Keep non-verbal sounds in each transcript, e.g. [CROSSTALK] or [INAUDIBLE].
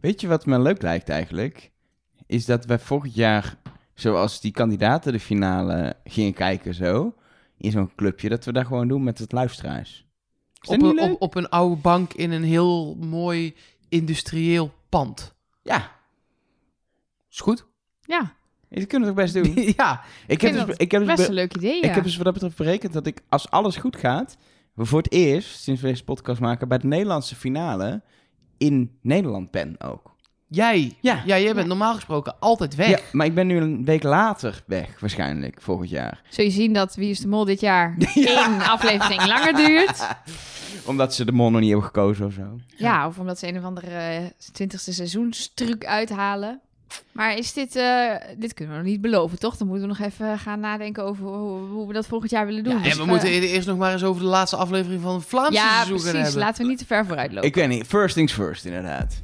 Weet je wat me leuk lijkt eigenlijk? Is dat we vorig jaar, zoals die kandidaten de finale gingen kijken zo, in zo'n clubje, dat we dat gewoon doen met het luisteraars. Is dat Op niet een, leuk? op, op een oude bank in een heel mooi industrieel pand. Ja, Is goed? Ja, dat kunnen we toch best doen? [LAUGHS] ja. Ik heb, vind dus, dat ik, heb dus best be- een leuk idee, ik ja. heb dus wat dat betreft berekend dat ik, als alles goed gaat, we voor het eerst, sinds we deze podcast maken, bij de Nederlandse finale in Nederland ben ook. Jij. Ja. Ja, jij bent Ja. normaal gesproken altijd weg. Ja, maar ik ben nu een week later weg, waarschijnlijk, volgend jaar. Zul je zien dat Wie is de Mol dit jaar [LAUGHS] één aflevering langer duurt? [LAUGHS] Omdat ze de mol nog niet hebben gekozen of zo. Ja, of omdat ze een of andere twintigste seizoenstruc uithalen. Maar is dit, eh, dit kunnen we nog niet beloven, toch? Dan moeten we nog even gaan nadenken over hoe, hoe we dat volgend jaar willen doen. Ja, Dus, en we eh, moeten e- eerst nog maar eens over de laatste aflevering van het Vlaamse Ja, seizoen precies. hebben. Laten we niet te ver vooruit lopen. Ik weet niet, first things first, inderdaad.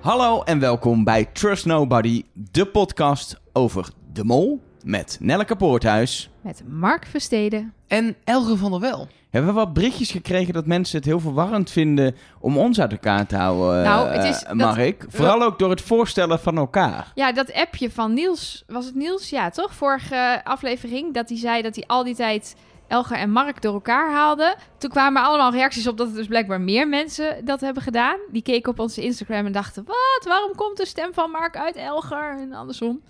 Hallo en welkom bij Trust Nobody, de podcast over de mol met Nelleke Poorthuis. Met Mark Versteden. En Elge van der Wel. Hebben we wat berichtjes gekregen dat mensen het heel verwarrend vinden om ons uit elkaar te houden, Nou, eh, het is dat- Mark? Vooral ook door het voorstellen van elkaar. Ja, dat appje van Niels, was het Niels? Ja, toch? Vorige aflevering, dat hij zei dat hij al die tijd Elger en Mark door elkaar haalde. Toen kwamen er allemaal reacties op dat er dus blijkbaar meer mensen dat hebben gedaan. Die keken op onze Instagram en dachten, wat? Waarom komt de stem van Mark uit Elger? En andersom.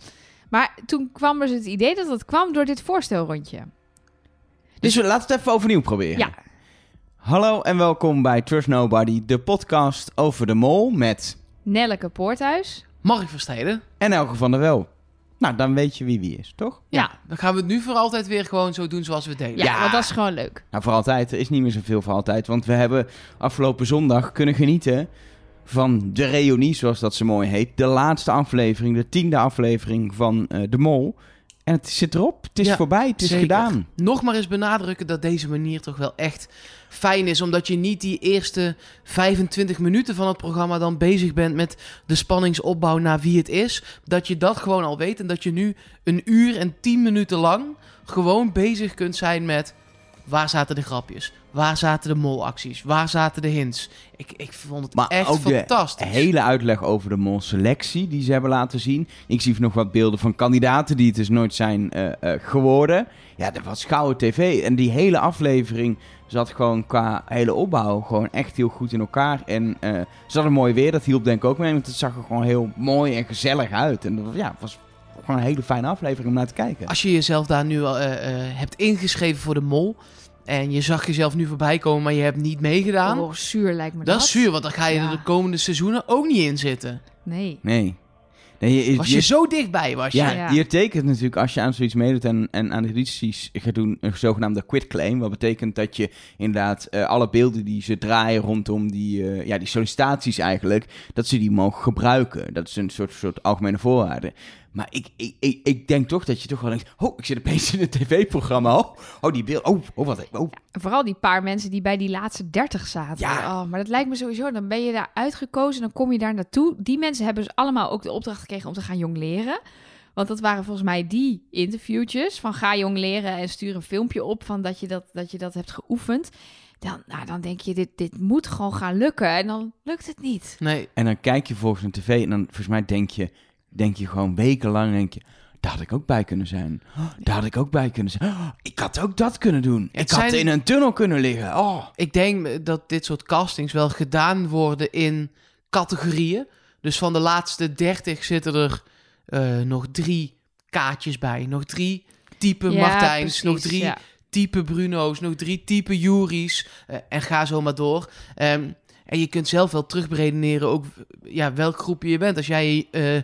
Maar toen kwam dus het idee dat dat kwam door dit voorstelrondje. Dus we laten het even overnieuw proberen. Ja, Hallo en welkom bij Trust Nobody, de podcast over de mol met Nelleke Poorthuis. Mark Versteden. en Elke van der Wel. Nou, dan weet je wie wie is, toch? Ja. Dan gaan we het nu voor altijd weer gewoon zo doen zoals we het deden. Ja, Ja. want dat is gewoon leuk. Nou, voor altijd. Er is niet meer zoveel voor altijd. Want we hebben afgelopen zondag kunnen genieten van de reunie, zoals dat zo mooi heet. De laatste aflevering, de tiende aflevering van eh, De Mol. En het zit erop. Het is Ja, voorbij. Het is zeker. gedaan. Nog maar eens benadrukken dat deze manier toch wel echt fijn is. Omdat je niet die eerste 25 minuten van het programma dan bezig bent met de spanningsopbouw naar wie het is. Dat je dat gewoon al weet. En dat je nu een uur en 10 minuten lang gewoon bezig kunt zijn met... Waar zaten de grapjes? Waar zaten de molacties? Waar zaten de hints? Ik, ik vond het Maar echt ook de fantastisch. hele uitleg over de molselectie die ze hebben laten zien. Ik zie nog wat beelden van kandidaten die het dus nooit zijn eh, eh, geworden. Ja, dat was gouden tv. En die hele aflevering zat gewoon qua hele opbouw gewoon echt heel goed in elkaar. En eh ze hadden mooi weer, dat hielp denk ik ook mee. Want het zag er gewoon heel mooi en gezellig uit. En dat ja, het was gewoon een hele fijne aflevering om naar te kijken. Als je jezelf daar nu al hebt ingeschreven voor de mol... en je zag jezelf nu voorbij komen, maar je hebt niet meegedaan... Oh, zuur lijkt me dat. dat is zuur, want dan ga je Ja. er de komende seizoenen ook niet in zitten. Nee. Nee. nee je, Was je zo dichtbij, was je? Ja, Ja. hier tekent natuurlijk als je aan zoiets meedoet en, en aan de edities gaat doen, een zogenaamde quitclaim. Wat betekent dat je inderdaad eh, alle beelden die ze draaien rondom die, eh, ja, die sollicitaties eigenlijk, dat ze die mogen gebruiken. Dat is een soort, soort algemene voorwaarde. Maar ik, ik, ik, ik denk toch dat je toch wel denkt, oh, ik zit opeens in een tv-programma. Oh, oh, die beeld, oh, oh, wat, oh. Vooral die paar mensen die bij die laatste 30 zaten. Ja. Oh, maar dat lijkt me sowieso. Dan ben je daar uitgekozen, dan kom je daar naartoe. Die mensen hebben dus allemaal ook de opdracht gekregen om te gaan jong leren. Want dat waren volgens mij die interviewtjes van ga jong leren en stuur een filmpje op van dat je dat, dat, je dat hebt geoefend. Dan, nou, dan denk je, dit, dit moet gewoon gaan lukken. En dan lukt het niet. Nee, En dan kijk je volgens een tv en dan, volgens mij denk je, denk je gewoon wekenlang, denk je, daar had ik ook bij kunnen zijn. Oh, daar had ik ook bij kunnen zijn. Oh, ik had ook dat kunnen doen. Het ik had in een tunnel kunnen liggen. Oh. ik denk dat dit soort castings wel gedaan worden in categorieën. Dus van de laatste 30 zitten er eh, nog drie kaartjes bij. Nog drie type Ja, Martijns, precies, nog drie ja. type Bruno's, nog drie type Juris. eh, en ga zo maar door. Ehm, en je kunt zelf wel terugberedeneren ook ja, welk groepje je bent. Als jij eh,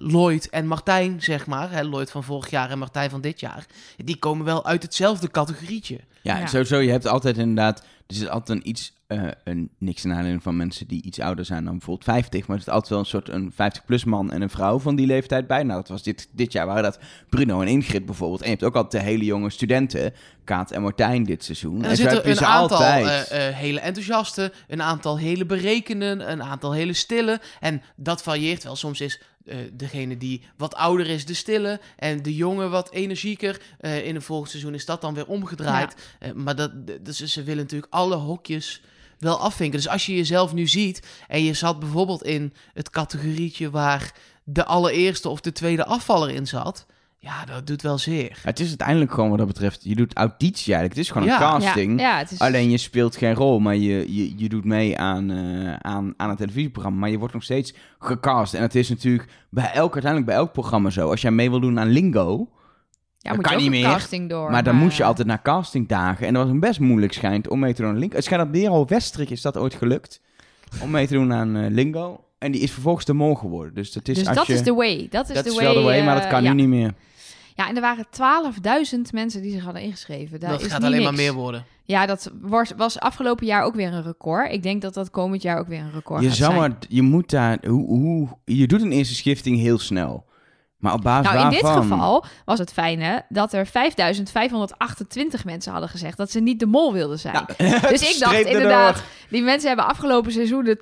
Lloyd en Martijn, zeg maar, hè, Lloyd van vorig jaar en Martijn van dit jaar, die komen wel uit hetzelfde categorietje. Ja, Ja. sowieso. Je hebt altijd inderdaad... Er zit altijd een iets... eh, een, niks nadele van mensen die iets ouder zijn dan bijvoorbeeld 50. Maar er zit altijd wel een soort een 50-plus man en een vrouw van die leeftijd bij. Nou, dat was dit, dit jaar waren dat Bruno en Ingrid bijvoorbeeld. En je hebt ook altijd de hele jonge studenten. Kaat en Martijn dit seizoen. En er zo zitten een aantal altijd. eh, eh, hele enthousiaste, een aantal hele berekenen, een aantal hele stille. En dat varieert wel. Soms is eh, degene die wat ouder is de stille en de jonge wat energieker. Eh, in een volgend seizoen is dat dan weer omgedraaid. Eh, maar dat, dus ze willen natuurlijk alle hokjes wel afvinken. Dus als je jezelf nu ziet en je zat bijvoorbeeld in het categorietje waar de allereerste of de tweede afvaller in zat. Ja, dat doet wel zeer. Het is uiteindelijk gewoon wat dat betreft... Je doet auditie eigenlijk. Het is gewoon Ja. een casting. Ja, ja, het is... Alleen je speelt geen rol, maar je, je, je doet mee aan, eh, aan, aan het televisieprogramma. Maar je wordt nog steeds gecast. En het is natuurlijk bij elk, uiteindelijk bij elk programma zo. Als jij mee wil doen aan Lingo, ja, dat moet kan je ook niet een meer, casting door. maar dan moest je altijd naar castingdagen. En dat was een best moeilijk schijnt om mee te doen aan Lingo. Het schijnt dat Nero Westrik is dat ooit gelukt. Om mee te doen aan eh, Lingo. En die is vervolgens de mol geworden. Dus dat is, Dus als dat je, is de way. Dat is dat de is way. wel de way, maar dat eh, kan ja. nu niet meer. Ja, en er waren 12.000 mensen die zich hadden ingeschreven. Daar dat is gaat alleen maar meer worden. Ja, dat was, was afgelopen jaar ook weer een record. Ik denk dat dat komend jaar ook weer een record Je, gaat zou zijn. maar, je moet daar... Hoe, hoe, je doet een eerste schifting heel snel. Maar op basis Nou, in dit geval was het fijne dat er 5.528 mensen hadden gezegd dat ze niet de mol wilden zijn. [LAUGHS] dus ik dacht inderdaad, die mensen hebben afgelopen seizoenen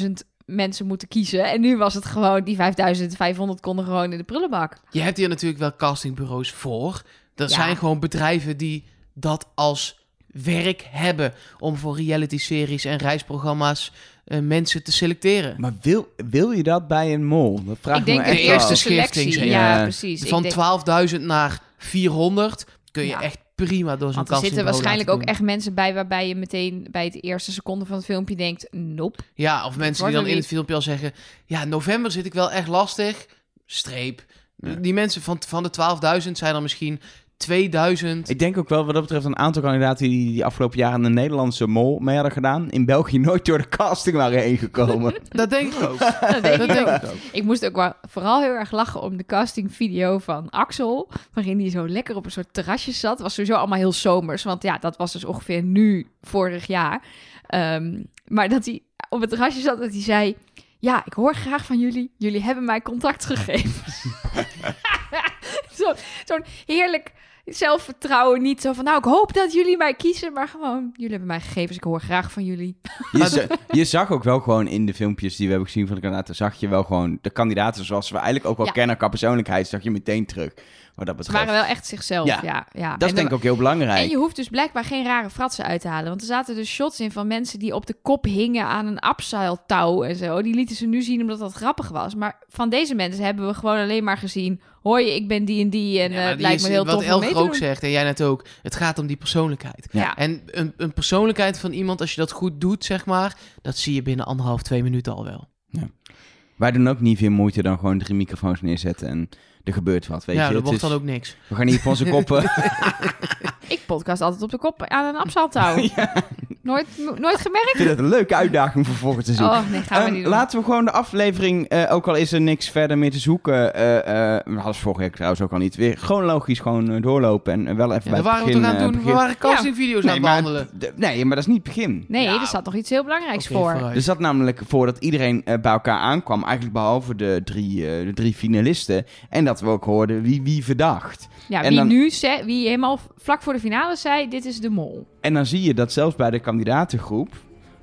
12.000 mensen moeten kiezen. En nu was het gewoon, die 5.500 konden gewoon in de prullenbak. Je hebt hier natuurlijk wel castingbureaus voor. Er Ja. zijn gewoon bedrijven die dat als werk hebben om voor reality-series en reisprogramma's eh, mensen te selecteren. Maar wil, wil je dat bij een mol? Dat vraag ik denk me de echt de eerste selectie. Ja, ja. precies. Van denk- 12.000 naar 400 kun je Ja. echt prima door zo'n Want er zitten waarschijnlijk ook echt mensen bij waarbij je meteen bij de eerste seconde van het filmpje denkt, nope. Ja, of mensen die dan in het filmpje al zeggen... Ja, november zit ik wel echt lastig. Streep. Ja. Die mensen van, van de 12.000 zijn er misschien 2000. Ik denk ook wel wat dat betreft een aantal kandidaten die, die afgelopen jaren de Nederlandse mol mee hadden gedaan. In België nooit door de casting waren heen gekomen. [LAUGHS] Dat denk ik ook. [LAUGHS] Dat denk Dat ik denk ook. ik moest ook wel vooral heel erg lachen om de castingvideo van Axel. Waarin hij zo lekker op een soort terrasje zat. Het was sowieso allemaal heel zomers. Want ja, dat was dus ongeveer nu vorig jaar. Ehm, maar dat hij op het terrasje zat dat hij zei... Ja, ik hoor graag van jullie. Jullie hebben mij contact [LAUGHS] [LAUGHS] Zo- Zo'n heerlijk zelfvertrouwen. Niet zo van, nou, ik hoop dat jullie mij kiezen. Maar gewoon, jullie hebben mij gegevens. Ik hoor graag van jullie. Je, je zag ook wel gewoon in de filmpjes die we hebben gezien van de kandidaten, zag je wel gewoon de kandidaten zoals we eigenlijk ook wel Ja. kennen qua persoonlijkheid, zag je meteen terug. Wat dat Ze waren wel echt zichzelf. Ja. Ja, ja. Dat is En denk ik ook heel belangrijk. En je hoeft dus blijkbaar geen rare fratsen uit te halen. Want er zaten dus shots in van mensen die op de kop hingen aan een abseiltouw en zo. Die lieten ze nu zien omdat dat grappig was. Maar van deze mensen hebben we gewoon alleen maar gezien... Hoi, ik ben die en die en Ja, eh, maar het die lijkt me heel Wat tof Elger te ook zegt, en jij net ook, het gaat om die persoonlijkheid. Ja. En een, een persoonlijkheid van iemand, als je dat goed doet, zeg maar, dat zie je binnen anderhalf, twee minuten al wel. Wij doen ook niet veel moeite dan gewoon drie microfoons neerzetten en er gebeurt wat, weet ja, je. dat wordt dan ook niks. We gaan niet op onze [LAUGHS] koppen. Ik podcast altijd op de kop aan een abseiltouw. [LAUGHS] nooit, nooit gemerkt? ik vind het een leuke uitdaging voor volgend seizoen. Oh, nee, gaan we Ehm, niet doen. laten we gewoon de aflevering, eh, ook al is er niks verder meer te zoeken. eh eh we hadden vorige week trouwens ook al niet. Weer chronologisch gewoon doorlopen en wel even Ja, bij het waren we begin. aan het doen? We waren castingvideo's aan Nee het maar, behandelen. nee, maar dat is niet het begin. Nee, Ja. er staat nog iets heel belangrijks voor. vooruit. Er zat namelijk voor dat iedereen bij elkaar aankwam, eigenlijk behalve de drie, eh, de drie finalisten. En dat we ook hoorden wie wie verdacht. Ja, En wie dan- nu zei, wie helemaal vlak voor de finale zei, dit is de mol. En dan zie je dat zelfs bij de kandidatengroep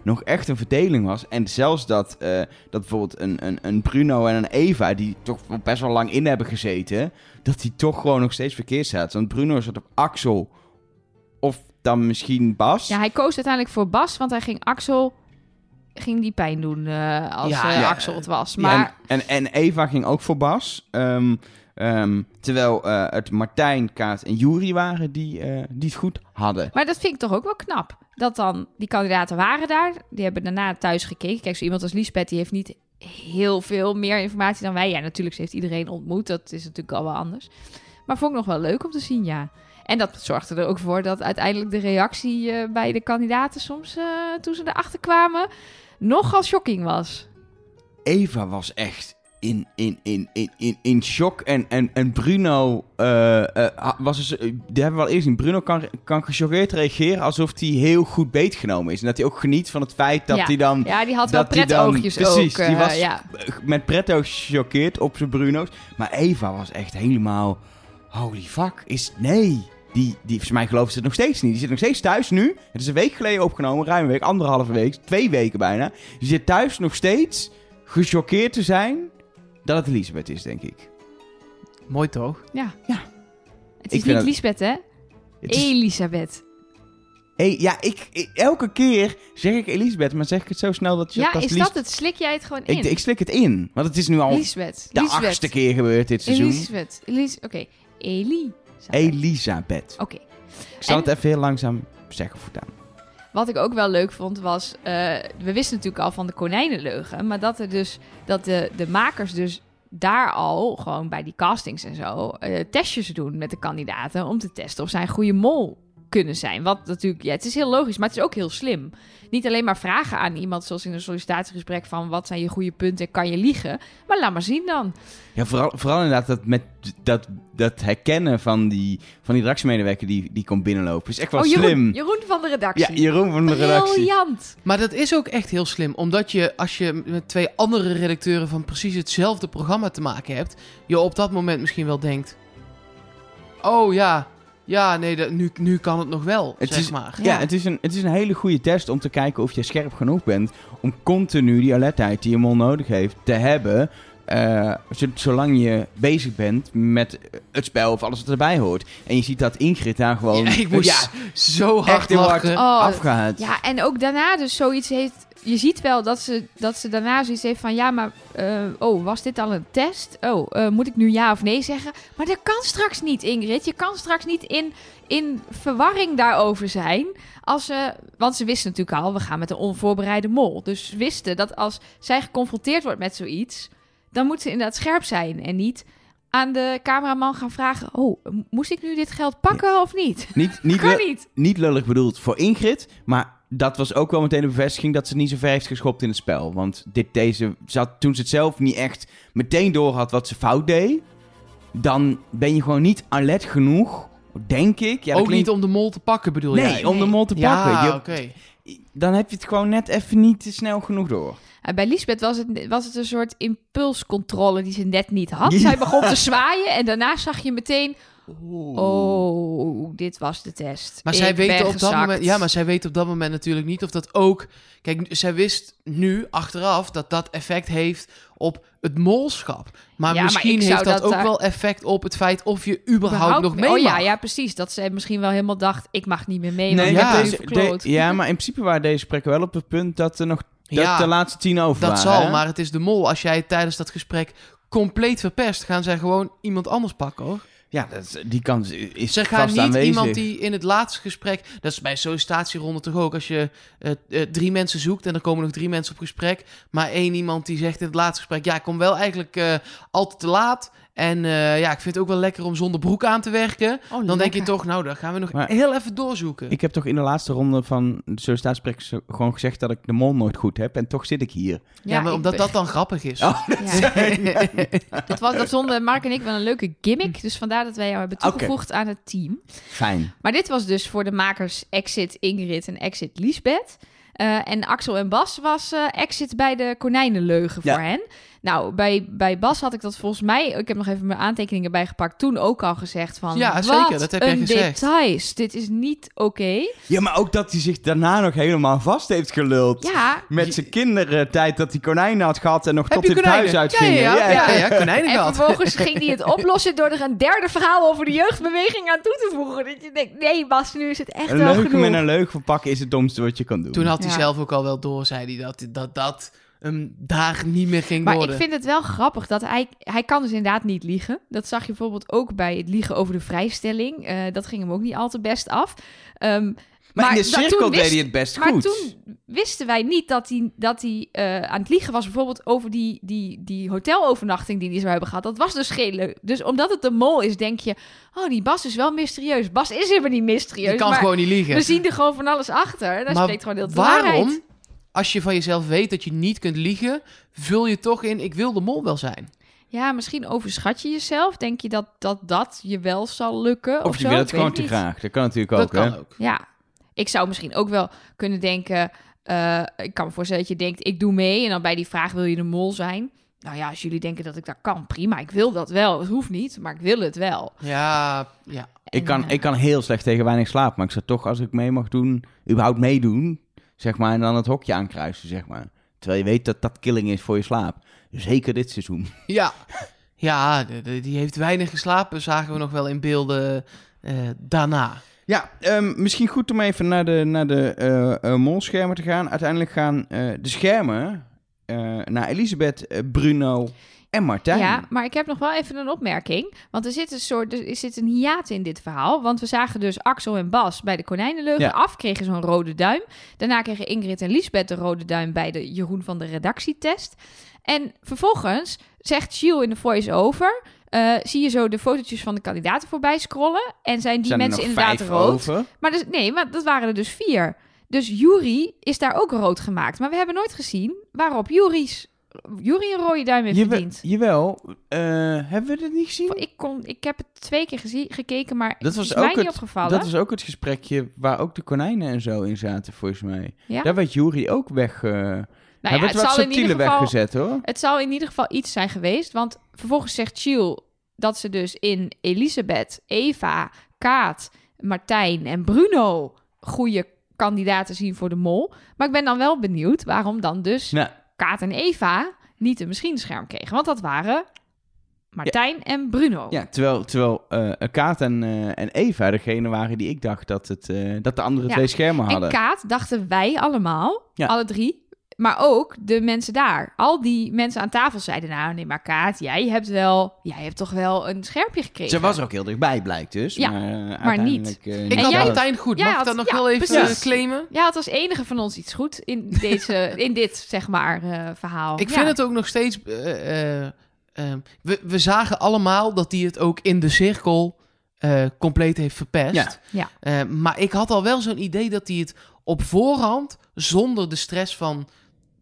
nog echt een verdeling was. En zelfs dat, eh, dat bijvoorbeeld een, een, een Bruno en een Eva, die toch best wel lang in hebben gezeten, dat die toch gewoon nog steeds verkeerd zaten. Want Bruno zat op Axel of dan misschien Bas. Ja, hij koos uiteindelijk voor Bas, want hij ging Axel ging die pijn doen eh, als Ja, eh, ja. Axel het was. Maar En, en, en Eva ging ook voor Bas. Ehm, ehm, terwijl eh, het Martijn, Kaat en Jury waren die, eh, die het goed hadden. Maar dat vind ik toch ook wel knap. Dat dan die kandidaten waren daar. Die hebben daarna thuis gekeken. Kijk, zo iemand als Lisbeth, die heeft niet heel veel meer informatie dan wij. Ja, natuurlijk, ze heeft iedereen ontmoet. Dat is natuurlijk al wel anders. Maar vond ik nog wel leuk om te zien, ja. En dat zorgde er ook voor dat uiteindelijk de reactie eh, bij de kandidaten soms, toen ze erachter kwamen, nogal shocking was. Eva was echt in, in, in, in, in, in shock. En, en, en Bruno eh, eh, was dus, eh, die hebben we al eerst zien. Bruno kan, kan gechoqueerd reageren alsof hij heel goed beetgenomen is. En dat hij ook geniet van het feit dat Ja. hij dan Ja, die had wel dan- pretoogjes precies, ook. die was- ja. met pretto gechoqueerd op zijn Bruno's. Maar Eva was echt helemaal... Holy fuck, is... Nee. Die, die, volgens mij gelooft ze het nog steeds niet. Die zit nog steeds thuis nu. Het is een week geleden opgenomen, ruim een week, anderhalve week, twee weken bijna. Die zit thuis nog steeds gechoqueerd te zijn dat het Elisabeth is, denk ik. Mooi toch? ja. Ja. Het is niet dat- Lisbeth, hè? Is- Elisabeth. Hey, ja, ik, ik- elke keer zeg ik Elisabeth, maar zeg ik het zo snel dat je Ja, pas is Lies- dat het? Slik jij het gewoon in? Ik, ik slik het in, want het is nu al Lisbeth. de Lisbeth. achtste keer gebeurd dit seizoen. Elisabeth. Elis Oké. Elisabeth. Elisabeth. Oké. Ik zal En- het even heel langzaam zeggen voortaan. Wat ik ook wel leuk vond was, eh, we wisten natuurlijk al van de konijnenleugen, maar dat er dus dat de, de makers dus daar al gewoon bij die castings en zo eh, testjes doen met de kandidaten om te testen of zij een goede mol kunnen zijn. Wat natuurlijk, ja, het is heel logisch, maar het is ook heel slim. Niet alleen maar vragen aan iemand zoals in een sollicitatiegesprek van wat zijn je goede punten en kan je liegen, maar laat maar zien dan. Ja, vooral, vooral inderdaad dat, met, dat, dat herkennen van die, van die redactiemedewerker die, die komt binnenlopen. Is echt wel oh, Jeroen, slim. Jeroen van de redactie. Ja, Jeroen van de redactie. Briljant. Maar dat is ook echt heel slim. Omdat je, als je met twee andere redacteuren van precies hetzelfde programma te maken hebt, je op dat moment misschien wel denkt: Oh ja, ja, nee, dat, nu, nu kan het nog wel, Het zeg is- maar. Ja, Ja. het is, een, het is een hele goede test om te kijken of je scherp genoeg bent om continu die alertheid die je mol nodig heeft te hebben. eh, zo- zolang je bezig bent met het spel of alles wat erbij hoort. En je ziet dat Ingrid daar gewoon Ja, ik moest ja, zo hard hard. Oh, afgehaald. Ja, en ook daarna dus zoiets heeft... Je ziet wel dat ze, dat ze daarna zoiets heeft van... Ja, maar... eh, oh, was dit al een test? Oh, eh, moet ik nu ja of nee zeggen? Maar dat kan straks niet, Ingrid. Je kan straks niet in, in verwarring daarover zijn. Als ze, want ze wisten natuurlijk al... We gaan met een onvoorbereide mol. Dus ze wisten dat als zij geconfronteerd wordt met zoiets... Dan moet ze inderdaad scherp zijn. En niet aan de cameraman gaan vragen... Oh, moest ik nu dit geld pakken of niet? Niet, niet, kan niet. niet lullig bedoeld voor Ingrid, maar dat was ook wel meteen een bevestiging dat ze niet zo ver heeft geschopt in het spel. Want dit, deze, ze had, toen ze het zelf niet echt meteen door had wat ze fout deed, dan ben je gewoon niet alert genoeg, denk ik. Ja, ook klinkt- niet om de mol te pakken, bedoel Nee, jij? om de mol te pakken. Ja, Je- oké. Dan heb je het gewoon net even niet snel genoeg door. Uh, bij Lisbeth was het, was het een soort impulscontrole die ze net niet had. Ja. Zij begon te [LAUGHS] zwaaien en daarna zag je meteen... Oh, dit was de test. Maar Ik zij ben weten op dat moment, ja, maar zij weet op dat moment natuurlijk niet of dat ook. Kijk, zij wist nu achteraf dat dat effect heeft op het molschap. Maar Ja, misschien heeft dat, dat ook daar- wel effect op het feit of je überhaupt, Überhaupt nog mee- mee Oh ja, mag. ja, precies. Dat ze misschien wel helemaal dacht, ik mag niet meer mee. Nee, ja, deze- de- ja, maar in principe waren deze gesprekken wel op het punt dat er nog dat Ja, de laatste tien over dat waren. zal, hè? maar het is de mol. Als jij tijdens dat gesprek compleet verpest, gaan zij gewoon iemand anders pakken hoor. Ja, dat, is- die kans is Ze gaan niet aanwezig. iemand die in het laatste gesprek. Dat is bij sollicitatieronde toch ook. Als je eh, eh, drie mensen zoekt en er komen nog drie mensen op gesprek. Maar één iemand die zegt in het laatste gesprek. Ja, ik kom wel eigenlijk eh, altijd te laat. En eh, ja, ik vind het ook wel lekker om zonder broek aan te werken. Oh, Dan denk je toch, nou, dan gaan we nog Maar- heel even doorzoeken. Ik heb toch in de laatste ronde van de sollicitatiegesprek zo- gewoon gezegd dat ik de mol nooit goed heb. En toch zit ik hier. ja, maar omdat ben- dat dan grappig is. [LAUGHS] Oh, Ja. dat, [LAUGHS] was, dat vonden Mark en ik wel een leuke gimmick. Dus vandaar dat wij jou hebben toegevoegd aan het team. Fijn. Maar dit was dus voor de makers Exit Ingrid en Exit Lisbeth. Eh, en Axel en Bas was eh, Exit bij de konijnenleugen Ja. voor hen. Nou, bij, bij Bas had ik dat volgens mij... Ik heb nog even mijn aantekeningen bijgepakt. Toen ook al gezegd van... Ja, wat zeker, dat heb jij een gezegd. details. Dit is niet oké. Ja, maar ook dat hij zich daarna nog helemaal vast heeft geluld. Ja, Met zijn kindertijd dat hij konijnen had gehad en nog Heb tot je het huis uitging. Ja, ja, ja, ja, ja, konijnen en gehad. vervolgens ging hij het [LAUGHS] oplossen door er een derde verhaal over de jeugdbeweging aan toe te voegen. Dat je denkt, nee Bas, nu is het echt Een wel leugen genoeg. met een leugen verpakken is het domste wat je kan doen. Toen had hij Ja. zelf ook al wel door, zei hij, dat dat, dat hem daar niet meer ging Maar worden. ik vind het wel grappig dat hij... Hij kan dus inderdaad niet liegen. Dat zag je bijvoorbeeld ook bij het liegen over de vrijstelling. Eh, dat ging hem ook niet al te best af. Ehm, maar, in de cirkel deed hij het best Maar goed. toen wisten wij niet dat hij, dat hij eh, aan het liegen was. Bijvoorbeeld over die, die, die hotelovernachting die hij zou hebben gehad. Dat was dus geen leuk. Dus omdat het een mol is, denk je... Oh, die Bas is wel mysterieus. Bas is helemaal niet mysterieus. je kan maar gewoon niet liegen. we zien er gewoon van alles achter. Daar Maar spreekt gewoon heel de waarheid. Als je van jezelf weet dat je niet kunt liegen, vul je toch in, ik wil de mol wel zijn. Ja, misschien overschat je jezelf. Denk je dat dat, dat je wel zal lukken? Of, Of je zo? wil het gewoon te niet. graag. Dat kan natuurlijk dat ook, kan hè? ook. Ja, ik zou misschien ook wel kunnen denken... eh, ik kan me voorstellen dat je denkt, ik doe mee. En dan bij die vraag, wil je de mol zijn? Nou ja, als jullie denken dat ik dat kan, prima. Ik wil dat wel. Het hoeft niet, maar ik wil het wel. Ja, ja. Ik kan, eh, ik kan heel slecht tegen weinig slaap. Maar ik zou toch, als ik mee mag doen, überhaupt meedoen, zeg maar, en dan het hokje aankruisen, zeg maar. Terwijl je weet dat dat killing is voor je slaap. Zeker dit seizoen. [LAUGHS] Ja, ja de- de- die heeft weinig geslapen, zagen we nog wel in beelden eh, daarna. Ja, ehm, misschien goed om even naar de, naar de eh, eh, molschermen te gaan. Uiteindelijk gaan eh, de schermen eh, naar Elisabeth, Bruno en Martijn. Ja, maar ik heb nog wel even een opmerking. Want er zit een soort, er zit een hiaat in dit verhaal. Want we zagen dus Axel en Bas bij de konijnenleugen Ja. af, kregen zo'n rode duim. Daarna kregen Ingrid en Lisbeth de rode duim bij de Jeroen van de redactietest. En vervolgens zegt Gilles in de voice-over... eh, zie je zo de fotootjes van de kandidaten voorbij scrollen. En zijn die Zijn mensen inderdaad rood. over? Maar dus, nee, maar dat waren er dus vier. Dus Jury is daar ook rood gemaakt. Maar we hebben nooit gezien waarop Jury's, Jury een rode duim heeft Jawel, verdiend. jawel. Eh, hebben we dat niet gezien? Ik, kon, ik heb het twee keer gezien, gekeken, maar Dat was is mij ook niet het- opgevallen. Dat was ook het gesprekje waar ook de konijnen en zo in zaten, volgens mij. Ja? Daar werd Jury ook weg. eh Nou ja, werd het, wat geval, weggezet, hoor. het zal in ieder geval iets zijn geweest. Want vervolgens zegt Chiel dat ze dus in Elisabeth, Eva, Kaat, Martijn en Bruno goede kandidaten zien voor de mol. Maar ik ben dan wel benieuwd waarom dan dus Nou, Kaat en Eva niet een machinescherm kregen. Want dat waren Martijn en Bruno. ja, terwijl, terwijl eh, Kaat en, eh, en Eva degene waren die ik dacht dat, het, eh, dat de andere Ja. twee schermen En hadden. Kaat dachten wij allemaal, Ja. alle drie. Maar ook de mensen daar. Al die mensen aan tafel zeiden, nou nee, maar Kaat, jij hebt wel, jij hebt toch wel een schermpje gekregen. Ze was er ook heel dichtbij, blijkt dus. Ja, maar, niet. eh, Ik En had jij- Martijn goed. Mag had- ik dat nog ja, wel even precies. eh, claimen? Jij had als enige van ons iets goed in, [LAUGHS] deze, in dit, zeg maar, eh, verhaal. Ik Ja. vind het ook nog steeds... eh, eh, eh, we, we zagen allemaal dat hij het ook in de cirkel eh, compleet heeft verpest. Ja. Ja. Eh, maar ik had al wel zo'n idee dat hij het op voorhand, zonder de stress van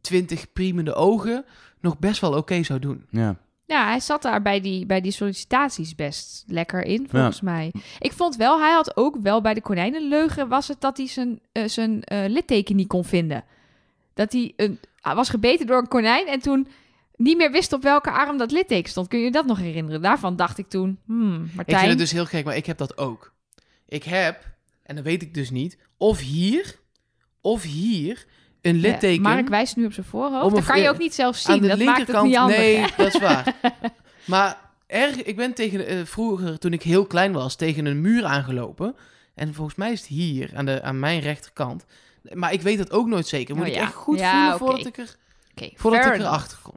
20 priemende ogen, nog best wel oké zou doen. Ja. Ja, hij zat daar bij die, bij die sollicitaties best lekker in, volgens mij. Ik vond wel, hij had ook wel bij de konijnenleugen... was het dat hij zijn, eh, zijn eh, litteken niet kon vinden. Dat hij een, hij was gebeten door een konijn en toen niet meer wist op welke arm dat litteken stond. Kun je dat nog herinneren? Daarvan dacht ik toen, hmm, Ik Martijn... vind het dus heel gek, maar ik heb dat ook. Ik heb, en dat weet ik dus niet, of hier, of hier, een Ja, litteken... Mark wijst nu op zijn voorhoofd. Dat kan je ook niet zelf aan zien. de Dat maakt het linkerkant. niet handig. nee, hè? dat is waar. [LAUGHS] maar erg, ik ben tegen eh, vroeger, toen ik heel klein was, tegen een muur aangelopen. En volgens mij is het hier, aan, de, aan mijn rechterkant. Maar ik weet dat ook nooit zeker. Moet Oh ik ja. echt goed Ja, voelen voordat ik, er, Oké, voordat ik erachter kom.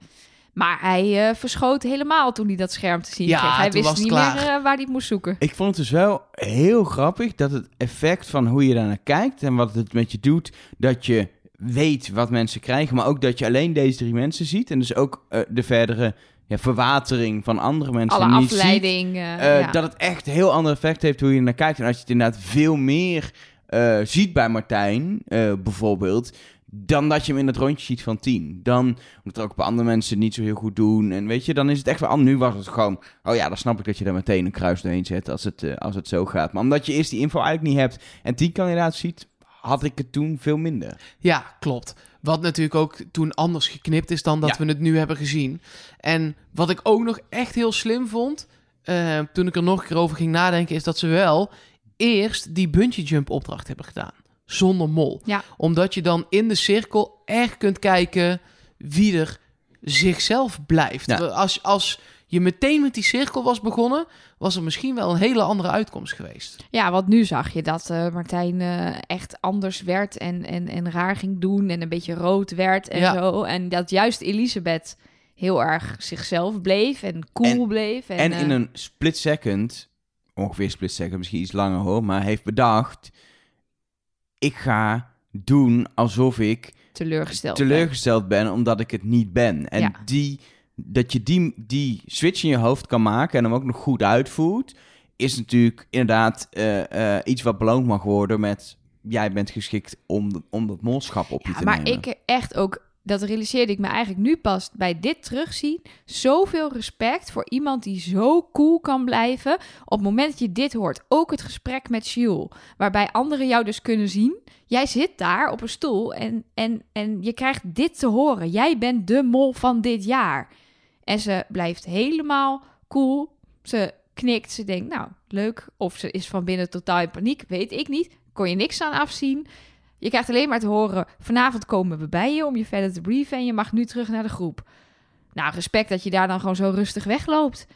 Maar hij eh, verschoot helemaal toen hij dat scherm te zien Ja, kreeg. Hij toen wist niet klaar. meer eh, waar hij het moest zoeken. Ik vond het dus wel heel grappig dat het effect van hoe je daarnaar kijkt en wat het met je doet, dat je weet wat mensen krijgen, maar ook dat je alleen deze drie mensen ziet en dus ook eh, de verdere ja, verwatering van andere mensen Alle niet ziet. afleiding. Eh, ja. Dat het echt een heel ander effect heeft hoe je naar kijkt. En als je het inderdaad veel meer eh, ziet bij Martijn, bijvoorbeeld, dan dat je hem in het rondje ziet van 10. Dan, omdat er ook bij andere mensen het niet zo heel goed doen. En weet je, dan is het echt wel anders. Nu was het gewoon, oh ja, dan snap ik dat je daar meteen een kruis doorheen zet als het, als het zo gaat. Maar omdat je eerst die info eigenlijk niet hebt en 10 kandidaat ziet, had ik het toen veel minder. Ja, klopt. Wat natuurlijk ook toen anders geknipt is dan dat Ja. we het nu hebben gezien. En wat ik ook nog echt heel slim vond, eh, toen ik er nog een keer over ging nadenken, is dat ze wel eerst die bungee jump opdracht hebben gedaan. Zonder mol. Ja. Omdat je dan in de cirkel echt kunt kijken wie er zichzelf blijft. Ja. Als, als je meteen met die cirkel was begonnen, was er misschien wel een hele andere uitkomst geweest. Ja, want nu zag je dat eh, Martijn eh, echt anders werd en, en, en raar ging doen en een beetje rood werd en Ja. zo. En dat juist Elisabeth heel erg zichzelf bleef en cool En- bleef. En, En, eh, in een split second, ongeveer split second, misschien iets langer hoor, maar heeft bedacht, ik ga doen alsof ik teleurgesteld. ben. teleurgesteld ben omdat ik het niet ben. En Ja. die, dat je die, die switch in je hoofd kan maken en hem ook nog goed uitvoert, is natuurlijk inderdaad eh, eh, iets wat beloond mag worden met jij bent geschikt om, om dat molschap op je Ja, te maar nemen. ik echt ook, dat realiseerde ik me eigenlijk nu pas bij dit terugzien. Zoveel respect voor iemand die zo cool kan blijven. Op het moment dat je dit hoort, ook het gesprek met Jules, waarbij anderen jou dus kunnen zien. Jij zit daar op een stoel en, en, en je krijgt dit te horen. Jij bent de mol van dit jaar. En ze blijft helemaal cool. Ze knikt, ze denkt, nou, leuk. Of ze is van binnen totaal in paniek, weet ik niet. Kon je niks aan afzien. Je krijgt alleen maar te horen: vanavond komen we bij je om je verder te brieven en je mag nu terug naar de groep. Nou, respect dat je daar dan gewoon zo rustig wegloopt.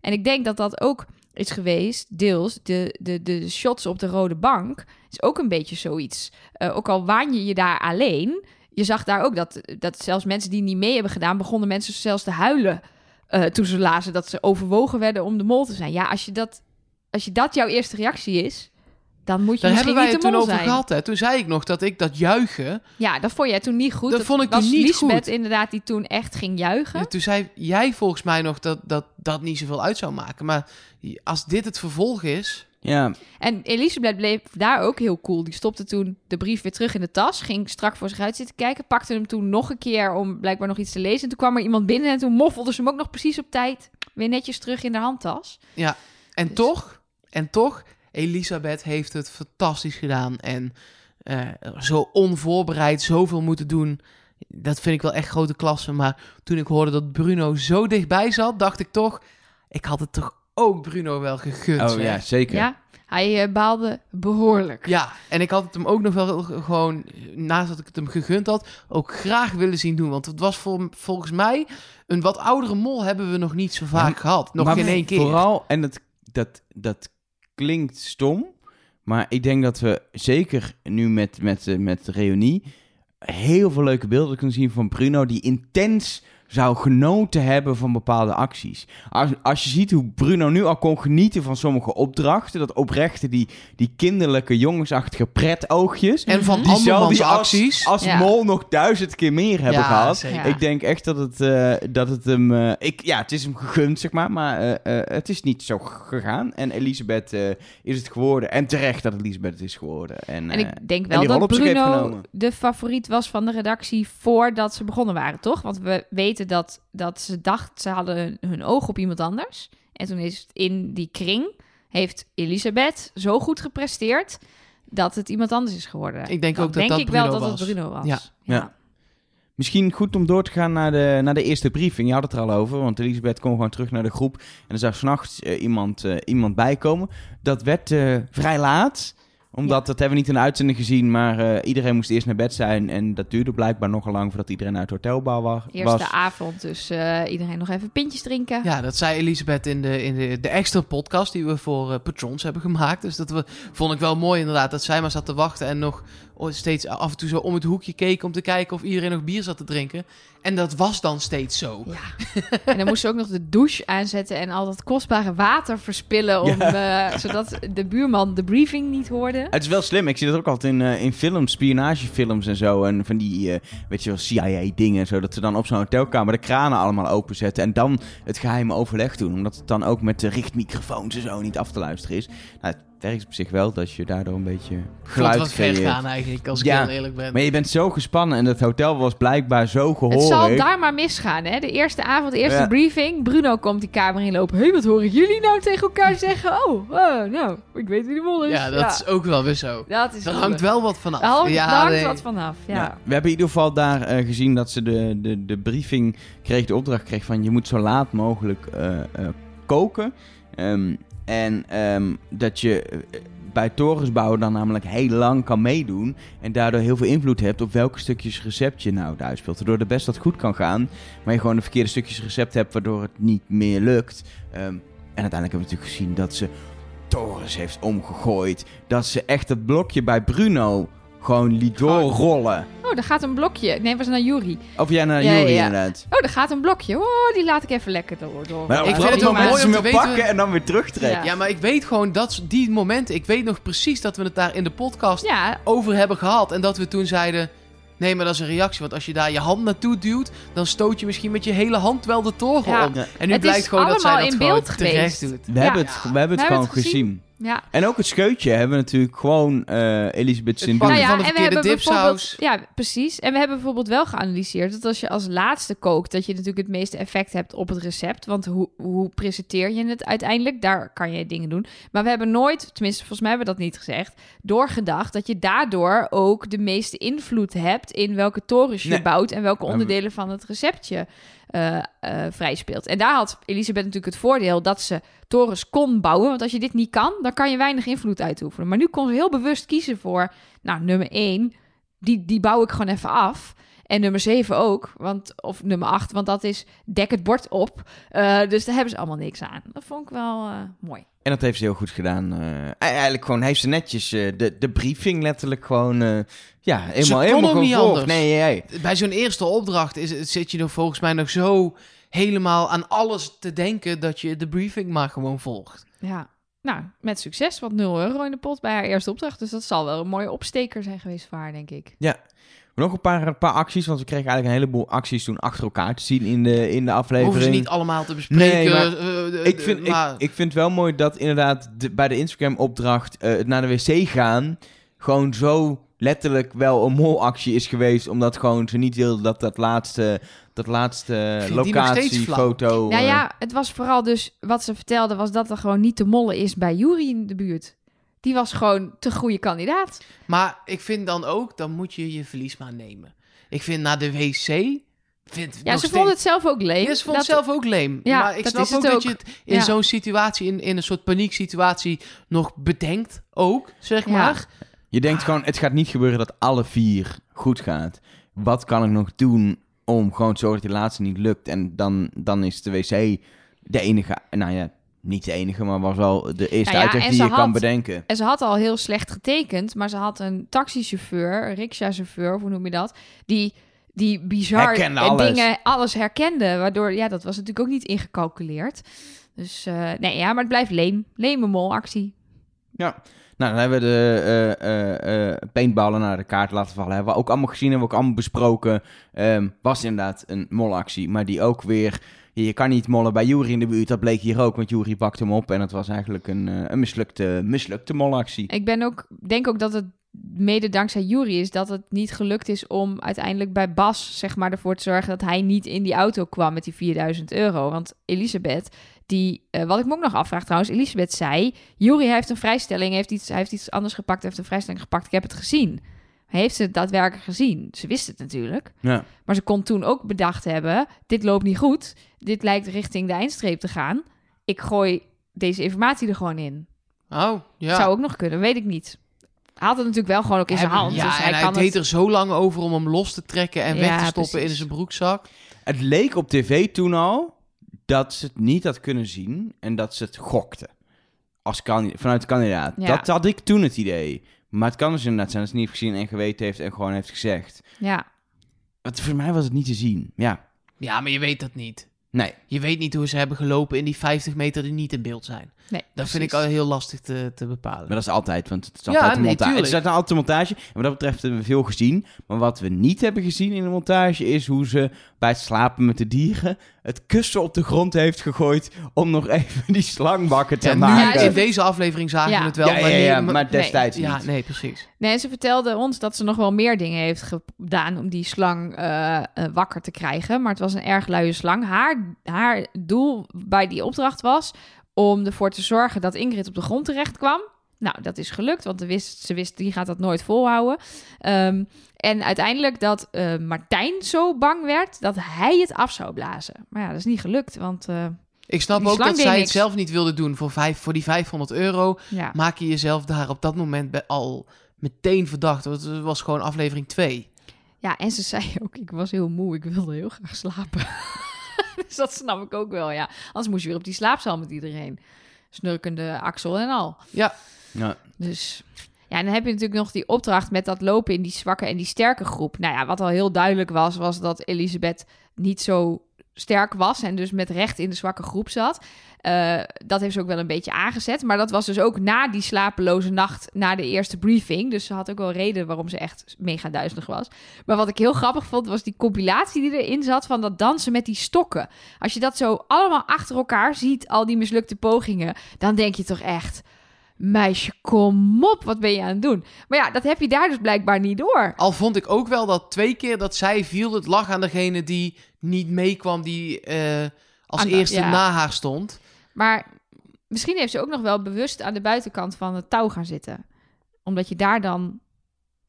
En ik denk dat dat ook is geweest, deels, de, de, de shots op de rode bank, is ook een beetje zoiets. Eh, ook al waan je je daar alleen, je zag daar ook dat, dat zelfs mensen die niet mee hebben gedaan, begonnen mensen zelfs te huilen eh, toen ze lazen dat ze overwogen werden om de mol te zijn. Ja, als je dat, als je dat jouw eerste reactie is, dan moet je Daar misschien hebben wij niet het de toen mol over zijn. gehad. Hè. Toen zei ik nog dat ik dat juichen. Ja, dat vond jij toen niet goed. Dat vond ik toen was niet Liesbeth goed. inderdaad die toen echt ging juichen. Ja, toen zei jij volgens mij nog dat, dat dat niet zoveel uit zou maken. Maar als dit het vervolg is. Ja, En Elisabeth bleef daar ook heel cool. Die stopte toen de brief weer terug in de tas. Ging strak voor zich uit zitten kijken. Pakte hem toen nog een keer om blijkbaar nog iets te lezen. En toen kwam er iemand binnen en toen moffelde ze hem ook nog precies op tijd. Weer netjes terug in de handtas. En Dus- toch, en toch, Elisabeth heeft het fantastisch gedaan. En eh, zo onvoorbereid zoveel moeten doen. Dat vind ik wel echt grote klasse. Maar toen ik hoorde dat Bruno zo dichtbij zat, dacht ik toch... Ik had het toch ook Bruno wel gegund. oh ja, zeker. Ja, hij eh, baalde behoorlijk. Ja, en ik had het hem ook nog wel gewoon, naast dat ik het hem gegund had, ook graag willen zien doen. Want het was vol- volgens mij een wat oudere mol hebben we nog niet zo vaak Ja, gehad. Nog Maar geen één keer. Vooral, en dat, dat, dat klinkt stom, maar ik denk dat we zeker nu met, met, eh, met de reunie heel veel leuke beelden kunnen zien van Bruno die intens zou genoten hebben van bepaalde acties. Als, als je ziet hoe Bruno nu al kon genieten van sommige opdrachten, dat oprechte, die, die kinderlijke jongensachtige pretoogjes, En van die andermans die als, acties. als Ja. mol nog duizend keer meer hebben Ja, gehad. zeker. Ik denk echt dat het, eh, dat het hem... eh, ik, ja, het is hem gegund, zeg maar. Maar eh, eh, het is niet zo gegaan. En Elisabeth eh, is het geworden. En terecht dat Elisabeth het is geworden. En, En ik denk en wel dat Bruno de favoriet was van de redactie voordat ze begonnen waren, toch? Want we weten dat, dat ze dacht, ze hadden hun, hun oog op iemand anders. En toen is het in die kring, heeft Elisabeth zo goed gepresteerd dat het iemand anders is geworden. Ik denk Dan ook dat denk dat ik wel dat het Bruno was. Ja. Ja. Misschien goed om door te gaan naar de, naar de eerste briefing. Je had het er al over, want Elisabeth kwam gewoon terug naar de groep. En er zou s'nachts eh iemand, eh, iemand bijkomen. Dat werd eh, vrij laat. Omdat, dat hebben we niet in de uitzending gezien, maar eh, iedereen moest eerst naar bed zijn. En dat duurde blijkbaar nogal lang voordat iedereen uit het hotelbouw wa- was. Eerste avond, dus eh, iedereen nog even pintjes drinken. Ja, dat zei Elisabeth in de, in de, de extra podcast die we voor eh, patrons hebben gemaakt. Dus dat we, vond ik wel mooi inderdaad, dat zij maar zat te wachten en nog steeds af en toe zo om het hoekje keek om te kijken of iedereen nog bier zat te drinken. En dat was dan steeds zo. Ja. [LAUGHS] en dan moest ze ook nog de douche aanzetten en al dat kostbare water verspillen. Om, eh, zodat de buurman de briefing niet hoorde. Het is wel slim. Ik zie dat ook altijd in, eh, in films, spionagefilms en zo. En van die, eh, weet je wel, CIA-dingen. Zodat ze dan op zo'n hotelkamer de kranen allemaal openzetten. En dan het geheime overleg doen. Omdat het dan ook met de richtmicrofoons en zo niet af te luisteren is. Nou, werkt op zich wel dat je daardoor een beetje geluid wat ver creëert. gaan eigenlijk, als ik Ja, heel eerlijk ben. Maar je bent zo gespannen en het hotel was blijkbaar zo gehoord. Het zal daar maar misgaan, hè? De eerste avond, de eerste Ja. briefing. Bruno komt die kamer inlopen. Hé, hey, wat horen jullie nou tegen elkaar zeggen? Oh, oh nou, ik weet wie de mol is. ja, dat is ook wel weer zo. dat is Er hangt wel wat vanaf. Daar hangt, ja, hangt nee. wat vanaf, ja. Ja. We hebben in ieder geval daar eh, gezien dat ze de, de, de briefing kreeg, de opdracht kreeg van je moet zo laat mogelijk eh, eh, koken. Ehm, en ehm, dat je eh, bij torensbouwen dan namelijk heel lang kan meedoen. En daardoor heel veel invloed hebt op welke stukjes recept je nou uitspeelt. Waardoor het best wat goed kan gaan. Maar je gewoon de verkeerde stukjes recept hebt waardoor het niet meer lukt. Ehm, en uiteindelijk hebben we natuurlijk gezien dat ze torens heeft omgegooid. Dat ze echt het blokje bij Bruno gewoon liet doorrollen. Oh, daar gaat een blokje. Nee, was naar Yuri. Of jij naar Ja, ja. inderdaad. Oh, daar gaat een blokje. Oh, die laat ik even lekker door. door. Maar Ik vind het wel mooi ze om te weten- pakken en dan weer terugtrekken. Ja. Ja, maar ik weet gewoon dat die momenten, ik weet nog precies dat we het daar in de podcast Ja, over hebben gehad. En dat we toen zeiden, nee, maar dat is een reactie. Want als je daar je hand naartoe duwt, dan stoot je misschien met je hele hand wel de toren Ja. om. Ja. En nu Het blijkt gewoon dat zij dat in gewoon beeld terecht geweest. doet. We hebben het, we hebben het We gewoon hebben het gezien. Ja. En ook het scheutje hebben we natuurlijk gewoon eh Elisabeth Sint Nou van ja, de en we verkeerde dipsaus. ja, precies. En we hebben bijvoorbeeld wel geanalyseerd dat als je als laatste kookt, dat je natuurlijk het meeste effect hebt op het recept. Want hoe, hoe presenteer je het uiteindelijk? Daar kan je dingen doen. Maar we hebben nooit, tenminste volgens mij hebben we dat niet gezegd, doorgedacht dat je daardoor ook de meeste invloed hebt in welke torens je Nee. bouwt en welke onderdelen van het receptje eh vrij speelt. En daar had Elisabeth natuurlijk het voordeel dat ze torens kon bouwen. Want als je dit niet kan, dan kan je weinig invloed uitoefenen. Maar nu kon ze heel bewust kiezen voor, nou, nummer 1, die, die bouw ik gewoon even af. En nummer 7 ook, want, of nummer 8, want dat is dek het bord op. Eh, dus daar hebben ze allemaal niks aan. Dat vond ik wel mooi. En dat heeft ze heel goed gedaan. eh, eigenlijk gewoon heeft ze netjes eh, de, de briefing letterlijk gewoon... eh, ja, helemaal, kon helemaal ook niet gevolgd. anders. Nee, nee, Bij zo'n eerste opdracht is, zit je er volgens mij nog zo helemaal aan alles te denken dat je de briefing maar gewoon volgt. Ja, nou, met succes, want 0 euro in de pot bij haar eerste opdracht. Dus dat zal wel een mooie opsteker zijn geweest voor haar, denk ik. Nog een paar, een paar acties, want we kregen eigenlijk een heleboel acties toen achter elkaar te zien in de, in de aflevering. Hoeven ze niet allemaal te bespreken. Nee, maar eh, de- ik vind, maar- ik, ik vind wel mooi dat inderdaad de- bij de Instagram-opdracht eh, het naar de wc gaan gewoon zo letterlijk wel een molactie is geweest, omdat gewoon ze niet wilden dat dat laatste, dat laatste locatiefoto... nou eh, ja, het was vooral dus, wat ze vertelde, was dat er gewoon niet te mollen is bij Jury in de buurt. Die was gewoon te goede kandidaat. Maar ik vind dan ook, dan moet je je verlies maar nemen. Ik vind naar de wc... Vind Ja, ze steeds- vond het zelf ook leem. Ja, ze vond Dat- het zelf ook leem. Ja, maar ik dat snap ook, dat je het in Ja. zo'n situatie, in, in een soort panieksituatie, nog bedenkt ook, zeg Ja. maar. Je denkt gewoon, het gaat niet gebeuren dat alle vier goed gaat. Wat kan ik nog doen om gewoon te zorgen dat die laatste niet lukt? En dan, dan is de wc de enige, nou ja, niet de enige, maar was wel de eerste Nou ja, uitweg en die je kan bedenken. En ze had al heel slecht getekend, maar ze had een taxichauffeur, een rickshaw-chauffeur, hoe noem je dat, die, die bizar alles. dingen, alles herkende. Waardoor, ja, dat was natuurlijk ook niet ingecalculeerd. Dus eh, nee, ja, maar het blijft leem. Leme molactie. Ja. Nou, dan hebben we de eh, paintballen naar de kaart laten vallen. Hebben we ook allemaal gezien, hebben we ook allemaal besproken. Ehm, was inderdaad een molactie, maar die ook weer... Je kan niet mollen bij Jury in de buurt. Dat bleek hier ook, want Jury pakte hem op. En het was eigenlijk een, een mislukte, mislukte molactie. Ik ben ook, denk ook dat het mede dankzij Jury is dat het niet gelukt is om uiteindelijk bij Bas zeg maar ervoor te zorgen dat hij niet in die auto kwam met die 4000 euro. Want Elisabeth, die, eh, wat ik me ook nog afvraag trouwens, Elisabeth zei, Jury heeft een vrijstelling, heeft iets, hij heeft iets anders gepakt, heeft een vrijstelling gepakt, ik heb het gezien. Heeft ze het daadwerkelijk gezien? Ze wist het natuurlijk. Ja. Maar ze kon toen ook bedacht hebben: dit loopt niet goed. Dit lijkt richting de eindstreep te gaan. Ik gooi deze informatie er gewoon in. Oh, ja. Zou ook nog kunnen, weet ik niet. Hij had het natuurlijk wel gewoon ook in zijn hand. Ja, dus en hij hij kan deed het... er zo lang over om hem los te trekken en weg te stoppen precies. in zijn broekzak. Het leek op tv toen al dat ze het niet had kunnen zien en dat ze het gokte. Als vanuit de kandidaat. Ja. Dat had ik toen het idee. Maar het kan dus inderdaad zijn dat ze het niet gezien en geweten heeft en gewoon heeft gezegd. Ja, Want voor mij was het niet te zien. Ja, Ja, maar je weet dat niet. nee. Je weet niet hoe ze hebben gelopen in die 50 meter die niet in beeld zijn. Nee. Dat vind ik al heel lastig te, te bepalen. Maar dat is altijd, want het is Ja, altijd een nee, montage. Het is altijd een montage. En wat dat betreft hebben we veel gezien. Maar wat we niet hebben gezien in de montage is hoe ze bij het slapen met de dieren het kussen op de grond heeft gegooid om nog [LAUGHS] even die slang wakker te Ja, maken. Ja, in deze aflevering zagen Ja. we het wel. ja, ja, maar ja, nee, ja, maar- destijds ja, niet. nee, precies. Nee, en ze vertelde ons dat ze nog wel meer dingen heeft gedaan om die slang eh, eh, wakker te krijgen. Maar het was een erg luie slang. Haar, haar doel bij die opdracht was om ervoor te zorgen dat Ingrid op de grond terecht kwam. Nou, dat is gelukt, want ze wist, ze wist die gaat dat nooit volhouden. Ehm, en uiteindelijk dat eh, Martijn zo bang werd dat hij het af zou blazen. Maar ja, dat is niet gelukt, want eh, Ik snap ook dat zij het zelf niet wilde doen voor, vijf, voor die 500 euro. ja. Maak je jezelf daar op dat moment al meteen verdacht. Want het was gewoon aflevering 2. Ja, en ze zei ook, ik was heel moe, ik wilde heel graag slapen. Dus dat snap ik ook wel, ja. Anders moest je weer op die slaapzaal met iedereen. Snurkende Axel en al. Ja, Ja. Dus ja, en dan heb je natuurlijk nog die opdracht met dat lopen in die zwakke en die sterke groep. Nou ja, wat al heel duidelijk was, was dat Elisabeth niet zo sterk was en dus met recht in de zwakke groep zat. Eh, dat heeft ze ook wel een beetje aangezet. Maar dat was dus ook na die slapeloze nacht, na de eerste briefing. Dus ze had ook wel reden waarom ze echt mega duizelig was. Maar wat ik heel grappig vond, was die compilatie die erin zat van dat dansen met die stokken. Als je dat zo allemaal achter elkaar ziet, al die mislukte pogingen, dan denk je toch echt... meisje, kom op, wat ben je aan het doen? Maar ja, dat heb je daar dus blijkbaar niet door. Al vond ik ook wel dat twee keer dat zij viel, het lag aan degene die niet meekwam, die eh, als Aan eerste ja. na haar stond. Maar misschien heeft ze ook nog wel bewust aan de buitenkant van het touw gaan zitten. Omdat je daar dan,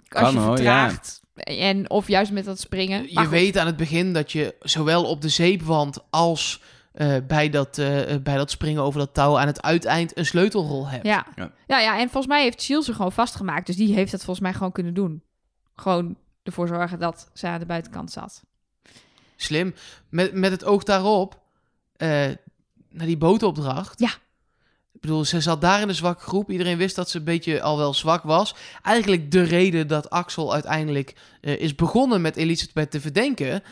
als Kan je hoor, vertraagt, en, of juist met dat springen. Je weet aan het begin dat je zowel op de zeepwand als eh, bij, dat, eh, bij dat springen over dat touw aan het uiteind een sleutelrol hebt. Ja. Ja. Ja. Ja, en volgens mij heeft Shield ze gewoon vastgemaakt. Dus die heeft dat volgens mij gewoon kunnen doen. Gewoon ervoor zorgen dat ze aan de buitenkant zat. Slim. Met, met het oog daarop, eh, naar die bootopdracht. Ja. Ik bedoel, ze zat daar in de zwakke groep. Iedereen wist dat ze een beetje al wel zwak was. Eigenlijk de reden dat Axel uiteindelijk eh, is begonnen met Elisabeth te verdenken...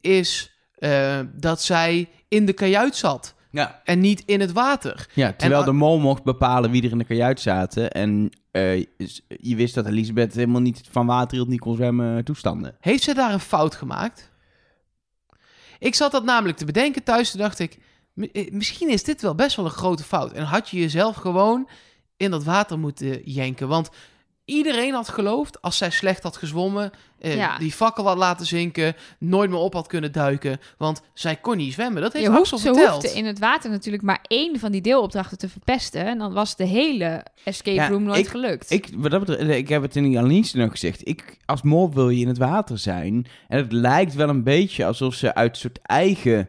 is eh, dat zij in de kajuit zat Ja. en niet in het water. ja, terwijl En- de mol mocht bepalen wie er in de kajuit zaten. En eh, je wist dat Elisabeth helemaal niet van water hield, niet kon zwemmen toestanden. Heeft ze daar een fout gemaakt? Ik zat dat namelijk te bedenken thuis. Toen dacht ik, misschien is dit wel best wel een grote fout. En had je jezelf gewoon in dat water moeten jenken. Want iedereen had geloofd, als zij slecht had gezwommen... eh, Ja. die fakkel had laten zinken, nooit meer op had kunnen duiken... want zij kon niet zwemmen. Dat heeft Je hoeft, Axel ze verteld. hoefde in het water natuurlijk maar één van die deelopdrachten te verpesten. En dan was de hele escape Ja, room nooit ik- gelukt. Ik, wat dat betreft, ik heb het in die analyse nog gezegd. Ik, als mol wil je in het water zijn. En het lijkt wel een beetje alsof ze uit soort eigen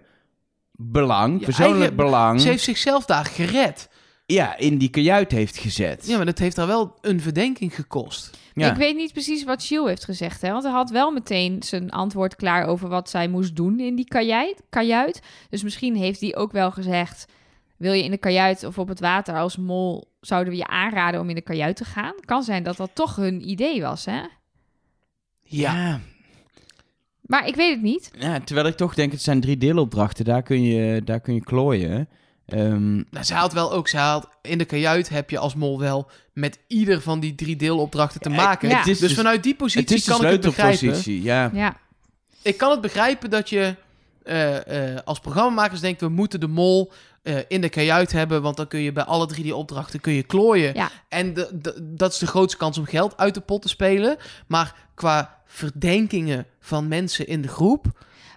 belang, Je persoonlijk eigen- belang, Ze heeft zichzelf daar gered. ja, in die kajuit heeft gezet. Ja, maar dat heeft haar wel een verdenking gekost. Ja. Ik weet niet precies wat Shield heeft gezegd. Hè? Want hij had wel meteen zijn antwoord klaar over wat zij moest doen in die kajuit. kajuit. Dus misschien heeft hij ook wel gezegd... wil je in de kajuit of op het water als mol... zouden we je aanraden om in de kajuit te gaan? Kan zijn dat dat toch hun idee was, hè? Ja. Maar ik weet het niet. Ja, terwijl ik toch denk, het zijn drie deelopdrachten. Daar kun je, daar kun je klooien. Ehm, Nou, zij had wel ook, zij had, in de kajuit heb je als mol wel met ieder van die drie deelopdrachten te maken. Ja. Het is Dus dus- vanuit die het positie is kan ik het begrijpen. ja. Ja, Ik kan het begrijpen dat je eh, eh, als programmamakers denkt, we moeten de mol eh, in de kajuit hebben, want dan kun je bij alle drie die opdrachten kun je klooien. Ja. En de, de- dat is de grootste kans om geld uit de pot te spelen. Maar qua verdenkingen van mensen in de groep,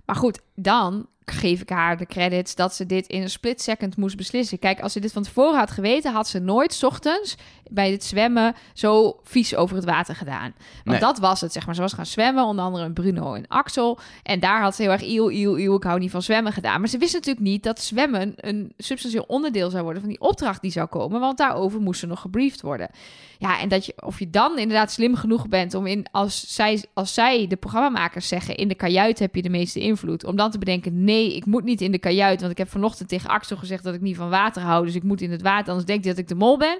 maar goed, dan geef ik haar de credits dat ze dit in een split second moest beslissen. Kijk, als ze dit van tevoren had geweten, had ze nooit ochtends bij het zwemmen zo vies over het water gedaan. Want Nee. dat was het, zeg maar. Ze was gaan zwemmen, onder andere Bruno en Axel. En daar had ze heel erg eeuw, eeuw, eeuw, ik hou niet van zwemmen gedaan. Maar ze wist natuurlijk niet dat zwemmen een substantieel onderdeel zou worden van die opdracht die zou komen. Want daarover moest ze nog gebriefd worden. Ja, en dat je, of je dan inderdaad slim genoeg bent om in, als zij, als zij, de programmamakers zeggen, in de kajuit heb je de meeste invloed. Om dan te bedenken, nee, ik moet niet in de kajuit. Want ik heb vanochtend tegen Axel gezegd dat ik niet van water hou. Dus ik moet in het water, anders denkt hij dat ik de mol ben.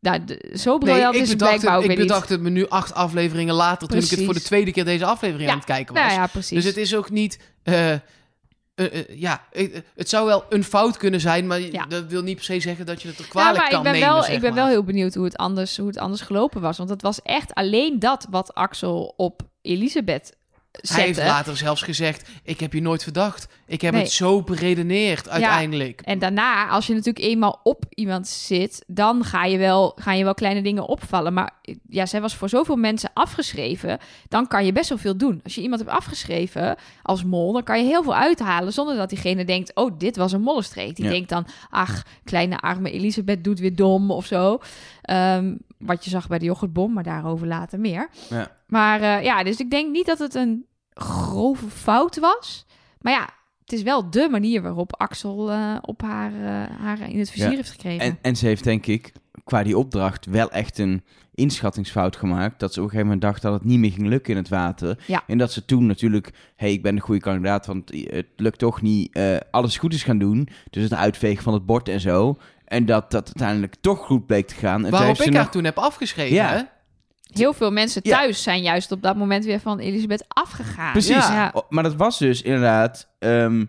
Nou, de- zo briljant is het blijkbaar ook ik niet. bedacht het me nu acht afleveringen later, toen ik het voor de tweede keer deze aflevering Ja, aan het kijken was. Nou ja, precies. Dus het is ook niet. eh, eh, eh, ja, het zou wel een fout kunnen zijn, maar Ja. dat wil niet per se zetten dat je het er Ja, kwalijk maar kan ik ben, nemen. wel, zeg ik ben maar. wel heel benieuwd hoe het, anders, hoe het anders gelopen was. Want het was echt alleen dat wat Axel op Elisabeth Hij heeft later zelfs gezegd: Ik heb je nooit verdacht. Ik heb Nee. het zo beredeneerd uiteindelijk. En daarna, als je natuurlijk eenmaal op iemand zit, dan ga je wel, gaan je wel kleine dingen opvallen. Maar ja, zij was voor zoveel mensen afgeschreven. Dan kan je best wel veel doen. Als je iemand hebt afgeschreven als mol, dan kan je heel veel uithalen zonder dat diegene denkt: Oh, dit was een mollenstreek. Die Ja. denkt dan: Ach, kleine arme Elisabeth doet weer dom of zo. Ehm, wat je zag bij de yoghurtbom, maar daarover later meer. Ja. Maar eh, ja, dus ik denk niet dat het een grove fout was. Maar ja, het is wel de manier waarop Axel eh, op haar, eh, haar in het vizier Ja. heeft gekregen. En, en ze heeft denk ik qua die opdracht wel echt een inschattingsfout gemaakt. Dat ze op een gegeven moment dacht dat het niet meer ging lukken in het water. Ja. En dat ze toen natuurlijk, hé, hey, ik ben de goede kandidaat, want het lukt toch niet. eh, alles goed is gaan doen. Dus het uitvegen van het bord en zo. En dat dat uiteindelijk toch goed bleek te gaan. En Waarop ik haar toen heb afgeschreven. Ja. Hè? Heel veel mensen Ja. thuis zijn juist op dat moment weer van Elisabeth afgegaan. Precies. Ja. Maar dat was dus inderdaad. ehm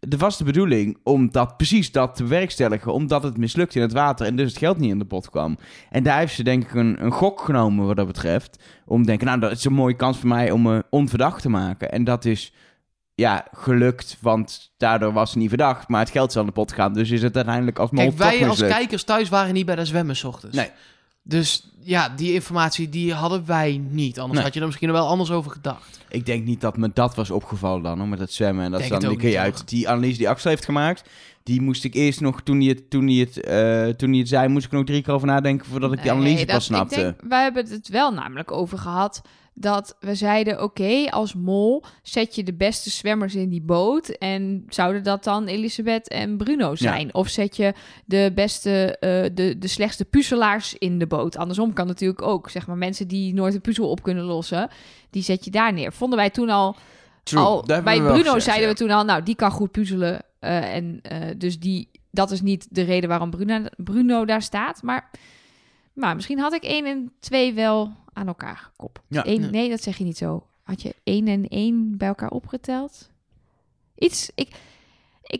er was de bedoeling om dat, precies dat te bewerkstelligen, omdat het mislukt in het water en dus het geld niet in de pot kwam. En daar heeft ze denk ik een, een gok genomen wat dat betreft. Om te denken, nou dat is een mooie kans voor mij om me onverdacht te maken. En dat is ja, gelukt, want daardoor was ze niet verdacht. Maar het geld is aan de pot gegaan, dus is het uiteindelijk als mol Kijk, wij als kijkers thuis waren niet bij de zwemmen 's ochtends. Nee. Dus ja, die informatie die hadden wij niet. Anders Nee. had je er misschien wel anders over gedacht. Ik denk niet dat me dat was opgevallen dan, hoor, met het zwemmen. En dat is Denk dan het die ook keer niet, uit die analyse die Axel heeft gemaakt. Die moest ik eerst nog, toen hij het, toen hij het, eh, toen hij het zei, moest ik er nog drie keer over nadenken voordat ik die Nee, analyse dat- pas snapte. Ik denk, wij hebben het wel namelijk over gehad dat we zeiden: oké, als mol zet je de beste zwemmers in die boot. En zouden dat dan Elisabeth en Bruno zijn? Of zet je de beste, eh, de, de slechtste puzzelaars in de boot? Andersom kan natuurlijk ook. Zeg maar mensen die nooit een puzzel op kunnen lossen, die zet je daar neer. Vonden wij toen al. True, al bij Bruno gezegd, zeiden ja. we toen al, nou, die kan goed puzzelen. eh, en eh, dus die, dat is niet de reden waarom Bruno, Bruno daar staat. Maar, maar misschien had ik 1 en 2 wel aan elkaar gekoppeld. Ja. Eén-. Nee, dat zeg je niet zo. Had je 1 en 1 bij elkaar opgeteld? Iets, ik,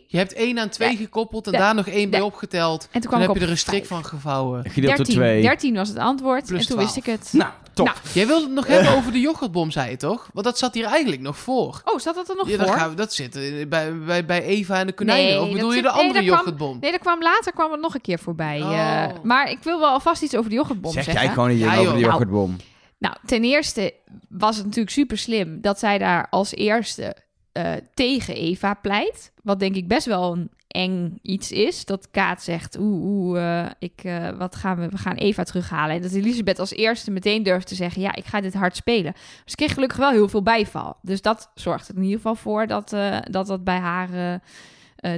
Je hebt één aan twee Ja. gekoppeld en Ja. daar nog één bij Ja. opgeteld. en toen Toen kwam heb je er een strik vijf. van gevouwen. Gedeeld door 13, twee. 13 was het antwoord. Plus en toen 12. wist ik het. Nou, top. Nou, Jij wilde het nog [LAUGHS] hebben over de yoghurtbom, zei je toch? Want dat zat hier eigenlijk nog voor. oh, zat dat er nog Ja, dat, voor? gaan we, dat zit bij, bij, bij Eva en de konijnen. Nee, of dat bedoel je de nee, andere kwam- yoghurtbom? Nee, dat kwam later kwam het nog een keer voorbij. Oh. eh, maar ik wil wel alvast iets over de yoghurtbom Zeg zeggen. jij gewoon Ja, ding over joh. de Nou, yoghurtbom. Nou, ten eerste was het natuurlijk super slim dat zij daar als eerste eh, tegen Eva pleit. Wat denk ik best wel een eng iets is. Dat Kaat zegt, oeh, eh, ik, eh, wat gaan we, we gaan Eva terughalen. En dat Elisabeth als eerste meteen durft te zeggen, ja, ik ga dit hard spelen. Dus kreeg gelukkig wel heel veel bijval. Dus dat zorgt er in ieder geval voor dat dat, dat bij haar...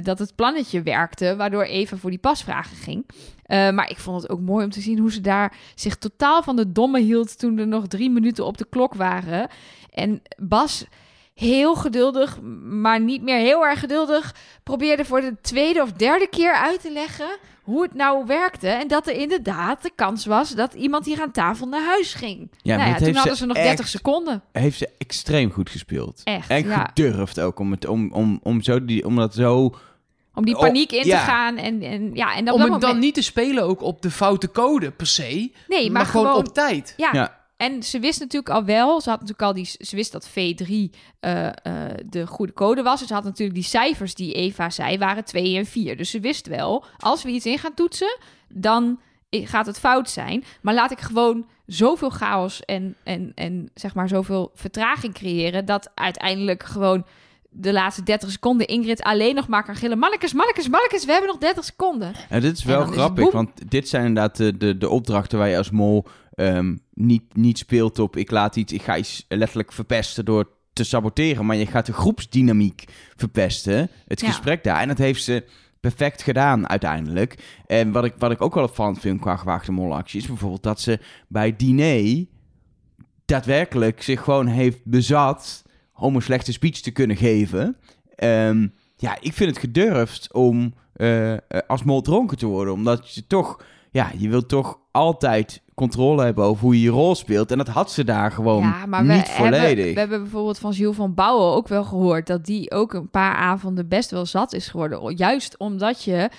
dat het plannetje werkte, waardoor Eva voor die pasvragen ging. Maar ik vond het ook mooi om te zien hoe ze daar zich totaal van de domme hield toen er nog drie minuten op de klok waren. En Bas, heel geduldig, maar niet meer heel erg geduldig, probeerde voor de tweede of derde keer uit te leggen hoe het nou werkte. En dat er inderdaad de kans was dat iemand hier aan tafel naar huis ging. Ja, nou ja, toen hadden ze nog echt- 30 seconden. Heeft ze extreem goed gespeeld. Echt, En ja. gedurfd ook om, het, om, om, om, zo die, om dat zo... Om die Oh, paniek in ja. te gaan. En, en, ja, en op Om dat het dan niet te spelen ook op de foute code per se. Nee, maar, maar, gewoon, op tijd. Ja, Ja. En ze wist natuurlijk al wel, ze had natuurlijk al die, ze wist dat V3 eh, eh, de goede code was. Dus ze had natuurlijk die cijfers die Eva zei, waren 2 en 4. Dus ze wist wel, als we iets in gaan toetsen, dan gaat het fout zijn. Maar laat ik gewoon zoveel chaos en, en, en zeg maar zoveel vertraging creëren, dat uiteindelijk gewoon de laatste 30 seconden Ingrid alleen nog maar kan gillen. Mannekes, mannekes, mannekes, we hebben nog 30 seconden. En dit is wel is grappig, want dit zijn inderdaad de, de, de opdrachten waar je als mol ehm, niet, niet speelt op... ik laat iets, ik ga iets letterlijk verpesten door te saboteren, maar je gaat de groepsdynamiek verpesten, het Ja. gesprek daar. En dat heeft ze perfect gedaan uiteindelijk. En wat ik, wat ik ook wel opvallend vind qua gewaagde molactie... is bijvoorbeeld dat ze bij diner daadwerkelijk zich gewoon heeft bezat... om een slechte speech te kunnen geven... Ehm, ja, ik vind het gedurfd om eh, eh, als mol dronken te worden. Omdat je toch, ja, je wilt toch altijd controle hebben over hoe je je rol speelt. En dat had ze daar gewoon Ja, maar we niet hebben, volledig. we hebben bijvoorbeeld van Jules van Bouwen ook wel gehoord dat die ook een paar avonden best wel zat is geworden. Juist omdat je,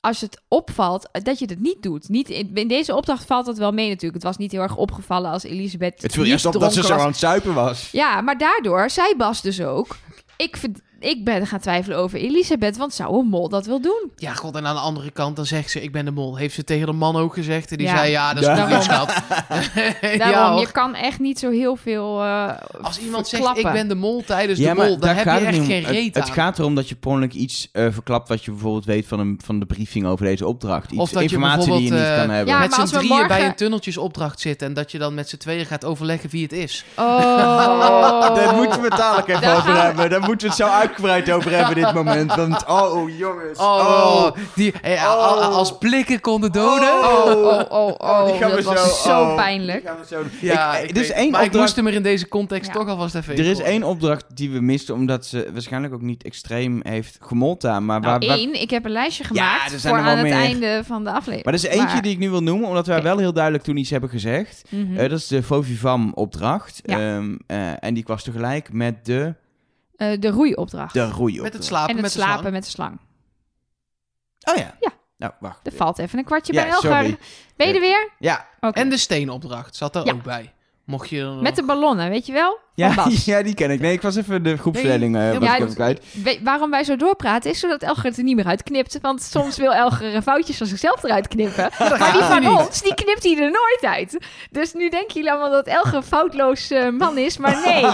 als het opvalt, dat je het niet doet. Niet in, in deze opdracht valt het wel mee natuurlijk. Het was niet heel erg opgevallen als Elisabeth. het viel eerst op dat ze zo aan het zuipen was. Ja, maar daardoor zei Bas dus ook. Ik, ik ben gaan twijfelen over Elisabeth, want zou een mol dat wel doen? Ja, god, en aan de andere kant dan zegt ze, ik ben de mol. Heeft ze tegen de man ook gezegd. En die Ja. zei, ja, dat is Ja. goed Daarom. schat. [LAUGHS] Daarom, je kan echt niet zo heel veel eh Als iemand zegt, verklappen. ik ben de mol tijdens ja, de mol, dan daar heb gaat je het echt niet om. geen reet het, gaat erom dat je per ongeluk iets eh, verklapt wat je bijvoorbeeld weet van, een, van de briefing over deze opdracht. Iets, Of dat je informatie die je niet kan eh, hebben. Ja, met z'n we drieën bij een tunneltjesopdracht zitten... en dat je dan met z'n tweeën gaat overleggen wie het is. Oh. [LAUGHS] Daar moeten we het dadelijk even over hebben. Daar moeten we het zo uitgebreid over hebben dit moment. Want, oh jongens. Oh, die eh, al- als blikken konden doden. Oh, oh, oh, oh. Die gaan we dat was zo oh, pijnlijk. die gaan we zo- Ja, Ik- ik, is weet- één maar ik moest hem er in deze context toch alvast even Er is één opdracht die we misten, omdat ze waarschijnlijk ook niet extreem heeft gemolten. Maar, Nou, waar, waar- één. Ik heb een lijstje gemaakt voor aan het meer. einde van de aflevering. maar er is eentje Maar- die ik nu wil noemen, omdat wij wel heel duidelijk toen iets hebben gezegd. Mhm. Eh, dat is de Vovivam opdracht. Ja. Ehm, eh, en die was tegelijk met de, Eh, de roeiopdracht. de roeiopdracht. Met het slapen en het met de slapen slang. met de slang. Oh ja. Ja. Nou, wacht. Er valt even een kwartje Ja, bij Elgar. sorry. Ben je er weer? Ja. En de steenopdracht zat er Ja. ook bij. Mocht je dan Met de ballonnen, weet je wel? Van Ja, Bas. [LAUGHS] ja, die ken ik. Nee, ik was even de groepsverdeling eh Nee, was ja, ik kwijt. Waarom wij zo doorpraten is zodat Elger het er niet meer uitknipt. Want soms wil Elger foutjes van zichzelf eruit knippen. [LAUGHS] dat Maar die van niet. ons, die knipt hij er nooit uit. Dus nu denken jullie allemaal dat Elger een foutloos eh, man is. Maar nee,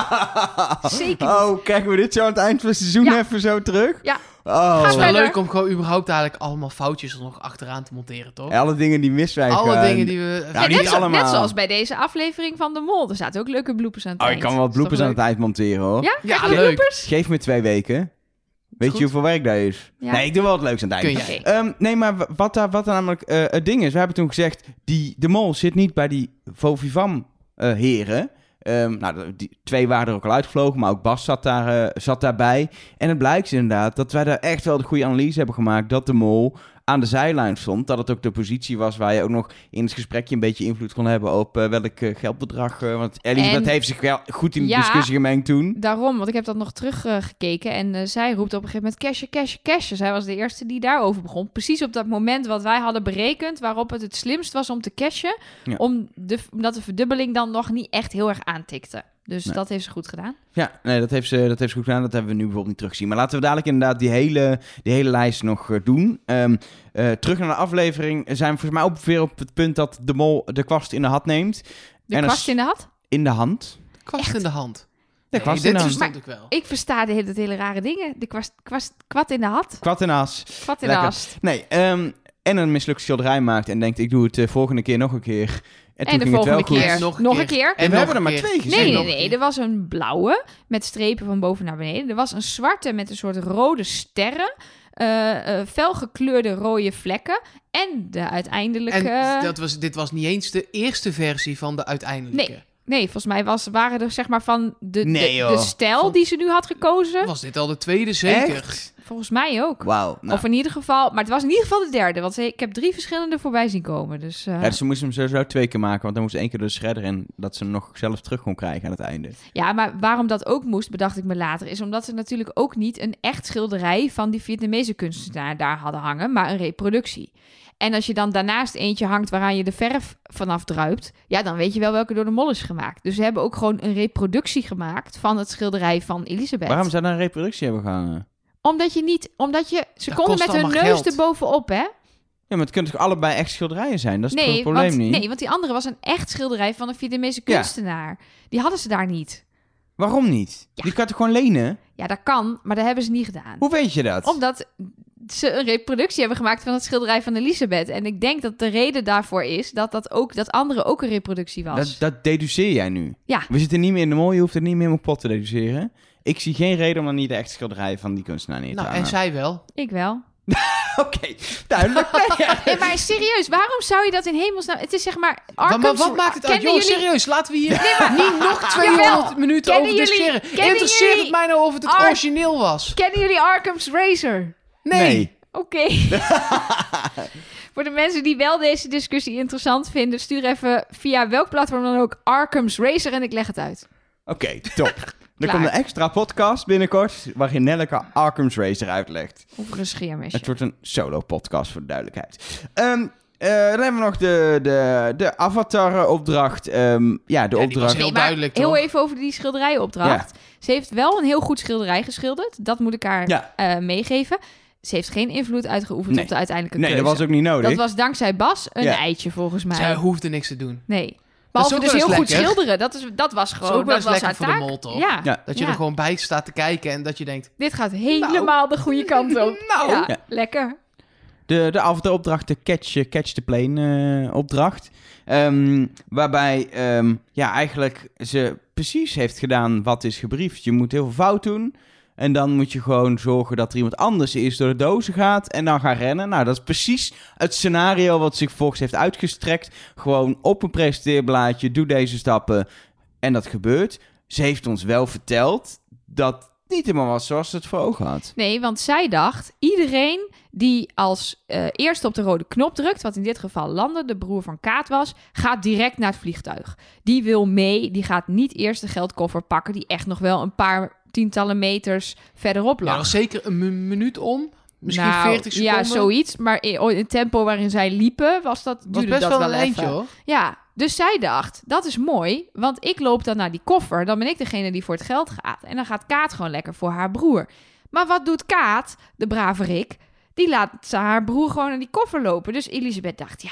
[LAUGHS] zeker niet. Oh, krijgen we dit zo aan het eind van het seizoen Ja. even zo terug? Ja. Oh. Het is wel leuk om gewoon überhaupt eigenlijk allemaal foutjes er nog achteraan te monteren, toch? Alle dingen die mis zijn Alle dingen die we... Nou, Ja, niet net, zo- allemaal. net zoals bij deze aflevering van De Mol. Er zaten ook leuke bloepers aan het Oh, ik kan wel bloepers aan het eind monteren, hoor. Ja, leuk. Geef me twee weken. Weet Goed. je hoeveel werk dat is? Ja. Nee, ik doe wel het leukste aan het eind. Kun jij. Oké. Ehm, nee, maar wat daar, wat daar namelijk eh, het ding is, we hebben toen gezegd, die, de mol zit niet bij die Vovivam eh, heren. Ehm, nou, die, twee waren er ook al uitgevlogen, maar ook Bas zat, daar, eh, zat daarbij. En het blijkt inderdaad dat wij daar echt wel de goede analyse hebben gemaakt dat de mol aan de zijlijn stond. Dat het ook de positie was waar je ook nog in het gesprekje een beetje invloed kon hebben op eh, welk eh, geldbedrag. eh, want Elisabeth En- heeft zich wel goed in de Ja. discussie gemengd toen. Daarom, want ik heb dat nog teruggekeken. en zij roept op een gegeven moment cashen, cashen, cashen. Zij was de eerste die daarover begon. Precies op dat moment wat wij hadden berekend... waarop het het slimst was om te cashen. Ja. Om de, omdat de verdubbeling dan nog niet echt heel erg aantikte. Dus Nee. dat heeft ze goed gedaan. Ja, nee, dat heeft, ze, dat heeft ze goed gedaan. Dat hebben we nu bijvoorbeeld niet teruggezien. Maar laten we dadelijk inderdaad die hele, die hele lijst nog eh, doen. Ehm, eh, terug naar de aflevering zijn we volgens mij ook weer op het punt dat de mol de kwast in de hand neemt. De En kwast in de had. In de hand? Kwast in de hand. De Nee, kwast dit in de hand. ik wel. Ik versta de hele, hele rare dingen. De kwast, kwast, kwad in de had. Kwad en as. Kwad in Lekker. de hast. Nee, ehm, en een mislukt schilderij maakt en denkt ik doe het de volgende keer nog een keer. En, de volgende keer Nog nog, een keer. En we hebben er maar twee gezien. Nee, nee, nee. Er was een blauwe met strepen van boven naar beneden. Er was een zwarte met een soort rode sterren. eh, felgekleurde rode vlekken. En de uiteindelijke... En dat was, dit was niet eens de eerste versie van de uiteindelijke. Nee. Nee, volgens mij was, waren er zeg maar van de, Nee, de, joh. de stijl die ze nu had gekozen. Was dit al de tweede zeker? Echt? Volgens mij ook. Wauw. Nou. Of in ieder geval... Maar het was in ieder geval de derde. Want ik heb drie verschillende voorbij zien komen. Dus Ja, dus ze moesten hem sowieso twee keer maken, want dan moest één keer door de shredder en dat ze hem nog zelf terug kon krijgen aan het einde. Ja, maar waarom dat ook moest, bedacht ik me later, is omdat ze natuurlijk ook niet een echt schilderij van die Vietnamese kunstenaar daar hadden hangen, maar een reproductie. En als je dan daarnaast eentje hangt waaraan je de verf vanaf druipt, ja, dan weet je wel welke door de mol is gemaakt. Dus ze hebben ook gewoon een reproductie gemaakt van het schilderij van Elisabeth. Waarom zou daar een reproductie hebben gehangen? Omdat je niet, omdat je, ze Dat met hun neus geld. erbovenop, hè? Ja, maar het kunnen toch allebei echt schilderijen zijn? Dat is Nee het probleem want, niet? nee, want die andere was een echt schilderij van een Vietnamese Ja. kunstenaar. Die hadden ze daar niet. Waarom niet? Ja. Die kan toch gewoon lenen? Ja, dat kan, maar dat hebben ze niet gedaan. Hoe weet je dat? Omdat ze een reproductie hebben gemaakt van het schilderij van Elisabeth. En ik denk dat de reden daarvoor is dat dat, ook, dat andere ook een reproductie was. Dat, dat deduceer jij nu. Ja. We zitten niet meer in de mol, je hoeft het niet meer op pot te deduceren. Ik zie geen reden om dan niet de echte schilderij van die kunstenaar neer te Nou, en hangen. zij wel. Ik wel. [LAUGHS] Oké, duidelijk. [LAUGHS] Nee, ja. Nee, maar serieus, waarom zou je dat in hemelsnaam... Het is zeg maar... Maar, Arkham's- maar wat maakt het uit? Kennen Joh, jullie- serieus, laten we hier niet nog [LAUGHS] 200 Jawel. minuten Kennen over jullie- discussiëren. kennen Interesseert jullie het mij nou of het het Ar- origineel was? Kennen jullie Arkham's Razor? Nee. Oké. Voor de mensen die wel deze discussie interessant vinden... stuur even via welk platform dan ook Arkham's Razor en ik leg het uit. Oké, top. Er komt een extra podcast binnenkort waarin Nelleke Arkham's Racer uitlegt. Over een scheermesje. Het wordt een solo-podcast voor de duidelijkheid. Ehm, eh, dan hebben we nog de, de, de Avatar-opdracht. Ehm, ja, de Ja, die was opdracht. heel Nee, duidelijk, Heel toch? even over die schilderijopdracht. Ze heeft wel een heel goed schilderij geschilderd. Dat moet ik haar Ja. eh, meegeven. Ze heeft geen invloed uitgeoefend Nee. op de uiteindelijke Nee, dat keuze. was ook niet nodig. Dat was dankzij Bas een Ja. eitje volgens mij. Zij hoefde niks te doen. Nee. Behalve dus heel goed schilderen. Dat, is, dat was is gewoon dat eens was lekker haar voor de mol, toch? Ja. Ja. Dat je Ja. er gewoon bij staat te kijken en dat je denkt... Dit gaat helemaal de goede [LAUGHS] kant op. Nou. Ja, Ja. lekker. De, de Avatar-opdracht, de Catch, eh, catch the Plane-opdracht. Ehm, waarbij ehm, ja, eigenlijk ze precies heeft gedaan wat is gebriefd. Je moet heel veel fout doen. En dan moet je gewoon zorgen dat er iemand anders is door de dozen gaat en dan gaan rennen. Nou, dat is precies het scenario wat zich volgens heeft uitgestrekt. Gewoon op een presenteerblaadje, doe deze stappen en dat gebeurt. Ze heeft ons wel verteld dat niet helemaal was zoals ze het voor ogen had. Nee, want zij dacht, iedereen die als eh eerste op de rode knop drukt, wat in dit geval Lande, de broer van Kaat was, gaat direct naar het vliegtuig. Die wil mee, die gaat niet eerst de geldkoffer pakken, die echt nog wel een paar tientallen meters verderop lag. zeker een mi- minuut om. Misschien Nou, 40 seconden. Ja, zoiets. Maar in het tempo waarin zij liepen, was dat, was duurde best dat wel wel een eindje, even. hoor. Ja, dus zij dacht, dat is mooi, want ik loop dan naar die koffer. Dan ben ik degene die voor het geld gaat. En dan gaat Kaat gewoon lekker voor haar broer. Maar wat doet Kaat, de brave Rick? Die laat haar broer gewoon naar die koffer lopen. Dus Elisabeth dacht, ja,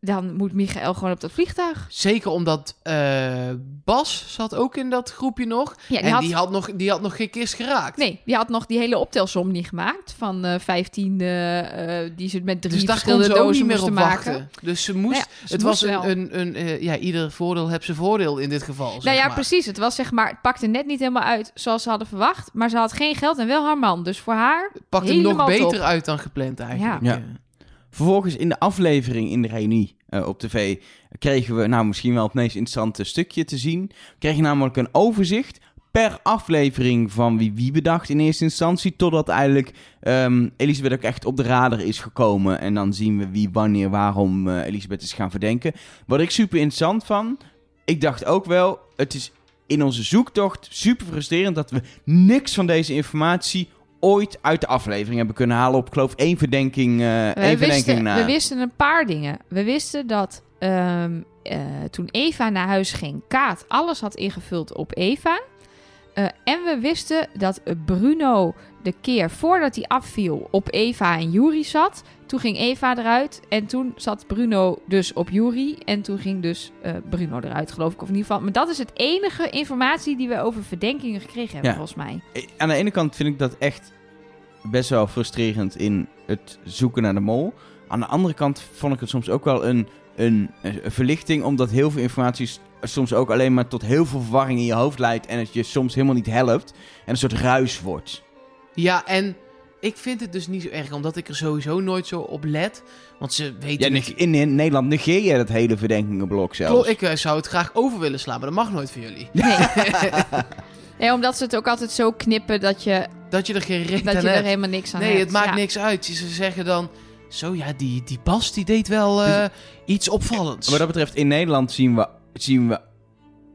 dan moet Michael gewoon op dat vliegtuig. Zeker omdat eh, Bas zat ook in dat groepje nog. Ja, die en had, die, had nog, die had nog geen kist geraakt. Nee, die had nog die hele optelsom niet gemaakt. Van eh 15 eh, die ze met drie Dus verschillende ze ook dozen niet meer moesten op maken. wachten. Dus ze moest... Nou ja, ze het was moest wel. een... een, een eh, ja, ieder voordeel heeft zijn voordeel in dit geval. Nou ja, maar. precies. Het was zeg maar, het pakte net niet helemaal uit zoals ze hadden verwacht. Maar ze had geen geld en wel haar man. Dus voor haar, Het pakte nog beter top. uit dan gepland eigenlijk. Ja. Ja. Vervolgens in de aflevering in de reunie eh, op tv kregen we nou misschien wel het meest interessante stukje te zien. We kregen namelijk een overzicht per aflevering van wie wie bedacht in eerste instantie. Totdat eigenlijk ehm, Elisabeth ook echt op de radar is gekomen. En dan zien we wie, wanneer, waarom eh, Elisabeth is gaan verdenken. Wat ik super interessant van. Ik dacht ook wel, het is in onze zoektocht super frustrerend dat we niks van deze informatie ooit uit de aflevering hebben kunnen halen op, ik geloof, één verdenking, eh één verdenking na. we wisten een paar dingen. We wisten dat ehm, eh, toen Eva naar huis ging, Kaat alles had ingevuld op Eva. Eh, en we wisten dat Bruno de keer voordat hij afviel op Eva en Juri zat. Toen ging Eva eruit en toen zat Bruno dus op Juri. En toen ging dus eh, Bruno eruit, geloof ik. Of in ieder geval. Maar dat is het enige informatie die we over verdenkingen gekregen hebben, Ja. volgens mij. Eh, Aan de ene kant vind ik dat echt best wel frustrerend in het zoeken naar de mol. Aan de andere kant vond ik het soms ook wel een, een, een verlichting, omdat heel veel informatie soms ook alleen maar tot heel veel verwarring in je hoofd leidt en het je soms helemaal niet helpt en een soort ruis wordt. Ja, en ik vind het dus niet zo erg, omdat ik er sowieso nooit zo op let. Want ze weten... Ja, in, in Nederland negeer je dat hele verdenkingenblok. Klopt, ik eh, zou het graag over willen slaan, maar dat mag nooit voor jullie. Nee. [LAUGHS] [LAUGHS] nee, omdat ze het ook altijd zo knippen dat je, Dat je er geen recht dat aan je er hebt. helemaal niks aan Nee, hebt. het maakt Ja. niks uit. Ze zeggen dan... Zo ja, die, die Bas die deed wel eh, iets opvallends. Wat dat betreft, in Nederland zien we, zien we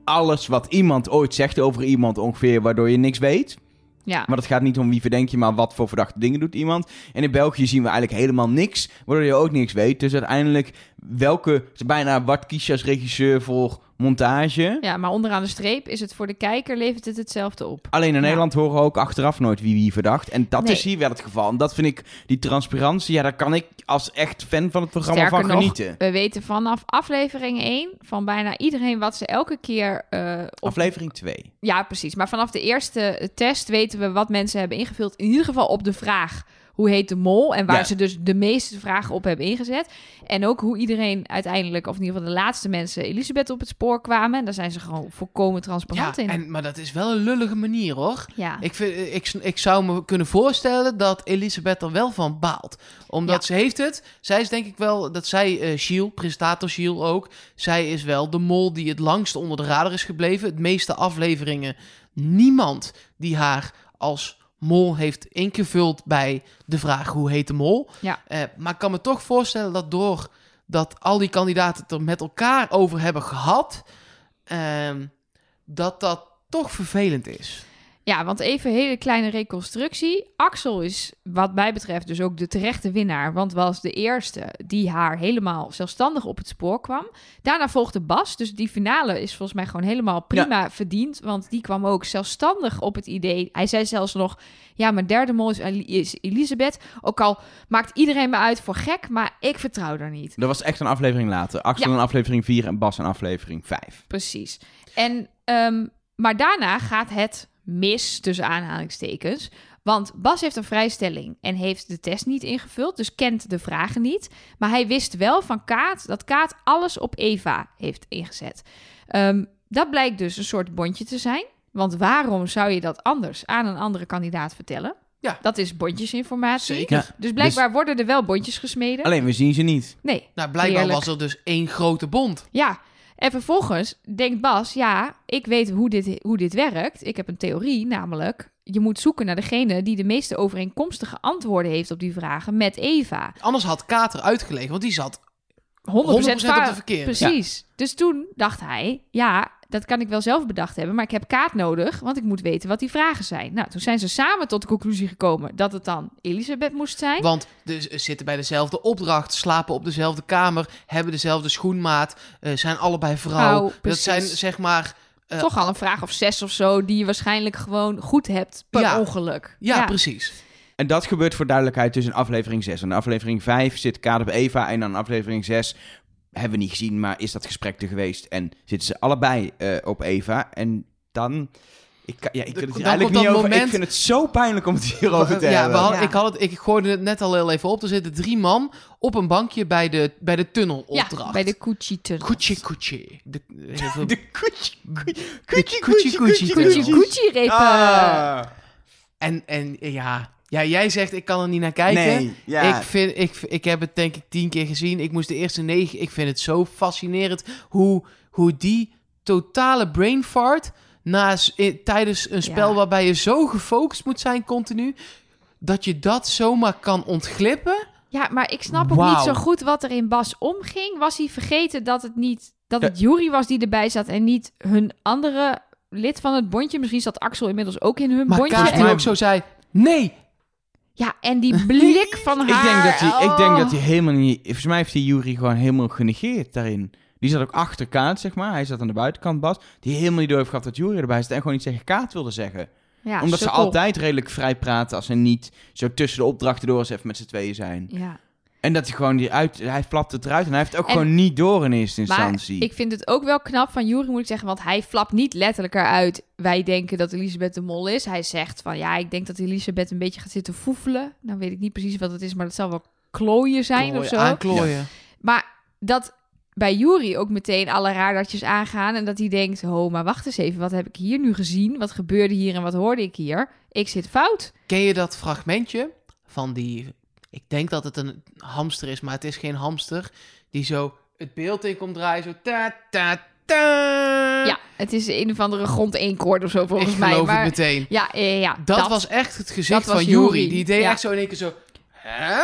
alles wat iemand ooit zegt over iemand ongeveer, waardoor je niks weet. Ja. Maar het gaat niet om wie verdenk je, maar wat voor verdachte dingen doet iemand. En in België zien we eigenlijk helemaal niks, waardoor je ook niks weet. Dus uiteindelijk, welke, bijna wat kies je als regisseur voor montage? ja, maar onderaan de streep is het voor de kijker levert het hetzelfde op. Alleen in Ja. Nederland horen we ook achteraf nooit wie wie verdacht. En dat Nee. is hier wel het geval. En dat vind ik, die transparantie, ja, daar kan ik als echt fan van het programma Sterker van nog, genieten. We weten vanaf aflevering 1 van bijna iedereen wat ze elke keer eh, op... Aflevering 2. Ja, precies. Maar vanaf de eerste test weten we wat mensen hebben ingevuld. In ieder geval op de vraag hoe heet de mol en waar Ja. ze dus de meeste vragen op hebben ingezet. En ook hoe iedereen uiteindelijk, of in ieder geval de laatste mensen, Elisabeth op het spoor kwamen. En daar zijn ze gewoon volkomen transparant ja, in. en, maar dat is wel een lullige manier hoor. Ja. Ik, vind, ik, ik zou me kunnen voorstellen dat Elisabeth er wel van baalt. Omdat Ja. ze heeft het. Zij is denk ik wel, dat zij, eh Giel, presentator Giel ook. Zij is wel de mol die het langst onder de radar is gebleven. Het meeste afleveringen. Niemand die haar als mol heeft ingevuld bij de vraag hoe heet de mol. Ja. Eh, maar ik kan me toch voorstellen dat door dat al die kandidaten het er met elkaar over hebben gehad, ehm, dat dat toch vervelend is. Ja, want even een hele kleine reconstructie. Axel is wat mij betreft dus ook de terechte winnaar. Want was de eerste die haar helemaal zelfstandig op het spoor kwam. Daarna volgde Bas. Dus die finale is volgens mij gewoon helemaal prima verdiend. Want die kwam ook zelfstandig op het idee. Hij zei zelfs nog... Ja, mijn derde mol is, Elisabeth. Ook al maakt iedereen me uit voor gek. Maar ik vertrouw daar niet. Dat was echt een aflevering later. Axel Ja. een aflevering 4 en Bas een aflevering 5. Precies. En, ehm, maar daarna gaat het mis, tussen aanhalingstekens. Want Bas heeft een vrijstelling en heeft de test niet ingevuld, dus kent de vragen niet. Maar hij wist wel van Kaat dat Kaat alles op Eva heeft ingezet. Ehm, dat blijkt dus een soort bondje te zijn. Want waarom zou je dat anders aan een andere kandidaat vertellen? Ja. Dat is bondjesinformatie. Zeker. Ja. Dus blijkbaar worden er wel bondjes gesmeden. Alleen, we zien ze niet. Nee. Nou, blijkbaar Heerlijk. was er dus één grote bond. Ja, en vervolgens denkt Bas, ja, ik weet hoe dit, hoe dit werkt. Ik heb een theorie, namelijk, je moet zoeken naar degene die de meeste overeenkomstige antwoorden heeft op die vragen met Eva. Anders had Kater uitgelegen, want die zat 100%, 100% va- op de verkeer. Precies. Dus toen dacht hij, ja, dat kan ik wel zelf bedacht hebben, maar ik heb kaart nodig, want ik moet weten wat die vragen zijn. Nou, toen zijn ze samen tot de conclusie gekomen dat het dan Elisabeth moest zijn. Want ze zitten bij dezelfde opdracht, slapen op dezelfde kamer, hebben dezelfde schoenmaat, eh, zijn allebei vrouw. Vrouw, dat zijn zeg maar... eh, Toch al een vraag of zes of zo, die je waarschijnlijk gewoon goed hebt per Ja. ongeluk. ja, precies. En dat gebeurt voor duidelijkheid in aflevering 6. En in aflevering 5 zit Kader bij Eva. En dan aflevering 6 hebben we niet gezien, maar is dat gesprek er geweest. En zitten ze allebei eh, op Eva. En dan... Ik, kan- ja, ik wil het hier eigenlijk niet over. Ik moment- vind het zo pijnlijk om het hierover te ja, hebben. we hadden, Ja. Ik, had het, ik gooide het net al heel even op. Er zitten drie man op een bankje bij de, bij de tunnelopdracht. Ja, bij de. Koetje, koetje. De, [LAUGHS] De Gucci, koetje. Gucci-repen. Ah. En, en ja, ja, jij zegt ik kan er niet naar kijken. Nee, ja. Ik, vind, ik, ik heb het denk ik tien keer gezien. Ik moest de eerste negen. Ik vind het zo fascinerend hoe, hoe die totale brain fart na, tijdens een spel Ja. waarbij je zo gefocust moet zijn continu, dat je dat zomaar kan ontglippen. Ja, maar ik snap ook niet zo goed wat er in Bas omging. Was hij vergeten dat het niet dat het Jury was die erbij zat en niet hun andere lid van het bondje? Misschien zat Axel inmiddels ook in hun Maar bondje. Kaas En- die ook zo zei, nee, Ja, en die [LAUGHS] blik van Ik haar. denk, dat hij, ik denk oh. dat hij helemaal niet... Volgens mij heeft hij Jury gewoon helemaal genegeerd daarin. Die zat ook achter Kaat, zeg maar. Hij zat aan de buitenkant, Bas. Die helemaal niet door heeft gehad dat Jury erbij zat. En gewoon niet zeggen Kaat wilde zeggen. Ja, Omdat ze altijd redelijk vrij praten als ze niet zo tussen de opdrachten door eens even met z'n tweeën zijn. Ja. En dat hij gewoon die uit... Hij flapt het eruit en hij heeft het ook En- gewoon niet door in eerste Maar instantie. ik vind het ook wel knap van Jury, moet ik zeggen. Want hij flapt niet letterlijk eruit. Wij denken dat Elisabeth de mol is. Hij zegt van ja, ik denk dat Elisabeth een beetje gaat zitten foefelen. Dan weet ik niet precies wat het is, maar dat zal wel klooien zijn of zo. aanklooien. Maar dat bij Jury ook meteen alle raardatjes aangaan. En dat hij denkt, oh, maar wacht eens even. Wat heb ik hier nu gezien? Wat gebeurde hier en wat hoorde ik hier? Ik zit fout. Ken je dat fragmentje van die... Ik denk dat het een hamster is, maar het is geen hamster. Die zo het beeld in komt draaien, zo ta ta ta. Ja, het is een of andere grond eenkoord of zo volgens ik mij. geloof Maar het meteen. ja, ja, ja, Dat, was echt het gezicht van Jury. Yuri. Die deed Ja. echt zo in één keer zo... Hè?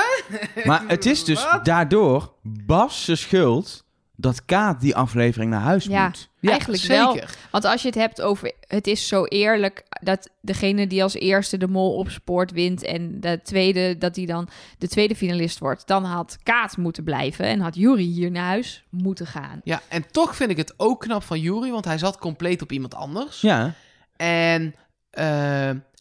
Maar het is dus [LAUGHS] Wat? daardoor Bas' schuld dat Kaat die aflevering naar huis Ja. moet. Ja, Eigenlijk wel. zeker. Want als je het hebt over het is zo eerlijk dat degene die als eerste de mol opspoort wint en de tweede dat hij dan de tweede finalist wordt, dan had Kaat moeten blijven en had Jury hier naar huis moeten gaan. Ja, en toch vind ik het ook knap van Jury, want hij zat compleet op iemand anders. Ja. En eh,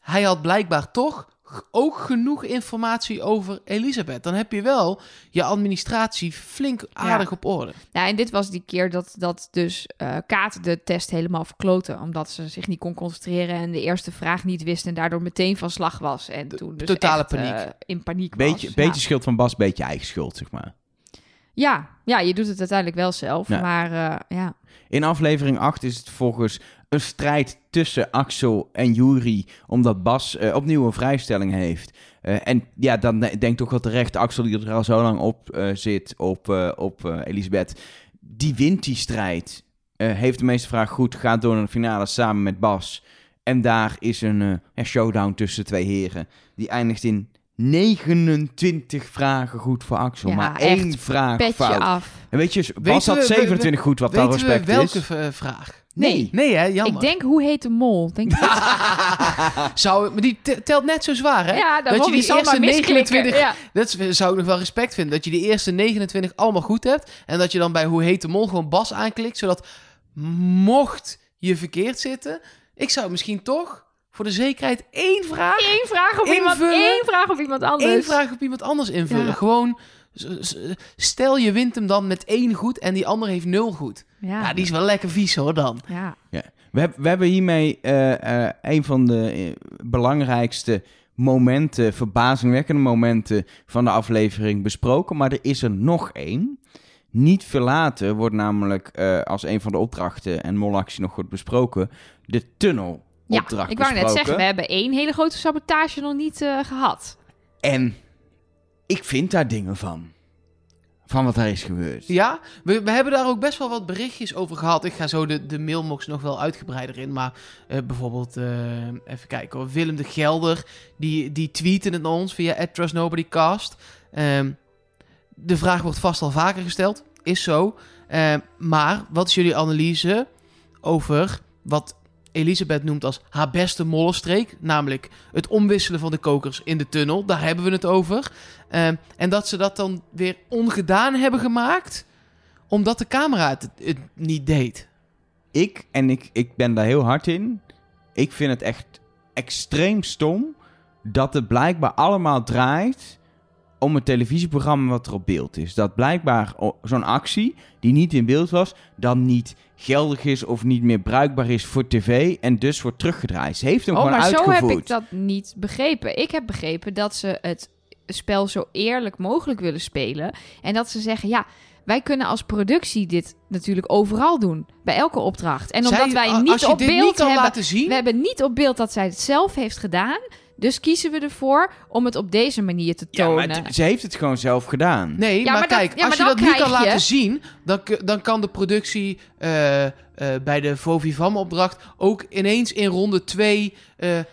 hij had blijkbaar toch ook genoeg informatie over Elisabeth. Dan heb je wel je administratie flink aardig op orde. Ja, en dit was die keer dat, dat dus eh, Kaat de test helemaal verkloten, omdat ze zich niet kon concentreren en de eerste vraag niet wist en daardoor meteen van slag was. En toen dus totale echt, eh, paniek. in paniek was. Beetje, Ja. beetje schuld van Bas, beetje eigen schuld, zeg maar. Ja, ja, je doet het uiteindelijk wel zelf, Ja. maar eh, ja. In aflevering 8 is het volgens een strijd tussen Axel en Jury, omdat Bas eh, opnieuw een vrijstelling heeft. Eh, en ja, dan de- denk ik toch wel terecht, Axel die er al zo lang op eh, zit, op, eh, op eh, Elisabeth, die wint die strijd. Eh, heeft de meeste vraag goed, gaat door naar de finale samen met Bas. En daar is een eh, showdown tussen de twee heren. Die eindigt in 29 vragen goed voor Axel, Ja, maar echt één vraag fout. af. En weet je, Bas Weten had we- we- 27 goed, wat dan Weten respect we welke is. v- vraag? Nee. Nee, hè? Jammer. Ik denk, hoe heet de mol? Denk dat? [LAUGHS] Zou, maar die te- telt net zo zwaar, hè? Ja, dat je die eerste misklikken. 29 Ja. Dat zou ik nog wel respect vinden. Dat je die eerste 29 allemaal goed hebt. En dat je dan bij Hoe heet de mol gewoon Bas aanklikt. Zodat mocht je verkeerd zitten. Ik zou misschien toch voor de zekerheid één vraag. Eén vraag op iemand, één vraag op iemand anders. één vraag op iemand anders invullen. Ja. Gewoon. Stel je wint hem dan met één goed en die ander heeft nul goed. Ja. Ja, die is wel lekker vies hoor dan. ja. We, heb- we hebben hiermee eh, eh, een van de eh, belangrijkste momenten, verbazingwekkende momenten van de aflevering besproken. Maar er is er nog één. Niet veel later wordt namelijk eh, als een van de opdrachten en molactie nog wordt besproken, de tunnel. Ja, ik wou net zeggen, we hebben één hele grote sabotage nog niet eh, gehad. En ik vind daar dingen van. Van wat daar is gebeurd. Ja, we, hebben daar ook best wel wat berichtjes over gehad. Ik ga zo de, de mailbox nog wel uitgebreider in. Maar eh, bijvoorbeeld, eh, even kijken hoor. Willem de Gelder, die, die tweette het ons via @trustnobodycast. Ehm de vraag wordt vast al vaker gesteld. is zo. Eh, maar wat is jullie analyse over wat Elisabeth noemt als haar beste mollenstreek? Namelijk het omwisselen van de kokers in de tunnel. Daar hebben we het over. Eh, en dat ze dat dan weer ongedaan hebben gemaakt, omdat de camera het, het niet deed. Ik, en ik, ik ben daar heel hard in, ik vind het echt extreem stom dat het blijkbaar allemaal draait om het televisieprogramma wat er op beeld is. Dat blijkbaar zo'n actie die niet in beeld was, dan niet geldig is of niet meer bruikbaar is voor tv en dus wordt teruggedraaid. Ze heeft hem Oh, gewoon maar zo uitgevoerd. heb ik dat niet begrepen. Ik heb begrepen dat ze het spel zo eerlijk mogelijk willen spelen. En dat ze zeggen, ja, wij kunnen als productie dit natuurlijk overal doen. Bij elke opdracht. En omdat Zij- wij niet als je op dit beeld niet kan hebben... laten zien, We hebben niet op beeld dat zij het zelf heeft gedaan. Dus kiezen we ervoor om het op deze manier te ja, tonen. maar het- ze heeft het gewoon zelf gedaan. Nee, Ja, maar, maar dat- kijk, ja, als je maar dat niet kan je- laten zien, dan, dan kan de productie eh, eh, bij de Vovivam-opdracht ook ineens in ronde 2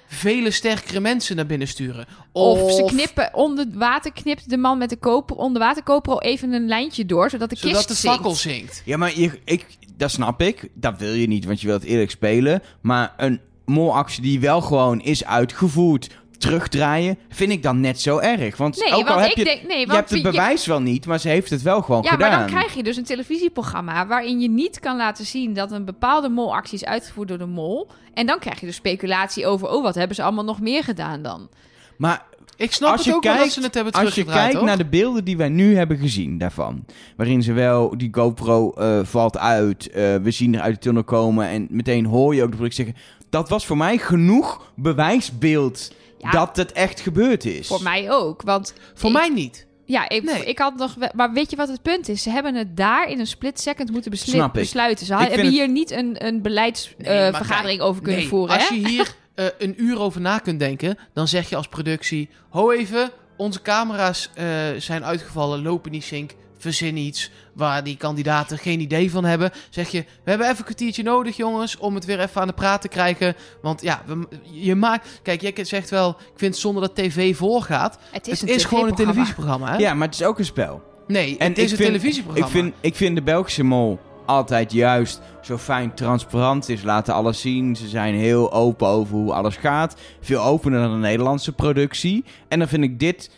vele sterkere mensen naar binnen sturen. Of, ze knippen onder water, knipt de man met de koper onder waterkoper al even een lijntje door, zodat de zodat kist de zinkt. fakkel zinkt. Ja, maar je, ik, dat snap ik. Dat wil je niet, want je wilt eerlijk spelen. Maar een molactie die wel gewoon is uitgevoerd, terugdraaien, vind ik dan net zo erg. Want Nee, ook al heb ik je, denk... Nee, je want hebt het je- bewijs wel niet, maar ze heeft het wel gewoon Ja, gedaan. maar dan krijg je dus een televisieprogramma waarin je niet kan laten zien dat een bepaalde molactie is uitgevoerd door de mol. En dan krijg je dus speculatie over, oh, wat hebben ze allemaal nog meer gedaan dan? Maar Ik snap Als het je ook dat kijkt- ze het hebben als je kijkt hoor. naar de beelden die wij nu hebben gezien daarvan, waarin ze wel, die GoPro eh, valt uit, eh, we zien er uit de tunnel komen en meteen hoor je ook de productie zeggen, dat was voor mij genoeg bewijsbeeld Ja. dat het echt gebeurd is. Voor mij ook, want... Voor ik- mij niet. Ja, ik, Nee. ik had nog... wel- Maar weet je wat het punt is? Ze hebben het daar in een split second moeten besli- Snap ik. besluiten. Ze hebben het- hier niet een, een Nee, beleidsvergadering kijk, over kunnen nee, voeren. Als hè? je hier [LAUGHS] eh, een uur over na kunt denken, dan zeg je als productie: Ho even, onze camera's eh, zijn uitgevallen, lopen niet sync, verzin iets waar die kandidaten geen idee van hebben. Zeg je: We hebben even een kwartiertje nodig, jongens, om het weer even aan de praat te krijgen. Want ja, we, je maakt. Kijk, jij zegt wel: Ik vind het zonde dat tv voorgaat. Het is, het een is gewoon een TV-programma. televisieprogramma, hè? Ja, maar het is ook een spel. Nee, En het is een vind- televisieprogramma. Ik vind, ik vind de Belgische mol altijd juist zo fijn transparant is. Laten alles zien. Ze zijn heel open over hoe alles gaat. Veel opener dan de Nederlandse productie. En dan vind ik dit...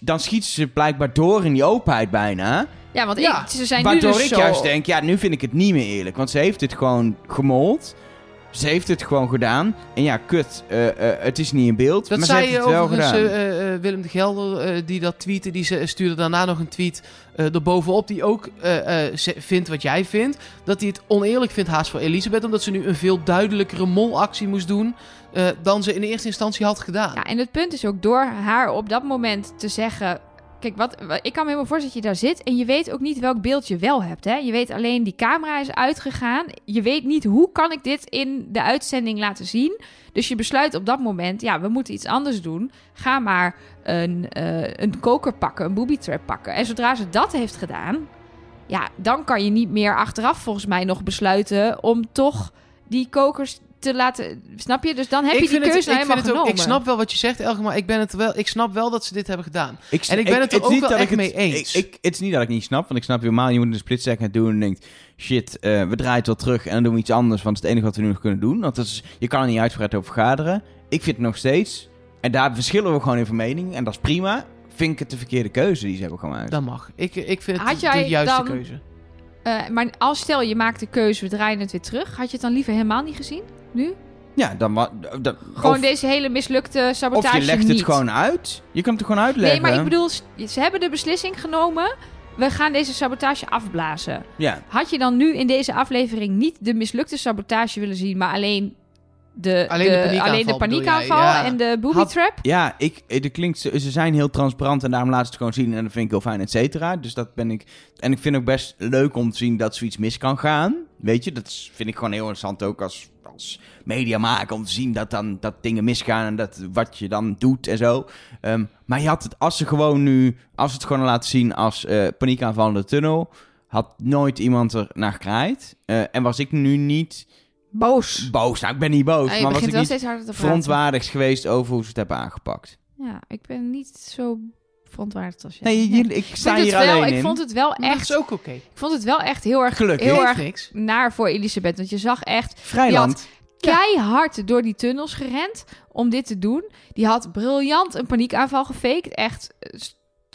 Dan schieten ze blijkbaar door in die openheid bijna. Ja, want Ja, ik, ze zijn Waardoor nu dus ik zo... juist denk, ja, nu vind ik het niet meer eerlijk. Want ze heeft dit gewoon gemold. Ze heeft het gewoon gedaan. En ja, kut, eh, eh, het is niet in beeld. Dat maar ze zei heeft het wel gedaan. eh, eh, Willem de Gelder, eh, die dat tweette. Die ze- stuurde daarna nog een tweet eh erbovenop. Die ook eh, eh, ze- vindt wat jij vindt. Dat hij het oneerlijk vindt haast voor Elisabeth. Omdat ze nu een veel duidelijkere molactie moest doen. Eh, dan ze in de eerste instantie had gedaan. Ja, en het punt is ook door haar op dat moment te zeggen... Kijk, wat, wa- ik kan me helemaal voorstellen dat je daar zit... en je weet ook niet welk beeld je wel hebt. Hè? Je weet alleen, die camera is uitgegaan. Je weet niet, hoe kan ik dit in de uitzending laten zien? Dus je besluit op dat moment... ja, we moeten iets anders doen. Ga maar een, eh, een koker pakken, een booby trap pakken. En zodra ze dat heeft gedaan... ja, dan kan je niet meer achteraf volgens mij nog besluiten... om toch die kokers te laten... Snap je? Dus dan heb je die het- keuze nou ik, helemaal vind het ook, genomen. ik snap wel wat je zegt, Elke, maar ik, ben het wel, ik snap wel dat ze dit hebben gedaan. Ik, En ik ben het er ook niet wel dat echt ik het- mee eens. Ik, ik- het is niet dat ik niet snap, want ik snap helemaal, je moet een split second doen en denkt, shit, eh, we draaien het wel terug en dan doen we iets anders, want het is het enige wat we nu nog kunnen doen. Want dat is, je kan er niet uitgebreid over vergaderen. Ik vind het nog steeds, en daar verschillen we gewoon in van mening, en dat is prima, vind ik het de verkeerde keuze die ze hebben gemaakt. Dat mag. Ik, ik vind het Had de- jij de juiste dan- keuze. Eh, maar als stel je maakt de keuze, we draaien het weer terug. Had je het dan liever helemaal niet gezien? Nu? Ja, dan wa- dat, Gewoon of, deze hele mislukte sabotage of je legt niet. het gewoon uit. Je kan het gewoon uitleggen. Nee, maar ik bedoel, ze hebben de beslissing genomen. We gaan deze sabotage afblazen. Ja, Had je dan nu in deze aflevering niet de mislukte sabotage willen zien, maar alleen de, Alleen de paniekaanval alleen de paniekaanval ja. en de booby Had- trap? Ja, ik, eh, dat klinkt, ze ze zijn heel transparant en daarom laten ze het gewoon zien. En dat vind ik heel fijn, et cetera. Dus dat ben ik. En ik vind ook best leuk om te zien dat zoiets mis kan gaan. Weet je, dat vind ik gewoon heel interessant ook als, als mediamaker om te zien dat, dan, dat dingen misgaan en dat, wat je dan doet en zo. Ehm, maar je had het, als ze gewoon nu, als ze het gewoon laten zien als eh paniekaanval in de tunnel, had nooit iemand er naar gekraaid. Eh, en was ik nu niet Boos. boos. Nou, ik ben niet boos, je maar was begint ik wel niet steeds harder te praten. verontwaardigd geweest over hoe ze het hebben aangepakt. Ja, ik ben niet zo verontwaardigd als jij. Nee, jullie- ik Ik sta vond hier het wel, alleen ik in. vond het wel Dat echt, is ook oké. ik vond het wel echt heel erg, Gelukkig. heel erg niks. naar voor Elisabeth. Want je zag echt Vrijland. keihard door die tunnels gerend om dit te doen. Die had briljant een paniekaanval gefaked. Echt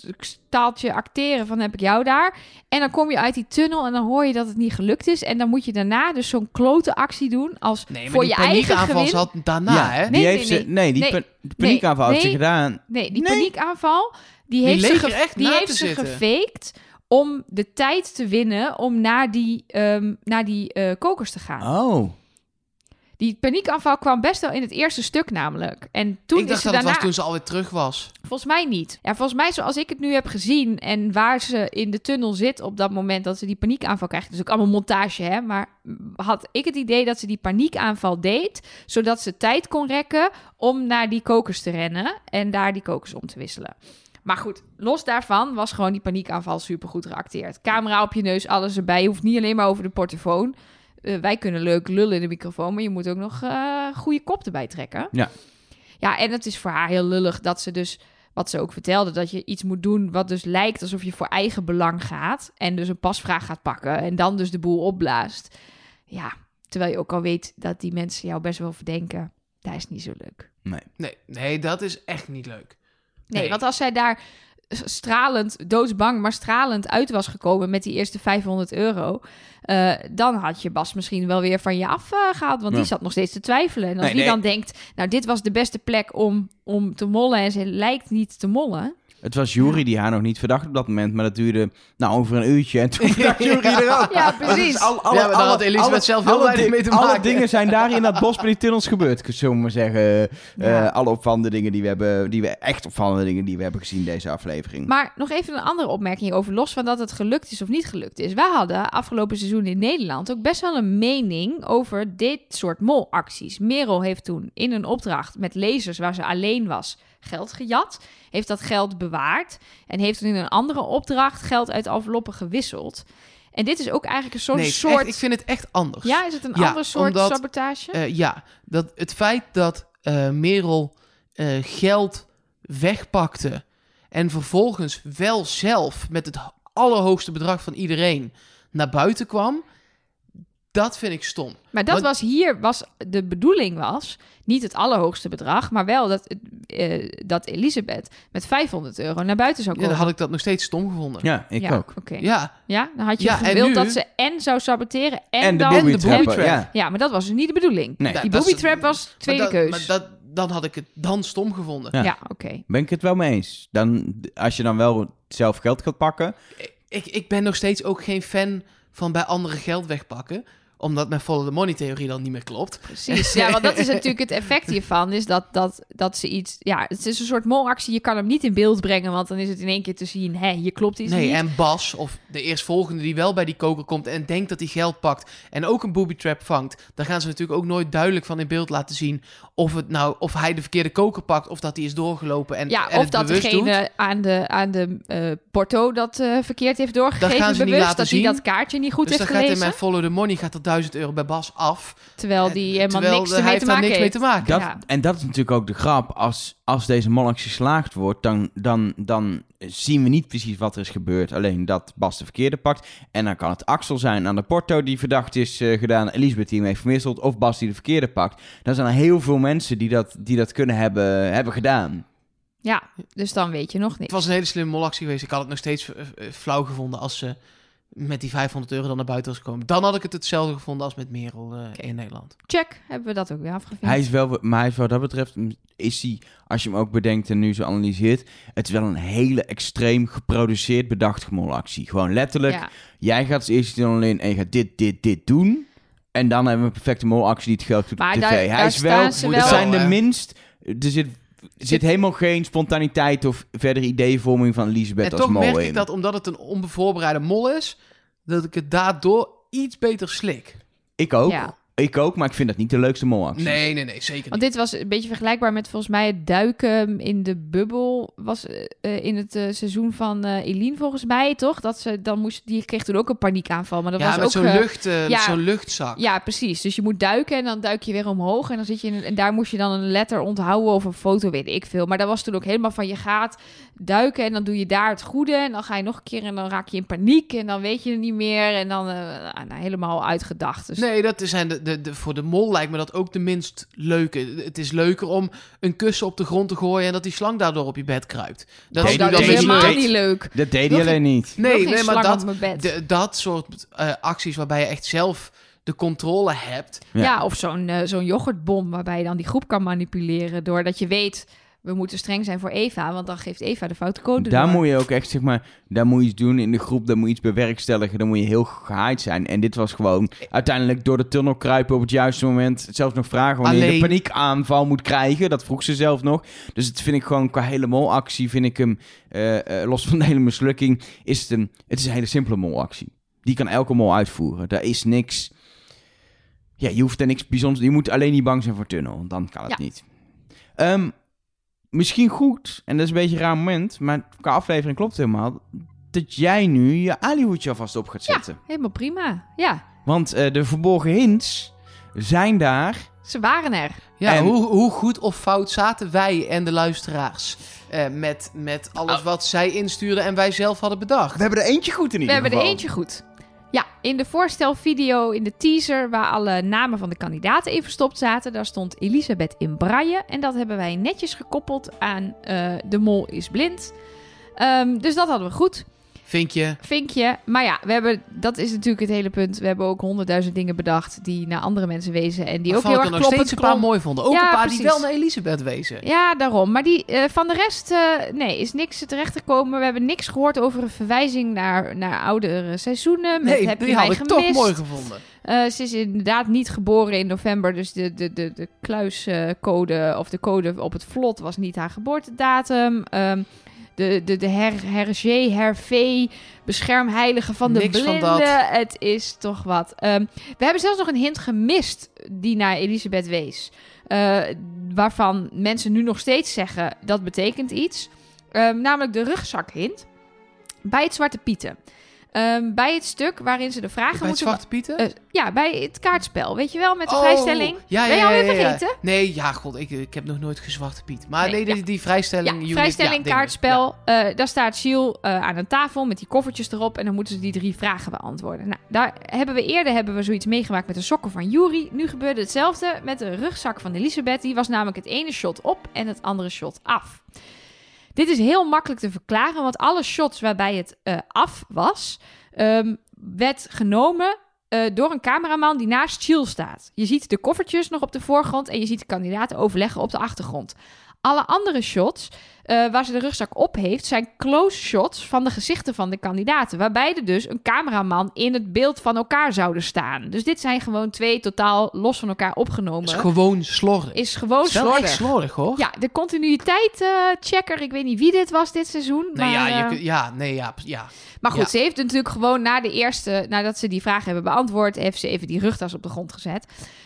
st- staaltje acteren van heb ik jou daar. En dan kom je uit die tunnel en dan hoor je dat het niet gelukt is. En dan moet je daarna dus zo'n klote actie doen als Nee, maar voor die je eigen paniekaanval gewin. zat daarna, ja, hè? die Nee, heeft nee, ze, nee, die nee. paniekaanval heeft ze nee. gedaan. Nee, die Nee. paniekaanval, die, Die heeft ze, ge- echt die na heeft ze zitten. gefaked om de tijd te winnen om naar die, ehm, naar die eh, kokers te gaan. Oh. Die paniekaanval kwam best wel in het eerste stuk namelijk. En toen ik dacht is ze dat het daarna... was toen ze alweer terug was. Volgens mij niet. Ja, volgens mij zoals ik het nu heb gezien en waar ze in de tunnel zit op dat moment dat ze die paniekaanval krijgt. Dus ook allemaal montage, hè. Maar had ik het idee dat ze die paniekaanval deed, zodat ze tijd kon rekken om naar die kokers te rennen en daar die kokers om te wisselen. Maar goed, los daarvan was gewoon die paniekaanval supergoed geacteerd. Camera op je neus, alles erbij. Je hoeft niet alleen maar over de portofoon. Eh, wij kunnen leuk lullen in de microfoon, maar je moet ook nog eh goede kop erbij trekken. Ja. Ja, en het is voor haar heel lullig dat ze dus, wat ze ook vertelde, dat je iets moet doen wat dus lijkt alsof je voor eigen belang gaat. En dus een pasvraag gaat pakken en dan dus de boel opblaast. Ja, terwijl je ook al weet dat die mensen jou best wel verdenken. Dat is niet zo leuk. Nee. Nee, nee, dat is echt niet leuk. Nee, Nee. want als zij daar stralend, doodsbang, maar stralend uit was gekomen met die eerste 500 euro, eh, dan had je Bas misschien wel weer van je afgehaald, want Ja. die zat nog steeds te twijfelen. En als Nee, die nee. dan denkt, nou, dit was de beste plek om, om te mollen en ze lijkt niet te mollen. Het was Jury die haar nog niet verdacht op dat moment, maar dat duurde nou over een uurtje en toen [LAUGHS] verdacht Jury er ook. Ja, Dus precies. al- alle- Ja, maar daar alle- had Elisabeth alle- zelf heel alle weinig mee te Alle maken. dingen zijn daar in dat bos bij die tunnels gebeurd, zullen we maar zeggen. Eh, alle opvallende dingen die we hebben, die we echt opvallende dingen die we hebben gezien deze aflevering. Maar nog even een andere opmerking over, los van dat het gelukt is of niet gelukt is. Wij hadden afgelopen seizoen in Nederland ook best wel een mening over dit soort molacties. Merel heeft toen in een opdracht met lezers waar ze alleen was geld gejat. Heeft dat geld bewaard en heeft toen in een andere opdracht geld uit enveloppen gewisseld. En dit is ook eigenlijk een soort... nee, soort... echt- ik vind het echt anders. Ja, is het een Ja, ander soort omdat, sabotage? Eh, ja, dat het feit dat eh, Merel eh, geld wegpakte en vervolgens wel zelf met het allerhoogste bedrag van iedereen naar buiten kwam, dat vind ik stom. Maar dat Want- was hier, was, de bedoeling was niet het allerhoogste bedrag, maar wel dat, eh, dat Elisabeth met 500 euro naar buiten zou Ja, komen. dan had ik dat nog steeds stom gevonden. ja, ik ja, ook. Oké. Ja, Ja, dan had je Ja, gewild nu- dat ze en zou saboteren en, En de dan... booby de booby trap. ja. Ja, maar dat was dus niet de bedoeling. Nee. Ja, Die booby trap was maar tweede dat- keus. Maar dat, dan had ik het dan stom gevonden. Ja. Ja, oké. Ben ik het wel mee eens. Dan, als je dan wel zelf geld gaat pakken, Ik, ik ben nog steeds ook geen fan van bij anderen geld wegpakken. Omdat mijn follow the money theorie dan niet meer klopt. Precies. Ja, want dat is [LAUGHS] natuurlijk het effect hiervan. Is dat, dat, dat ze iets... Ja, het is een soort molactie. Je kan hem niet in beeld brengen, want dan is het in één keer te zien... Hé, hier klopt iets Nee, niet. en Bas, of de eerstvolgende die wel bij die koker komt en denkt dat hij geld pakt en ook een booby trap vangt, dan gaan ze natuurlijk ook nooit duidelijk van in beeld laten zien of, het nou, of hij de verkeerde koker pakt of dat hij is doorgelopen en, Ja, en of het dat doet. degene aan de, aan de eh, porto dat eh, verkeerd heeft doorgegeven gaan ze niet bewust. laten dat hij dat kaartje niet goed dus dan heeft gaat in gelezen. mijn follow the money gaat er 1000 euro bij Bas af. Terwijl die helemaal terwijl niks hij heeft te mee heeft. te maken. Dat, Ja. En dat is natuurlijk ook de grap. Als, als deze molactie geslaagd wordt, dan, dan, dan zien we niet precies wat er is gebeurd. Alleen dat Bas de verkeerde pakt. En dan kan het Axel zijn aan de porto die verdacht is eh, gedaan. Elisabeth die hem heeft. Of Bas die de verkeerde pakt. Dan zijn er heel veel mensen die dat, die dat kunnen hebben, hebben gedaan. Ja, dus dan weet je nog Het niks. was een hele slimme molactie geweest. Ik had het nog steeds eh, eh, flauw gevonden als ze met die 500 euro dan naar buiten was gekomen. Dan had ik het hetzelfde gevonden als met Merel eh, in Nederland. Check, hebben we dat ook weer afgevinkt. Hij is wel, maar hij is wat dat betreft, is hij, als je hem ook bedenkt en nu zo analyseert, het is wel een hele extreem geproduceerd bedacht gemolactie. Gewoon letterlijk, Ja. jij gaat als eerste dan alleen en je gaat dit, dit, dit doen. En dan hebben we een perfecte molactie die het geld doet op tv. daar- hij daar is wel, staan ze het wel- zijn de minst, er zit, er zit helemaal geen spontaniteit of verdere ideevorming van Elisabeth en als toch mol merk in. ik dat omdat het een onbevoorbereide mol is, dat ik het daardoor iets beter slik. Ik ook. Ja. Ik ook, maar ik vind dat niet de leukste molactie. Nee, nee, nee, zeker Want niet. dit was een beetje vergelijkbaar met volgens mij het duiken in de bubbel. Was eh, eh, in het eh, seizoen van eh Eline volgens mij, toch? Dat ze dan moest, die kreeg toen ook een paniekaanval. Maar dat ja, was met ook zo'n lucht, eh, ja. zo'n luchtzak. Ja, precies. Dus je moet duiken en dan duik je weer omhoog. En dan zit je in en daar moest je dan een letter onthouden of een foto, weet ik veel. Maar dat was toen ook helemaal van je gaat duiken en dan doe je daar het goede. En dan ga je nog een keer en dan raak je in paniek. En dan weet je het niet meer. En dan nou, helemaal uitgedacht. Dus Nee, dat zijn de, de, de, voor de mol lijkt me dat ook de minst leuke. Het is leuker om een kussen op de grond te gooien en dat die slang daardoor op je bed kruipt. Dat is minder helemaal niet leuk. Dat deed hij alleen niet. Nee, nee, maar dat, op mijn bed. de- dat soort eh, acties waarbij je echt zelf de controle hebt. Ja. Ja, of zo'n eh, zo'n yoghurtbom waarbij je dan die groep kan manipuleren. Doordat je weet, we moeten streng zijn voor Eva. Want dan geeft Eva de foute code Daar door. moet je ook echt, zeg maar, daar moet je iets doen in de groep, daar moet je iets bewerkstelligen, dan moet je heel gehaaid zijn. En dit was gewoon uiteindelijk door de tunnel kruipen op het juiste moment, zelfs nog vragen wanneer je de paniekaanval moet krijgen, dat vroeg ze zelf nog. Dus het vind ik gewoon qua hele molactie, vind ik hem, eh, eh, los van de hele mislukking, is het een, het is een hele simpele molactie. Die kan elke mol uitvoeren. Daar is niks, ja, je hoeft er niks bijzonders, je moet alleen niet bang zijn voor tunnel, dan kan het Ja. niet. Ehm, misschien goed, en dat is een beetje een raar moment, maar qua aflevering klopt het helemaal, dat jij nu je alihoedje alvast op gaat Ja. zetten. Helemaal prima. Ja, Want eh, de verborgen hints zijn daar. ze waren er. Ja, En- hoe, hoe goed of fout zaten wij en de luisteraars eh, met, met alles Oh. wat zij instuurden en wij zelf hadden bedacht? We hebben er eentje goed in We ieder hebben er geval. eentje goed. Ja, in de voorstelvideo, in de teaser, waar alle namen van de kandidaten in verstopt zaten, daar stond Elisabeth in braille. En dat hebben wij netjes gekoppeld aan eh, De Mol is blind. Ehm, dus dat hadden we goed. Vinkje. Vinkje. Maar ja, we hebben, dat is natuurlijk het hele punt. We hebben ook honderdduizend dingen bedacht die naar andere mensen wezen. En die ook heel erg er nog kloppend steeds een paar mooi vonden. Ook Ja, een paar die wel naar Elisabeth wezen. Ja, daarom. Maar die, eh, van de rest, eh, nee, is niks terechtgekomen. We hebben niks gehoord over een verwijzing naar, naar oudere seizoenen. Met Nee, heb die je had ik gemist? toch mooi gevonden. Eh, ze is inderdaad niet geboren in november, dus de, de, de, de kluiscode of de code op het vlot was niet haar geboortedatum. Ehm, de de, de her, hergé, hervee, beschermheilige van de Niks blinden. Het is toch wat. Ehm, we hebben zelfs nog een hint gemist die naar Elisabeth wees. Eh, waarvan mensen nu nog steeds zeggen dat betekent iets. Ehm, namelijk de rugzakhint bij het Zwarte Pieten. Ehm, bij het stuk waarin ze de vragen Bij moeten Zwarte Pieten? eh, ja, bij het kaartspel. Weet je wel, met de Oh, vrijstelling. Ja, ja, Ben je alweer ja, ja. vergeten? Nee, ja, god, ik, ik heb nog nooit gezwarte Piet. Maar nee, Nee, die, die vrijstelling... Ja, unit, vrijstelling, kaartspel. eh, daar staat Giel eh, aan een tafel met die koffertjes erop. En dan moeten ze die drie vragen beantwoorden. Nou, daar hebben we eerder hebben we zoiets meegemaakt met de sokken van Yuri. Nu gebeurde hetzelfde met de rugzak van Elisabeth. Die was namelijk het ene shot op en het andere shot af. Dit is heel makkelijk te verklaren, want alle shots waarbij het eh, af was, ehm, werd genomen eh, door een cameraman die naast Chill staat. Je ziet de koffertjes nog op de voorgrond en je ziet de kandidaten overleggen op de achtergrond. Alle andere shots eh, waar ze de rugzak op heeft, zijn close shots van de gezichten van de kandidaten. Waarbij er dus een cameraman in het beeld van elkaar zouden staan. Dus dit zijn gewoon twee totaal los van elkaar opgenomen. Is gewoon slordig. Is gewoon wel slordig. echt slordig, hoor. Ja, de continuïteit-checker. ik weet niet wie dit was dit seizoen. Nee, maar, ja, je, eh, ja, nee, ja, ja. maar goed, Ja. ze heeft natuurlijk gewoon na de eerste, nadat ze die vragen hebben beantwoord, heeft ze even die rugtas op de grond gezet.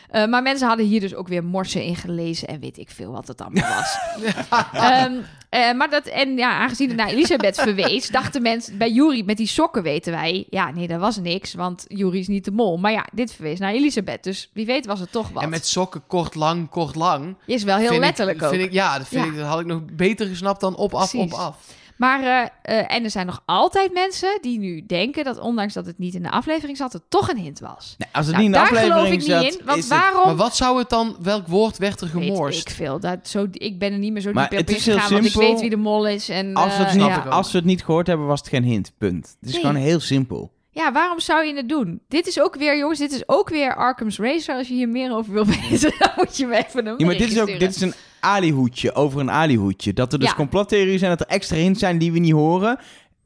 Eh, maar mensen hadden hier dus ook weer morsen in gelezen en weet ik veel wat het allemaal was. [LAUGHS] Ehm, eh, maar dat, en ja, aangezien het naar Elisabeth verwees, dachten mensen bij Jury met die sokken weten wij, ja, nee, dat was niks, want Jury is niet de mol. Maar ja, dit verwees naar Elisabeth, dus wie weet was het toch wat. En met sokken kort, lang, kort, lang. Is wel heel letterlijk ik, ook. Vind ik, ja, dat, vind Ja. Ik, dat had ik nog beter gesnapt dan op, af, Precies. op, af. Maar, eh, eh, en er zijn nog altijd mensen die nu denken dat ondanks dat het niet in de aflevering zat, het toch een hint was. Nee, als het Nou, niet in de daar geloof aflevering ik niet zat, in, want is het- waarom... Maar wat zou het dan, welk woord werd er Weet gemorst? ik veel. Dat, zo, ik ben er niet meer zo Maar diep op het is heel ingegaan, want ik weet wie de mol is. En, Als we, eh, het niet, ook. als we het niet gehoord hebben, was het geen hint. Punt. Het is Nee. gewoon heel simpel. Ja, waarom zou je het doen? Dit is ook weer, jongens, dit is ook weer Arkham's Racer. Als je hier meer over wil [LAUGHS] weten, dan moet je me even een Ja, maar dit is ook dit is een alihoedje over een alihoedje. Dat er dus Ja. complottheorieën zijn, dat er extra hints zijn die we niet horen.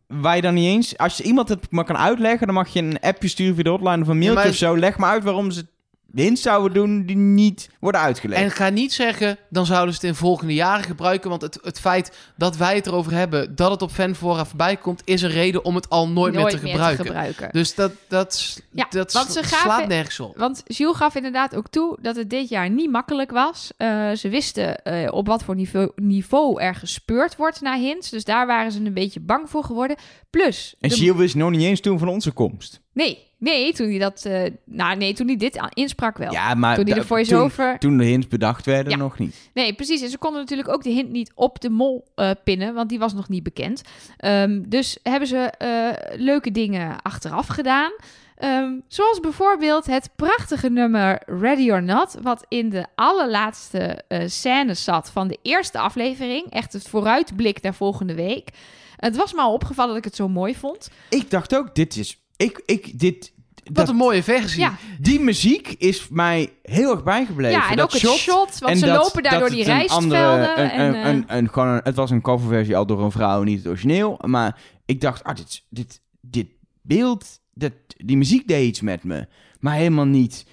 Waar je dan niet eens... Als je iemand het maar kan uitleggen, dan mag je een appje sturen via de hotline of een mailtje maar- of zo. Leg maar uit waarom ze hints zouden doen die niet worden uitgelegd. En ga niet zeggen, dan zouden ze het in volgende jaren gebruiken. Want het, het feit dat wij het erover hebben, dat het op Fanfora voorbij komt, is een reden om het al nooit, meer te gebruiken. gebruiken. Dus dat, dat, Ja, dat want s- ze gaven- slaat nergens op. Want Jules gaf inderdaad ook toe dat het dit jaar niet makkelijk was. Eh, ze wisten eh, op wat voor niveau, niveau er gespeurd wordt naar hints. Dus daar waren ze een beetje bang voor geworden. Plus, En de- Gilles wist nog niet eens toen van onze komst. Nee, nee, toen hij dat, eh, nou nee, toen hij dit insprak wel. Ja, maar toen hij de voice-over, Toen, toen de hints bedacht werden, Ja. nog niet. nee, precies. En ze konden natuurlijk ook de hint niet op de mol eh, pinnen, want die was nog niet bekend. Ehm, dus hebben ze eh, leuke dingen achteraf gedaan. Ehm, zoals bijvoorbeeld het prachtige nummer Ready or Not, wat in de allerlaatste eh scène zat van de eerste aflevering. Echt het vooruitblik naar volgende week. Het was me al opgevallen dat ik het zo mooi vond. Ik dacht ook, dit is... Ik, ik, dit, Wat dat, een mooie versie. Ja, die muziek is mij heel erg bijgebleven. ja en dat ook het shot, shot, want ze dat- lopen daar door die rijstvelden. een, en, een, eh, een, een- gewoon een- het was een coverversie al door een vrouw, niet het origineel. Maar ik dacht, ah, dit, dit, dit beeld, dat, die muziek deed iets met me. Maar helemaal niet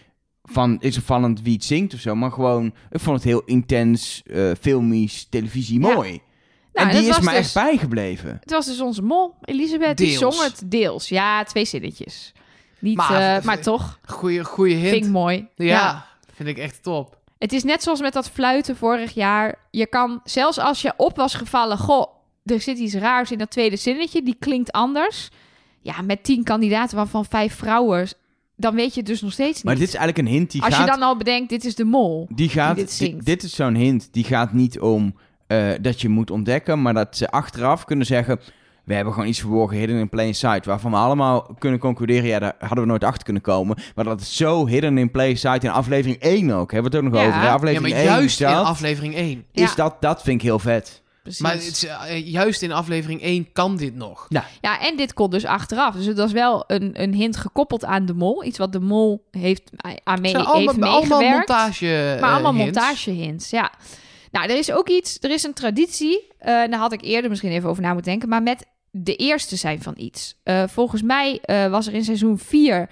van, is opvallend wie het zingt of zo. Maar gewoon, ik vond het heel intens, eh filmisch, televisie Ja. Nou, en die is me dus- echt bijgebleven. Het was dus onze mol, Elisabeth. Die zong het deels. Ja, twee zinnetjes. Niet, Maar- maar, maar toch, Goeie, goeie hint. vind ik mooi. ja, vind ik echt top. Het is net zoals met dat fluiten vorig jaar. Je kan, zelfs als je op was gevallen... Goh, er zit iets raars in dat tweede zinnetje. Die klinkt anders. Ja, met tien kandidaten, waarvan vijf vrouwen... Dan weet je het dus nog steeds niet. Maar dit is eigenlijk een hint die als gaat... je dan al bedenkt, dit is de mol. Die gaat, die dit dit, zingt. dit is zo'n hint, die gaat niet om eh, dat je moet ontdekken, maar dat ze achteraf kunnen zeggen, we hebben gewoon iets verborgen, hidden in plain sight, waarvan we allemaal kunnen concluderen, ja, daar hadden we nooit achter kunnen komen, maar dat is zo hidden in plain sight in aflevering 1 ook, hebben we het ook nog Ja. over, hè? Ja, aflevering maar 1 juist in dat, aflevering 1. is Ja. dat, dat vind ik heel vet. Precies. Maar het is, eh, juist in aflevering 1 kan dit nog. Ja, en dit kon dus achteraf. Dus het was wel een, een hint gekoppeld aan de mol. Iets wat de mol heeft, aan mee, heeft allemaal, allemaal meegewerkt. montage Maar allemaal eh, hints. montagehints, ja. Nou, er is ook iets, er is een traditie. eh, daar had ik eerder misschien even over na moeten denken. Maar met de eerste zijn van iets. Eh, volgens mij eh, was er in seizoen 4...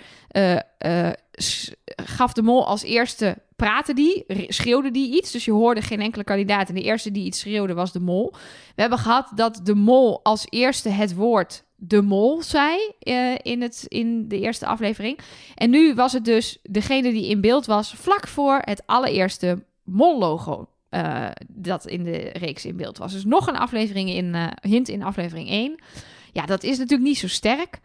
gaf de mol als eerste praten die, re- schreeuwde die iets. Dus je hoorde geen enkele kandidaat. En de eerste die iets schreeuwde was de mol. We hebben gehad dat de mol als eerste het woord de mol zei in, het, in de eerste aflevering. En nu was het dus degene die in beeld was vlak voor het allereerste mol-logo. Eh, dat in de reeks in beeld was. Dus nog een aflevering in eh, hint in aflevering 1. Ja, dat is natuurlijk niet zo sterk.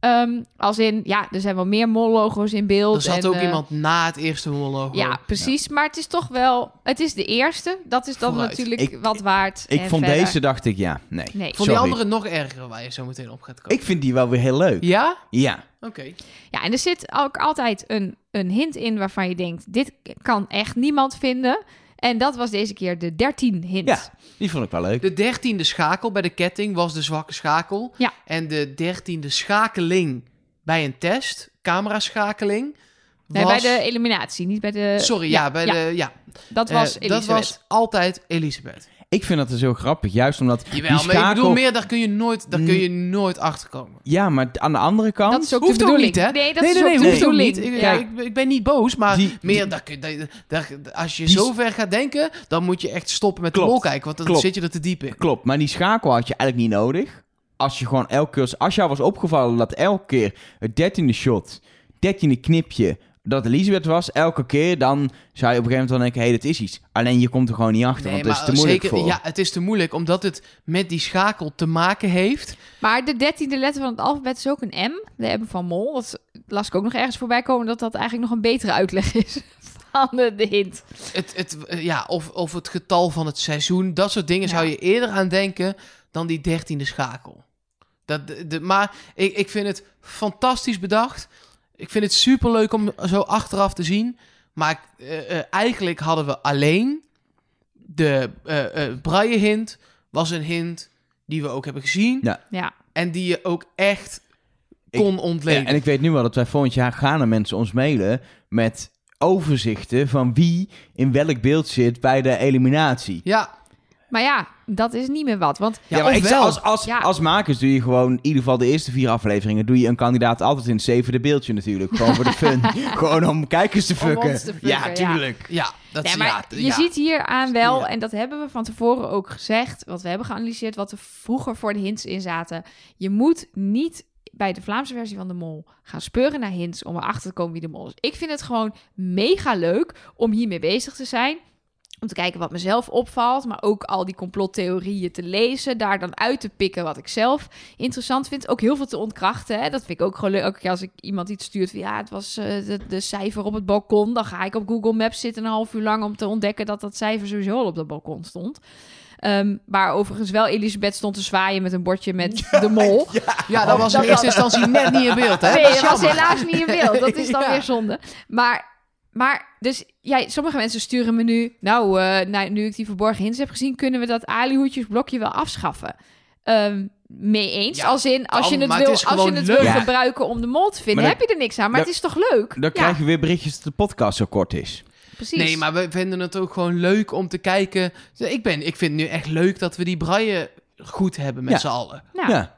Ehm, als in, ja, er zijn wel meer mol-logo's in beeld. Er zat en, ook eh, iemand na het eerste monoloog. Ja, precies. Maar het is toch wel... Het is de eerste. Dat is dan Vooruit. natuurlijk Ik- wat waard. Ik En vond verder- deze, dacht ik, ja, nee. Nee. Vond die andere nog erger waar je zo meteen op gaat komen. Ik vind die wel weer heel leuk. Ja? Ja. Oké. Ja, en er zit ook altijd een, een hint in waarvan je denkt... dit kan echt niemand vinden. En dat was deze keer de 13 hint. Ja. Die vond ik wel leuk. De dertiende schakel bij de ketting was de zwakke schakel. Ja. En de dertiende schakeling bij een test, cameraschakeling, Nee, was... bij de eliminatie, niet bij de... Sorry, ja, bij de... Ja, Dat was dat Elisabeth. was altijd Elisabeth. Ik vind dat dus heel grappig, juist omdat Jawel, die maar ik schakel... bedoel meer, daar kun je nooit, daar kun Mm. je nooit achter komen. Ja, maar aan de andere kant... Dat is ook Hoeft de ook niet, hè? Nee, dat nee, is nee, ook nee, hoeft ook niet. Ik, Ja. ik, ik ben niet boos, maar Die- meer, die- daar kun- daar- daar- als je Die- zo ver gaat denken, dan moet je echt stoppen met Klopt. de kijken, want dan Klopt. zit je er te diep in. Klopt, maar die schakel had je eigenlijk niet nodig. Als je gewoon elke keer... Als jou was opgevallen dat elke keer het dertiende shot, dertiende knipje, dat Elisabeth was, elke keer, dan zou je op een gegeven moment wel denken, hé, hey, dit is iets. Alleen je komt er gewoon niet achter, want het is te moeilijk zeker, voor. ja, het is te moeilijk, omdat het met die schakel te maken heeft. Maar de dertiende letter van het alfabet is ook een M. De M van Mol. Dat las ik ook nog ergens voorbij komen... dat dat eigenlijk nog een betere uitleg is [LAUGHS] van de, hint. Het, het, ja, of, of het getal van het seizoen, dat soort dingen Ja. zou je eerder aan denken dan die dertiende schakel. Dat, de, de- maar ik, ik vind het fantastisch bedacht. Ik vind het superleuk om zo achteraf te zien. Maar eh, eh, eigenlijk hadden we alleen de eh eh braille hint was een hint die we ook hebben gezien. Ja. Ja. En die je ook echt Ik- kon Ja, ontleden. en ik weet nu wel dat wij volgend jaar gaan er mensen ons mailen met overzichten van wie in welk beeld zit bij de eliminatie. Ja, Maar ja, dat is niet meer wat. Want Ja, maar ik als, als, Ja. als makers doe je gewoon in ieder geval de eerste vier afleveringen... doe je een kandidaat altijd in het zevende beeldje natuurlijk. Gewoon voor de [LAUGHS] fun. gewoon om kijkers te Om fucken. ons te fucken, ja, tuurlijk. Ja, dat Nee, is... maar ja, je ja. ziet hier aan wel, en dat hebben we van tevoren ook gezegd, wat we hebben geanalyseerd, wat er vroeger voor de hints in zaten. Je moet niet bij de Vlaamse versie van de Mol gaan speuren naar hints om erachter te komen wie de Mol is. Ik vind het gewoon mega leuk om hiermee bezig te zijn. Om te kijken wat mezelf opvalt, maar ook al die complottheorieën te lezen. Daar dan uit te pikken wat ik zelf interessant vind. Ook heel veel te ontkrachten. Hè? Dat vind ik ook gewoon leuk. Elke keer als ik iemand iets stuurt van ja, het was eh, de, de cijfer op het balkon. Dan ga ik op Google Maps zitten een half uur lang om te ontdekken dat dat cijfer sowieso al op dat balkon stond. Ehm, waar overigens wel Elisabeth stond te zwaaien met een bordje met [LAUGHS] de mol. Ja, dat was in eerste instantie net niet in beeld, hè? Nee, Dat was helaas niet in beeld. Dat is dan [LAUGHS] Ja. weer zonde. Maar, maar dus ja, sommige mensen sturen me nu... Nou, eh, nou, nu ik die verborgen hints heb gezien... kunnen we dat alihoedjesblokje wel afschaffen. Ehm, mee eens. Ja, als in, als kan, je het wil, het als je het leuk. wil Ja. gebruiken om de mol te vinden, dan- heb je er niks aan. Maar dan- het is toch leuk? Dan ja, krijg je weer berichtjes dat de podcast zo kort is. precies. Nee, maar we vinden het ook gewoon leuk om te kijken. Ik, ben, ik vind het nu echt leuk dat we die braille goed hebben met Ja. z'n allen. Ja.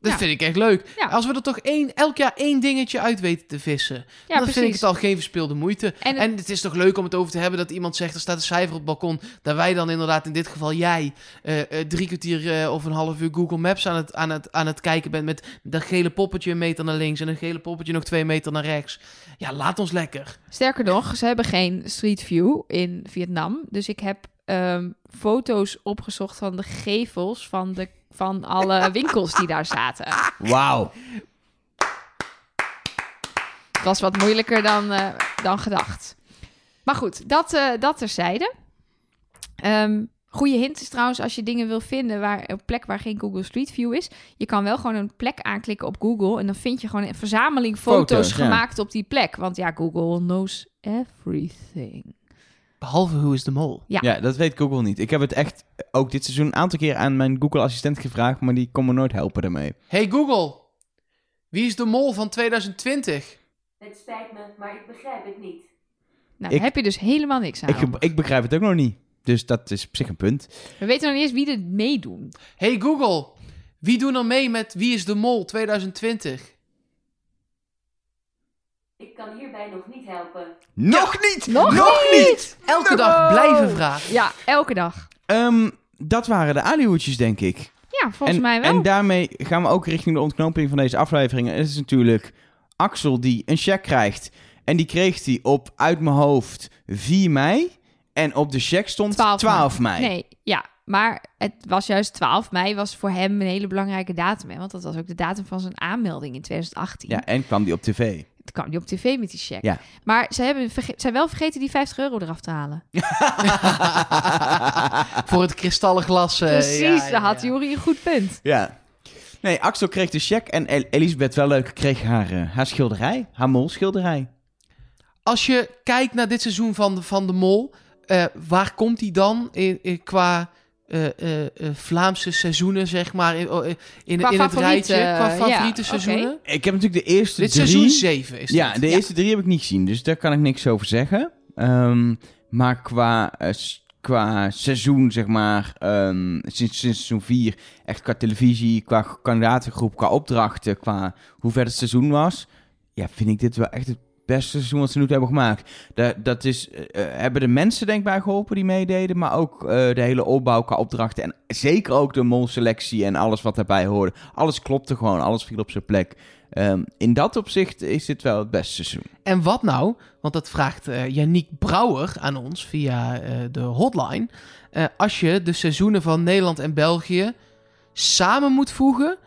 Dat Ja. vind ik echt leuk. Ja. Als we er toch één, elk jaar één dingetje uit weten te vissen. Ja, dan vind ik het al geen verspilde moeite. En En het- het, is toch leuk om het over te hebben dat iemand zegt... er staat een cijfer op het balkon. Dat wij dan inderdaad, in dit geval jij... eh, eh, drie kwartier eh, of een half uur Google Maps aan het, aan, het, aan het kijken bent... met dat gele poppetje een meter naar links... en een gele poppetje nog twee meter naar rechts. Ja, laat ons lekker. Sterker nog, ze hebben geen Street View in Vietnam. Dus ik heb ehm, foto's opgezocht van de gevels van, de, van alle winkels die daar zaten. Wauw. Het was wat moeilijker dan, eh, dan gedacht. Maar goed, dat, eh dat terzijde. Ehm goede hint is trouwens, als je dingen wil vinden waar een plek waar geen Google Street View is. Je kan wel gewoon een plek aanklikken op Google. En dan vind je gewoon een verzameling foto's, Foto's, ja. gemaakt op die plek. Want ja, Google knows everything. Behalve Hoe is de Mol. Ja. Ja. dat weet Google niet. Ik heb het echt ook dit seizoen een aantal keer aan mijn Google-assistent gevraagd, maar die kon me nooit helpen daarmee. Hey Google, wie is de mol van 2020? Het spijt me, maar ik begrijp het niet. Nou, Ik- daar heb je dus helemaal niks aan. Ik, ik begrijp het ook nog niet. Dus dat is op zich een punt. We weten nog niet eens wie er meedoen. Hey Google, wie doen er mee met Wie is de Mol 2020? Ik kan hierbij nog niet helpen. Nog niet! Nog niet! Elke dag blijven vragen. Ja, elke dag. Ehm, dat waren de alihoedjes, denk ik. Ja, volgens en, mij wel. En daarmee gaan we ook richting de ontknoping van deze aflevering. En het is natuurlijk Axel die een check krijgt. En die kreeg hij op, uit mijn hoofd, 4 mei. En op de check stond 12, 12 mei. Nee, ja. Maar het was juist 12 mei, was voor hem een hele belangrijke datum. Hè? Want dat was ook de datum van zijn aanmelding in 2018. Ja, en kwam die op tv. Toen kwam hij op tv met die check. Ja. Maar ze hebben verge- zijn wel vergeten die 50 euro eraf te halen. [LAUGHS] Voor het kristallen glas. eh, Precies, ja, ja, daar had. Jury een goed punt. Ja. Nee, Axel kreeg de check en El- Elisabeth, wel leuk, kreeg haar, eh, haar schilderij. Haar molschilderij. Als je kijkt naar dit seizoen van de, van de Mol, eh, waar komt hij dan in, in- qua eh, eh, eh, Vlaamse seizoenen, zeg maar, in, oh, in, in, Qua in het favoriete, rijtje? Qua favoriete seizoenen? Ik heb natuurlijk de eerste Dit drie... seizoen 7 is Ja, dit. de eerste drie heb ik niet gezien, dus daar kan ik niks over zeggen. Ehm, maar qua, qua seizoen, zeg maar, ehm, sinds, sinds seizoen 4, echt qua televisie, qua kandidatengroep, qua opdrachten, qua hoe ver het seizoen was, ja, vind ik dit wel echt het beste seizoen wat ze nu hebben gemaakt. Dat, dat is, eh, eh, hebben de mensen denk ik bij geholpen die meededen, maar ook eh, de hele opbouw opdrachten en zeker ook de molselectie en alles wat daarbij hoorde. Alles klopte gewoon, alles viel op zijn plek. Ehm, in dat opzicht is dit wel het beste seizoen. En wat nou, want dat vraagt eh Yannick Brouwer aan ons via de hotline. Als je de seizoenen van Nederland en België samen moet voegen,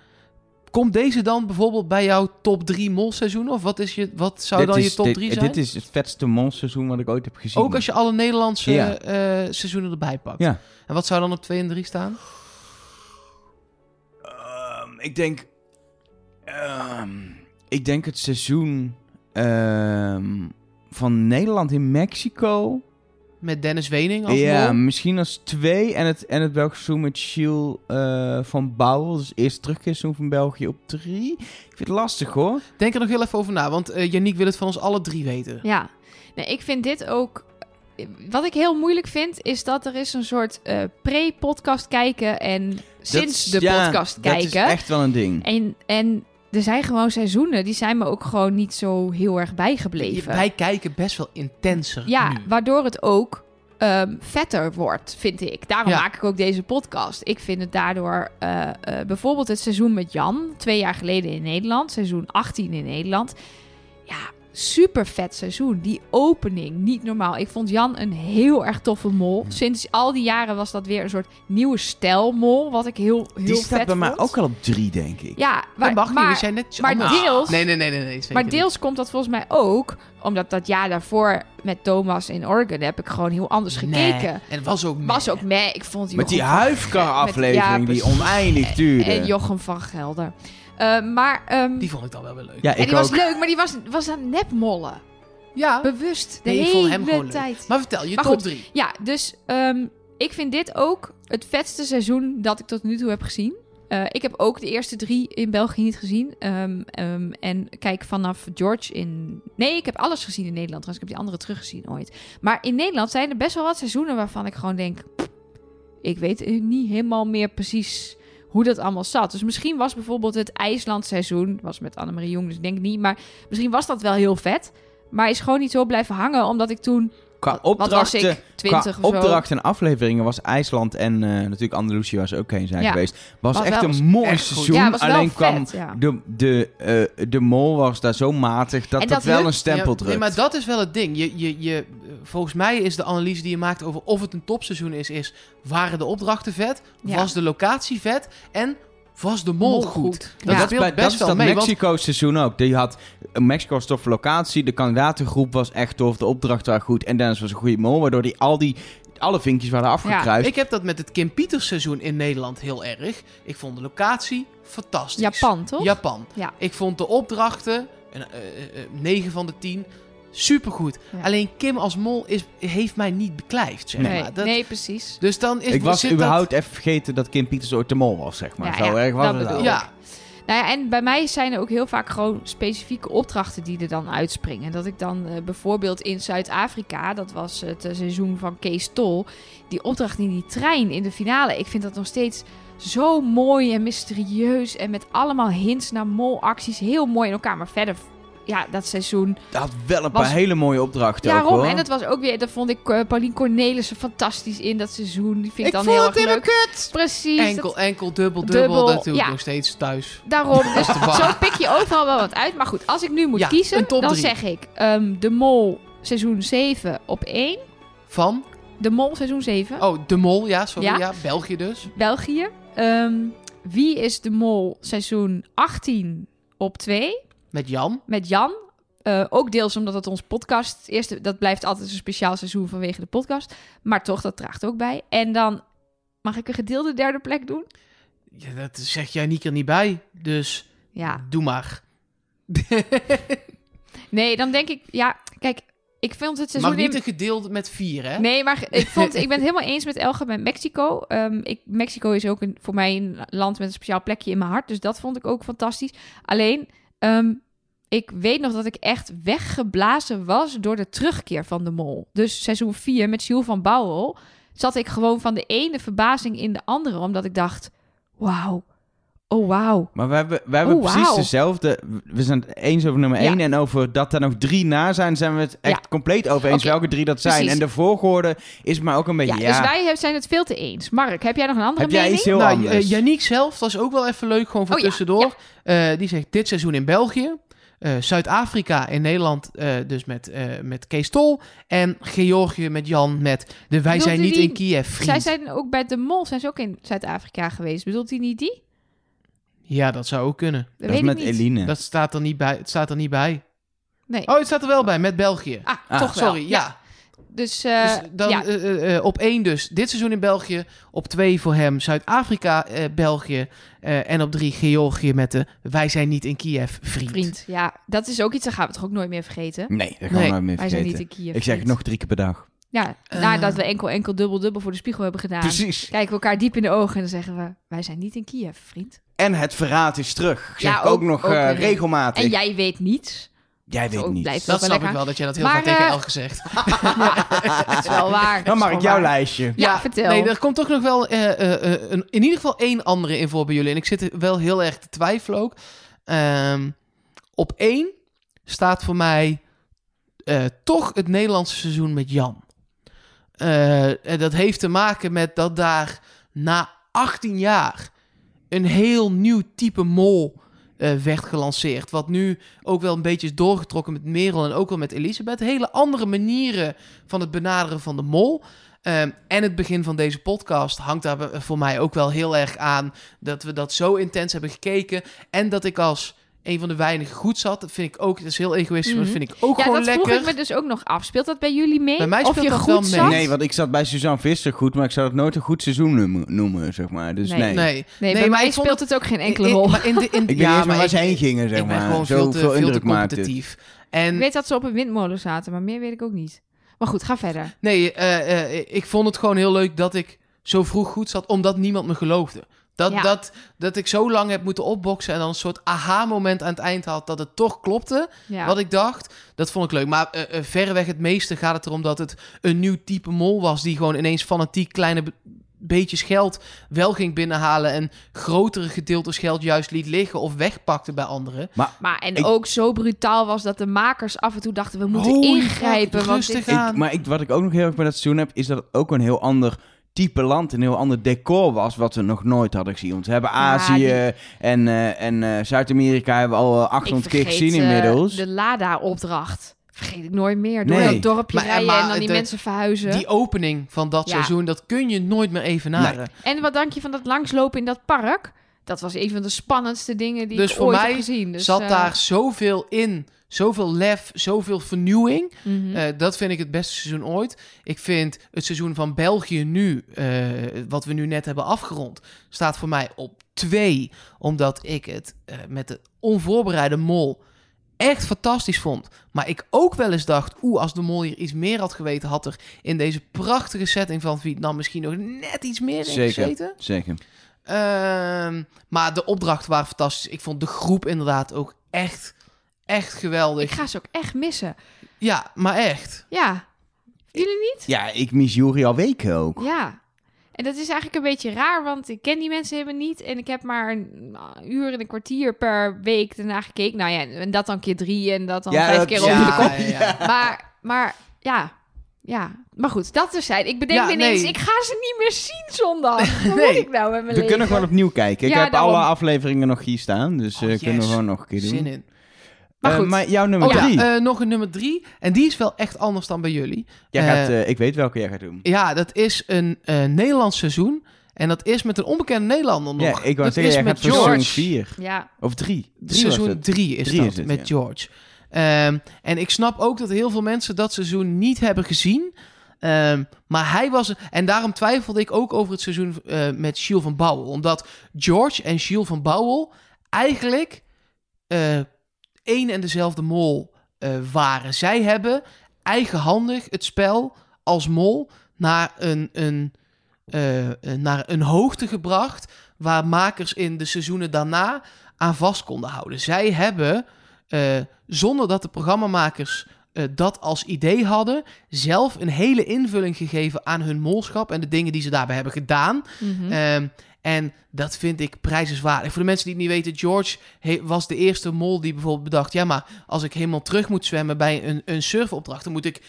komt deze dan bijvoorbeeld bij jouw top 3 molseizoenen? Of wat, is je, wat zou Dit dan je top dit- 3 zijn? Dit is het vetste monsterseizoen wat ik ooit heb gezien. Ook als je alle Nederlandse Ja. eh, seizoenen erbij pakt. Ja. En wat zou dan op 2 en 3 staan? Ehm, ik denk... ehm, ik denk het seizoen ehm, van Nederland in Mexico. Met Dennis Wening als Ja, mol? misschien als twee. En het, en het Belgische seizoen met Gilles eh, van Bouwel. Dus eerst terugkeerseizoen van België op drie. Ik vind het lastig hoor. Denk er nog heel even over na, want eh Yannick wil het van ons alle drie weten. Ja, nee, ik vind dit ook wat ik heel moeilijk vind, is dat er is een soort eh, pre-podcast kijken en sinds Dat- de ja, podcast Dat kijken. is echt wel een ding. En, en er zijn gewoon seizoenen, die zijn me ook gewoon niet zo heel erg bijgebleven. Wij kijken best wel intenser Ja, nu. waardoor het ook ehm, vetter wordt, vind ik. Daarom Ja. maak ik ook deze podcast. Ik vind het daardoor eh, eh, bijvoorbeeld het seizoen met Jan, twee jaar geleden in Nederland, seizoen 18 in Nederland. Ja, super vet seizoen. Die opening, niet normaal. Ik vond Jan een heel erg toffe mol. Sinds al die jaren was dat weer een soort nieuwe stijl mol, wat ik heel, heel Die vet staat bij mij ook al op drie, denk ik. Ja, Maar, maar, mag niet, maar, we zijn net zo maar anders. deels- Nee, nee, nee, nee. nee maar niet. deels komt dat volgens mij ook omdat dat jaar daarvoor met Thomas in Oregon heb ik gewoon heel anders Nee, gekeken. En het was ook Was meh. ook meh. Ik vond Met die huifkar-aflevering met- die ja, oneindig duurde. En Jochem van Gelder. Eh, maar ehm, Die vond ik dan wel weer leuk. ja, en die ook. was leuk, maar die was, was aan nepmollen. Ja, Bewust. De Nee, ik vond hele hem gewoon leuk. tijd. maar vertel, je Maar top goed. 3. Ja, dus ehm, ik vind dit ook het vetste seizoen dat ik tot nu toe heb gezien. Eh, ik heb ook de eerste drie in België niet gezien. Ehm, ehm, en kijk vanaf George in... Nee, ik heb alles gezien in Nederland. Trouwens, ik heb die andere teruggezien ooit. Maar in Nederland zijn er best wel wat seizoenen waarvan ik gewoon denk... "Pff, Ik weet niet helemaal meer precies hoe dat allemaal zat. Dus misschien was bijvoorbeeld het IJsland seizoen... was met Annemarie Jong, dus ik denk niet. Maar misschien was dat wel heel vet. Maar is gewoon niet zo blijven hangen, omdat ik toen... Qua wat was opdrachten, ik? 20 qua of zo. opdrachten en afleveringen was IJsland en eh, natuurlijk Andalusië waar ze ook heen zijn Ja. geweest. Was Was echt wel een mooi echt seizoen. Ja, was wel Alleen vet, kwam ja. de, de, eh, de mol was daar zo matig dat En dat, dat wel een stempel Ja, drukt. Nee, maar dat is wel het ding. Je, je, je, volgens mij is de analyse die je maakt over of het een topseizoen is, is waren de opdrachten vet, Ja. was de locatie vet en was de mol, Mol goed. goed. Dat Ja. is dat best is wel dat mee. want- Mexico seizoen ook. Die had een Mexico was toffe locatie, de kandidatengroep was echt tof, de opdrachten waren goed en Dennis was een goede mol, waardoor die al die alle vinkjes waren afgekruist. Ik heb dat met het Kim Pieters seizoen in Nederland heel erg. Ik vond de locatie fantastisch. Japan, toch? Japan. Ja. Ik vond de opdrachten, een, eh, eh, eh, 9 van de 10, supergoed. Ja. Alleen Kim als mol is, heeft mij niet beklijft, zeg Nee, maar. Dat, nee, precies. Dus dan is ik was dat- überhaupt even vergeten dat Kim Pieters ooit de mol was, zeg maar. Ja, Zo ja, erg was dat het al. Ja, Nou ja, en bij mij zijn er ook heel vaak gewoon specifieke opdrachten die er dan uitspringen. Dat ik dan eh, bijvoorbeeld in Zuid-Afrika, dat was het eh, seizoen van Kees Tol, die opdracht in die trein in de finale. Ik vind dat nog steeds zo mooi en mysterieus en met allemaal hints naar molacties. Heel mooi in elkaar, maar verder, ja, dat seizoen Dat had wel een Was- paar hele mooie opdrachten Ja, ook, Rom. hoor. En dat was ook weer, dat vond ik uh, Paulien Cornelissen fantastisch in dat seizoen. Die vind ik, ik dan vond heel het erg leuk. kut. Precies. Enkel, dat- enkel, dubbel, dubbel. Dubbel, Dat doe ik ja. nog steeds thuis. daarom. Dus zo pik je overal wel wat uit. Maar goed, als ik nu moet Ja, kiezen, dan drie. zeg ik ehm, De Mol seizoen 7 op 1. Van, De Mol seizoen 7. oh, De Mol, ja, sorry, ja, Ja. België dus. België. Ehm, wie is De Mol seizoen 18 op 2? Met Jan. Met Jan. Eh, ook deels omdat het ons podcast... Eerste, dat blijft altijd een speciaal seizoen vanwege de podcast. Maar toch, dat draagt ook bij. En dan mag ik een gedeelde derde plek doen? Ja, dat zeg jij niet er niet bij, dus Ja. doe maar. [LAUGHS] Nee, dan denk ik... Ja, kijk, ik vond het seizoen... Mag niet een gedeeld met vier, hè? Nee, maar ik, [LAUGHS] vond, ik ben het helemaal eens met Elge met Mexico. Ehm, ik, Mexico is ook een, voor mij een land met een speciaal plekje in mijn hart. Dus dat vond ik ook fantastisch. Alleen, ehm, ik weet nog dat ik echt weggeblazen was door de terugkeer van de mol. Dus seizoen 4 met Jules van Bouwel zat ik gewoon van de ene verbazing in de andere. Omdat ik dacht, wauw, oh wauw. Maar we hebben, we hebben Oh, precies dezelfde. We zijn het eens over nummer Ja. 1. En over dat er nog drie na zijn, zijn we het echt Ja. compleet over eens welke drie dat zijn. precies. En de volgorde is maar ook een beetje. Ja, Ja, dus wij zijn het veel te eens. Mark, heb jij nog een andere heb jij mening? iets heel nou, anders? eh, Yannick zelf, dat is ook wel even leuk, gewoon voor Oh ja, tussendoor. Eh, die zegt dit seizoen in België. eh, Zuid-Afrika in Nederland, eh, dus met, eh, met Kees Tol. En Georgië met Jan met de Wij Bedoelt zijn niet die- in Kiev, vriend. Zij zijn ook bij de mol, zijn ze ook in Zuid-Afrika geweest. Bedoelt hij niet die? Ja, dat zou ook kunnen. Dat dat is met niet. Eline. Dat staat er niet bij. Het staat er niet bij. Nee. Oh, het staat er wel bij, met België. Ah, Ah, toch wel. Sorry, ja. Dus, eh, Dus dan ja. eh, eh, op één dus dit seizoen in België. Op twee voor hem Zuid-Afrika, eh, België. eh, en op drie Georgië met de Wij zijn niet in Kiev, vriend. vriend. Ja, dat is ook iets, dat gaan we toch ook nooit meer vergeten. Nee, dat gaan Nee, we nooit meer Wij zijn vergeten. niet in Kiev. Ik zeg het nog drie keer per dag. Ja, nadat we enkel, enkel, dubbel, dubbel voor de spiegel hebben gedaan. Precies. Kijken we elkaar diep in de ogen en dan zeggen we... Wij zijn niet in Kiev, vriend. En het verraad is terug. Zeg Ja, ik ook, ook- nog ook eh, regelmatig. En jij weet niets. Jij weet niet. Dat snap ik wel, dat jij dat heel Maar, vaak tegen eh, El gezegd. [LAUGHS] [LAUGHS] Dat is wel waar. Dan mag Dat ik jouw waar. lijstje. Ja, vertel. Nee, er komt toch nog wel eh, eh, eh, een, in ieder geval één andere in voor bij jullie. En ik zit er wel heel erg te twijfelen ook. Ehm, op één staat voor mij eh, toch het Nederlandse seizoen met Jan. Eh, en dat heeft te maken met dat daar na 18 jaar een heel nieuw type mol eh, werd gelanceerd. Wat nu ook wel een beetje is doorgetrokken met Merel en ook wel met Elisabeth. Hele andere manieren van het benaderen van de mol. Ehm, en het begin van deze podcast hangt daar voor mij ook wel heel erg aan dat we dat zo intens hebben gekeken. En dat ik als een van de weinigen goed zat. Dat vind ik ook, dat is heel egoïstisch, maar dat vind ik ook ja, gewoon dat vroeg lekker. ik me dus ook nog af. Speelt dat bij jullie mee? Bij mij of speelt je dat goed wel mee. zat? Nee, want ik zat bij Suzanne Visser goed, maar ik zou het nooit een goed seizoen noemen, noemen zeg maar. Dus nee. Nee. Nee, Nee, Nee, bij maar mij ik speelt het ook geen enkele In- rol. maar in de, in, [LAUGHS] Ik weet ja, meer maar waar ik- ze heen gingen, zeg ik ben maar. gewoon Zo veel te, veel te competitief. En Ik weet dat ze op een windmolen zaten, maar meer weet ik ook niet. Maar goed, ga verder. Nee, eh, eh, ik vond het gewoon heel leuk dat ik zo vroeg goed zat, omdat niemand me geloofde. Dat, Ja. dat, dat ik zo lang heb moeten opboksen en dan een soort aha-moment aan het eind had dat het toch klopte, Ja. wat ik dacht. Dat vond ik leuk. Maar eh, eh, verreweg het meeste gaat het erom dat het een nieuw type mol was die gewoon ineens fanatiek kleine be- beetjes geld wel ging binnenhalen en grotere gedeeltes geld juist liet liggen of wegpakte bij anderen. Maar en Ik- ook zo brutaal was dat de makers af en toe dachten... we moeten ingrijpen. want rustig dit- aan. Ik, maar ik, wat ik ook nog heel erg bij dat seizoen heb, is dat het ook een heel ander type land, een heel ander decor was, wat we nog nooit hadden gezien. Want we hebben Azië die- en, eh, en eh, Zuid-Amerika hebben we al eh, 800 ik keer gezien eh, inmiddels. de Lada-opdracht. Vergeet ik nooit meer. Door Nee. dat dorpje Maar- rijden maar en dan die de- mensen verhuizen. Die opening van dat Ja. seizoen, dat kun je nooit meer evenaren. En wat dank je van dat langslopen in dat park? Dat was een van de spannendste dingen die Dus ik voor ooit mij heb gezien. Dus, zat eh, daar zoveel in. Zoveel lef, zoveel vernieuwing. mhm. Eh, dat vind ik het beste seizoen ooit. Ik vind het seizoen van België nu, eh, wat we nu net hebben afgerond, staat voor mij op twee. Omdat ik het eh, met de onvoorbereide mol echt fantastisch vond. Maar ik ook wel eens dacht, oeh, als de mol hier iets meer had geweten, had er in deze prachtige setting van Vietnam misschien nog net iets meer in Zeker. gezeten. Zeker. Ehm, maar de opdrachten waren fantastisch. Ik vond de groep inderdaad ook echt, echt geweldig. ik ga ze ook echt missen. Ja, maar echt. Ja. Jullie niet? Ja, ik mis Jury al weken ook. Ja. En dat is eigenlijk een beetje raar, want ik ken die mensen helemaal niet. En ik heb maar een uur en een kwartier per week ernaar gekeken. Nou ja, en dat dan keer drie en dat dan Ja, vijf dat- keer ja, over de kop. ja, ja. Maar, maar ja. Ja, maar goed, dat er zijn. Ik bedenk Ja, me ineens, nee. ik ga ze niet meer zien zondag. [LAUGHS] Wat Nee. moet ik nou met mijn We leven? kunnen gewoon opnieuw kijken. Ik Ja, heb daarom. alle afleveringen nog hier staan, dus Oh, eh, kunnen we gewoon nog een keer doen. Zin in. Maar Eh, goed. maar jouw nummer Oh ja, drie. eh, nog een nummer drie. En die is wel echt anders dan bij jullie. jij eh, gaat, eh, ik weet welke jij gaat doen. Ja, dat is een eh, Nederlands seizoen. En dat is met een onbekende Nederlander nog. Ja, ik wou dat zeggen, is jij met gaat voor seizoen George. 4. Ja, Of 3. Seizoen 3 is Drie dat, is het, met ja. George. Ehm, en ik snap ook dat heel veel mensen dat seizoen niet hebben gezien. Ehm, maar hij was... En daarom twijfelde ik ook over het seizoen eh, met Gilles van Bouwel. Omdat George en Gilles van Bouwel eigenlijk eh één en dezelfde mol eh, waren. Zij hebben eigenhandig het spel als mol naar een, een, eh, eh, naar een hoogte gebracht... waar makers in de seizoenen daarna aan vast konden houden. Zij hebben, zonder dat de programmamakers dat als idee hadden, zelf een hele invulling gegeven aan hun molschap en de dingen die ze daarbij hebben gedaan. mhm. Ehm, en dat vind ik prijzenswaardig. Voor de mensen die het niet weten, George was de eerste mol die bijvoorbeeld bedacht... ja, maar als ik helemaal terug moet zwemmen bij een, een surfopdracht... dan moet ik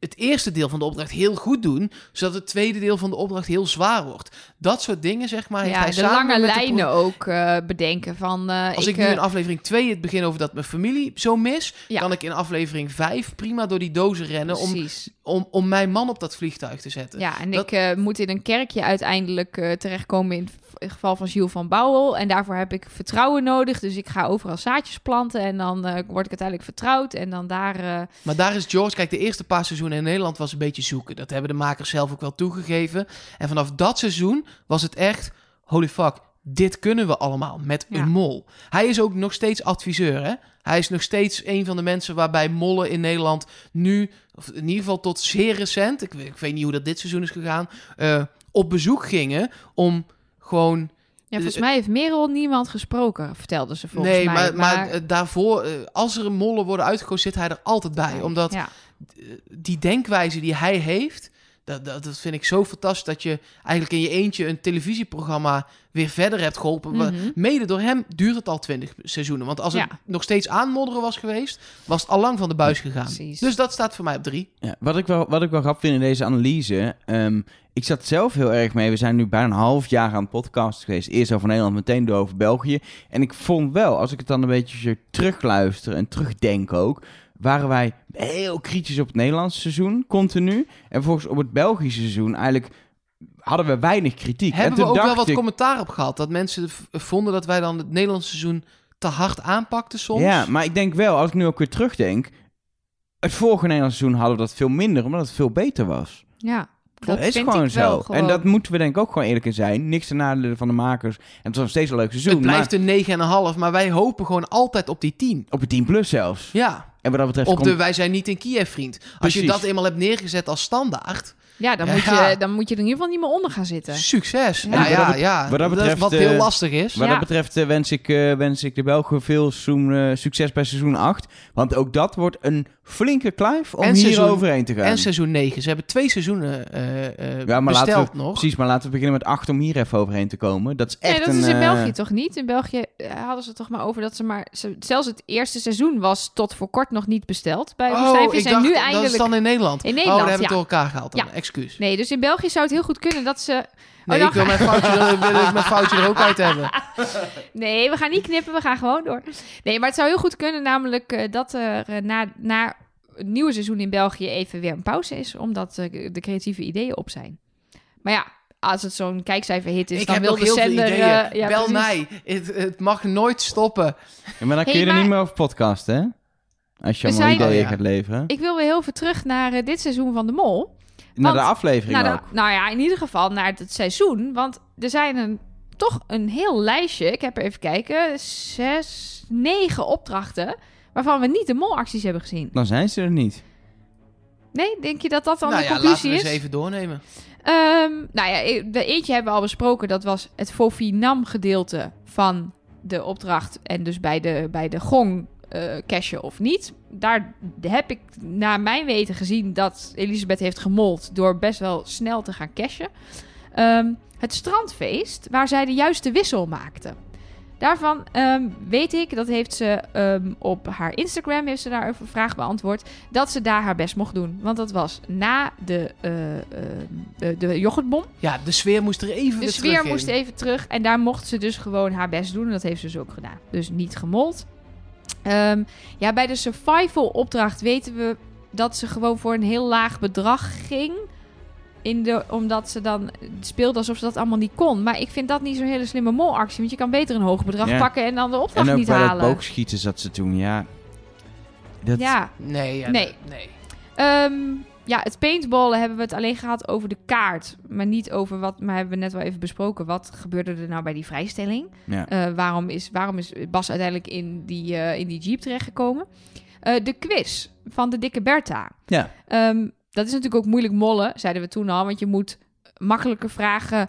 het eerste deel van de opdracht heel goed doen... zodat het tweede deel van de opdracht heel zwaar wordt. Dat soort dingen, zeg maar, ja, hij de lange de lijnen ook eh, bedenken van... eh, als ik, nu eh, in aflevering 2 het begin over dat mijn familie zo mis, Ja. kan ik in aflevering 5 prima door die dozen rennen om, Precies. om, om mijn man op dat vliegtuig te zetten. Ja, en Dat- ik eh, moet in een kerkje uiteindelijk eh, terechtkomen in het geval van Jules van Bouwel. En daarvoor heb ik vertrouwen nodig. Dus ik ga overal zaadjes planten en dan eh, word ik uiteindelijk vertrouwd. En dan daar... eh, Maar daar is George, kijk, de eerste paar seizoenen in Nederland was een beetje zoeken. Dat hebben de makers zelf ook wel toegegeven. En vanaf dat seizoen was het echt, holy fuck, dit kunnen we allemaal met Ja. een mol. Hij is ook nog steeds adviseur, hè? Hij is nog steeds een van de mensen waarbij mollen in Nederland nu, of in ieder geval tot zeer recent, ik, weet- ik weet niet hoe dat dit seizoen is gegaan, eh, op bezoek gingen om gewoon Ja, volgens mij heeft Merel niemand gesproken, vertelde ze volgens nee, mij. maar, maar, eh, daarvoor, eh, als er mollen worden uitgegooid, zit hij er altijd bij. Omdat ja. eh, die denkwijze die hij heeft, dat, dat, dat vind ik zo fantastisch. Dat je eigenlijk in je eentje een televisieprogramma weer verder hebt geholpen. Mhm. Mede door hem duurt het al twintig seizoenen. Want als het nog steeds aanmodderen was geweest, was het al lang van de buis gegaan. precies. Dus dat staat voor mij op drie. Ja, wat, ik wel, wat ik wel grappig vind in deze analyse. ehm, ik zat zelf heel erg mee. We zijn nu bijna een half jaar aan het podcast geweest. Eerst over Nederland, meteen door over België. En ik vond wel, als ik het dan een beetje terugluister en terugdenk ook. Waren wij heel kritisch op het Nederlandse seizoen, continu. En volgens op het Belgische seizoen eigenlijk hadden we weinig kritiek. Hebben en we ook wel wat ik, commentaar op gehad. Dat mensen vonden dat wij dan het Nederlandse seizoen te hard aanpakten soms. Ja, maar ik denk wel, als ik nu ook weer terugdenk. Het vorige Nederlandse seizoen hadden we dat veel minder, omdat het veel beter was. ja, Dat is vind gewoon ik wel zo. gewoon. En dat moeten we denk ik ook gewoon eerlijk in zijn. Niks ten nadele van de makers. En het was nog steeds een leuk seizoen. het blijft maar een 9,5, maar wij hopen gewoon altijd op die 10. op het 10 plus zelfs. Ja, En wat dat betreft op komt- de wij zijn niet in Kiev, vriend. Als je dat eenmaal hebt neergezet als standaard, ja, dan, Ja. Moet je, dan moet je er in ieder geval niet meer onder gaan zitten. succes. Ja. Ja, wat ja, dat- ja. wat dat is betreft, wat heel eh, lastig is. Wat Ja. dat betreft eh, wens, ik, eh, wens ik de Belgen veel succes bij seizoen 8. Want ook dat wordt een flinke kluif om En hier seizoen- overheen te gaan. En seizoen 9. Ze hebben twee seizoenen eh, eh, Ja, maar laten besteld we, nog. Precies, maar laten we beginnen met 8 om hier even overheen te komen. Dat is echt Nee, dat een... is in eh, België toch niet? In België hadden ze het toch maar over dat ze maar... Ze, zelfs het eerste seizoen was tot voor kort nog niet besteld bij oh, Woestijnvis. ik En dacht, nu dat eindelijk... is dan in Nederland. In Nederland, oh, daar hebben we ja. het door elkaar gehaald. Dan. Ja. Excuus. Nee, dus in België zou het heel goed kunnen dat ze... Nee, dan ik wil mijn foutje, er, wil ik mijn foutje er ook uit hebben. [LAUGHS] Nee, we gaan niet knippen, we gaan gewoon door. Nee, maar het zou heel goed kunnen namelijk eh, dat er eh, na, na het nieuwe seizoen in België even weer een pauze is, omdat eh, de creatieve ideeën op zijn. Maar ja, als het zo'n kijkcijferhit is, ik dan heb wil nog de heel zender... veel ideeën. ja, Bel precies. mij. Het, het mag nooit stoppen. ja, maar dan kun Hey, je er niet meer over podcasten, hè? Als je allemaal zijn- ideeën Oh, ja. gaat leveren. Ik wil weer heel veel terug naar dit seizoen van de Mol. Naar de aflevering Nou, ook. nou ja, in ieder geval naar het seizoen. Want er zijn een, toch een heel lijstje. Ik heb er even kijken. Zes, negen opdrachten. Waarvan we niet de molacties hebben gezien. Dan zijn ze er niet. Nee, denk je dat dat dan nou de ja, laten conclusie we is? eens even doornemen. Ehm, nou ja, de eentje hebben we al besproken. Dat was het Fofinam gedeelte van de opdracht. En dus bij de, bij de gong eh cashen of niet. Daar heb ik naar mijn weten gezien dat Elisabeth heeft gemold... door best wel snel te gaan cashen. Ehm, het strandfeest, waar zij de juiste wissel maakte. Daarvan ehm, weet ik, dat heeft ze ehm, op haar Instagram heeft ze daar een vraag beantwoord, dat ze daar haar best mocht doen. Want dat was na de, ehm, de, yoghurtbom. Ja, de sfeer moest er even De sfeer in. moest even terug en daar mocht ze dus gewoon haar best doen. En dat heeft ze dus ook gedaan. Dus niet gemold. Ehm, ja, bij de survival opdracht weten we dat ze gewoon voor een heel laag bedrag ging. In de, omdat ze dan speelde alsof ze dat allemaal niet kon. Maar ik vind dat niet zo'n hele slimme molactie. Want je kan beter een hoog bedrag Ja. pakken en dan de opdracht En ook niet bij dat halen. boogschieten zat ze toen, ja. Dat, Ja, Nee, ja, Nee. nee. Ehm, ja, het paintballen hebben we het alleen gehad over de kaart. Maar niet over wat, maar hebben we net wel even besproken. Wat gebeurde er nou bij die vrijstelling? Ja. Eh, waarom, is, waarom is Bas uiteindelijk in die, eh, in die jeep terechtgekomen? Eh, de quiz van de dikke Bertha. Ja. Ehm, dat is natuurlijk ook moeilijk mollen, zeiden we toen al. Want je moet makkelijke vragen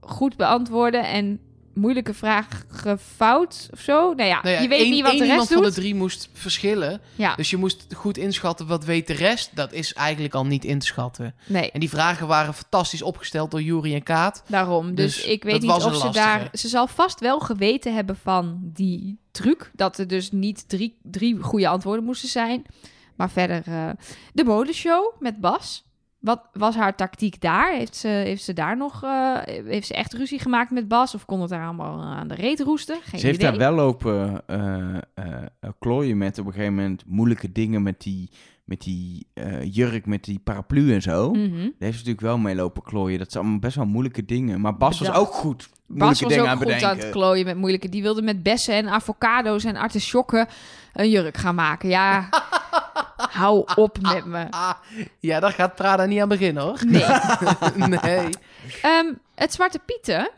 goed beantwoorden en moeilijke vragen fout of zo. Nou ja, Nou ja, je weet één- niet wat de iemand rest van de drie moest verschillen. Ja, Dus je moest goed inschatten wat weet de rest. Dat is eigenlijk al niet in te schatten. nee. En die vragen waren fantastisch opgesteld door Jury en Kaat. Daarom. Dus, Dus ik weet niet of ze daar. Ze zal vast wel geweten hebben van die truc. Dat er dus niet drie, drie goede antwoorden moesten zijn. Maar verder. eh, de modeshow met Bas. Wat was haar tactiek daar? Heeft ze, heeft ze daar nog. eh, heeft ze echt ruzie gemaakt met Bas? Of kon het daar allemaal aan de reet roesten? Geen Ze heeft idee. daar wel lopen eh, eh, eh, klooien met op een gegeven moment moeilijke dingen met die, met die eh, jurk, met die paraplu en zo. Daar heeft ze natuurlijk wel mee lopen klooien. Dat zijn allemaal best wel moeilijke dingen. Maar Bas was ook goed. Bas Moeilijke was dingen ook aan goed bedenken. aan het klooien met moeilijke. Die wilde met bessen en avocado's en artisjokken een jurk gaan maken. Ja, [LAUGHS] hou op met me. [LAUGHS] Ja, daar gaat Prada niet aan beginnen hoor. Nee. [LAUGHS] nee. Ehm, het Zwarte Pieten.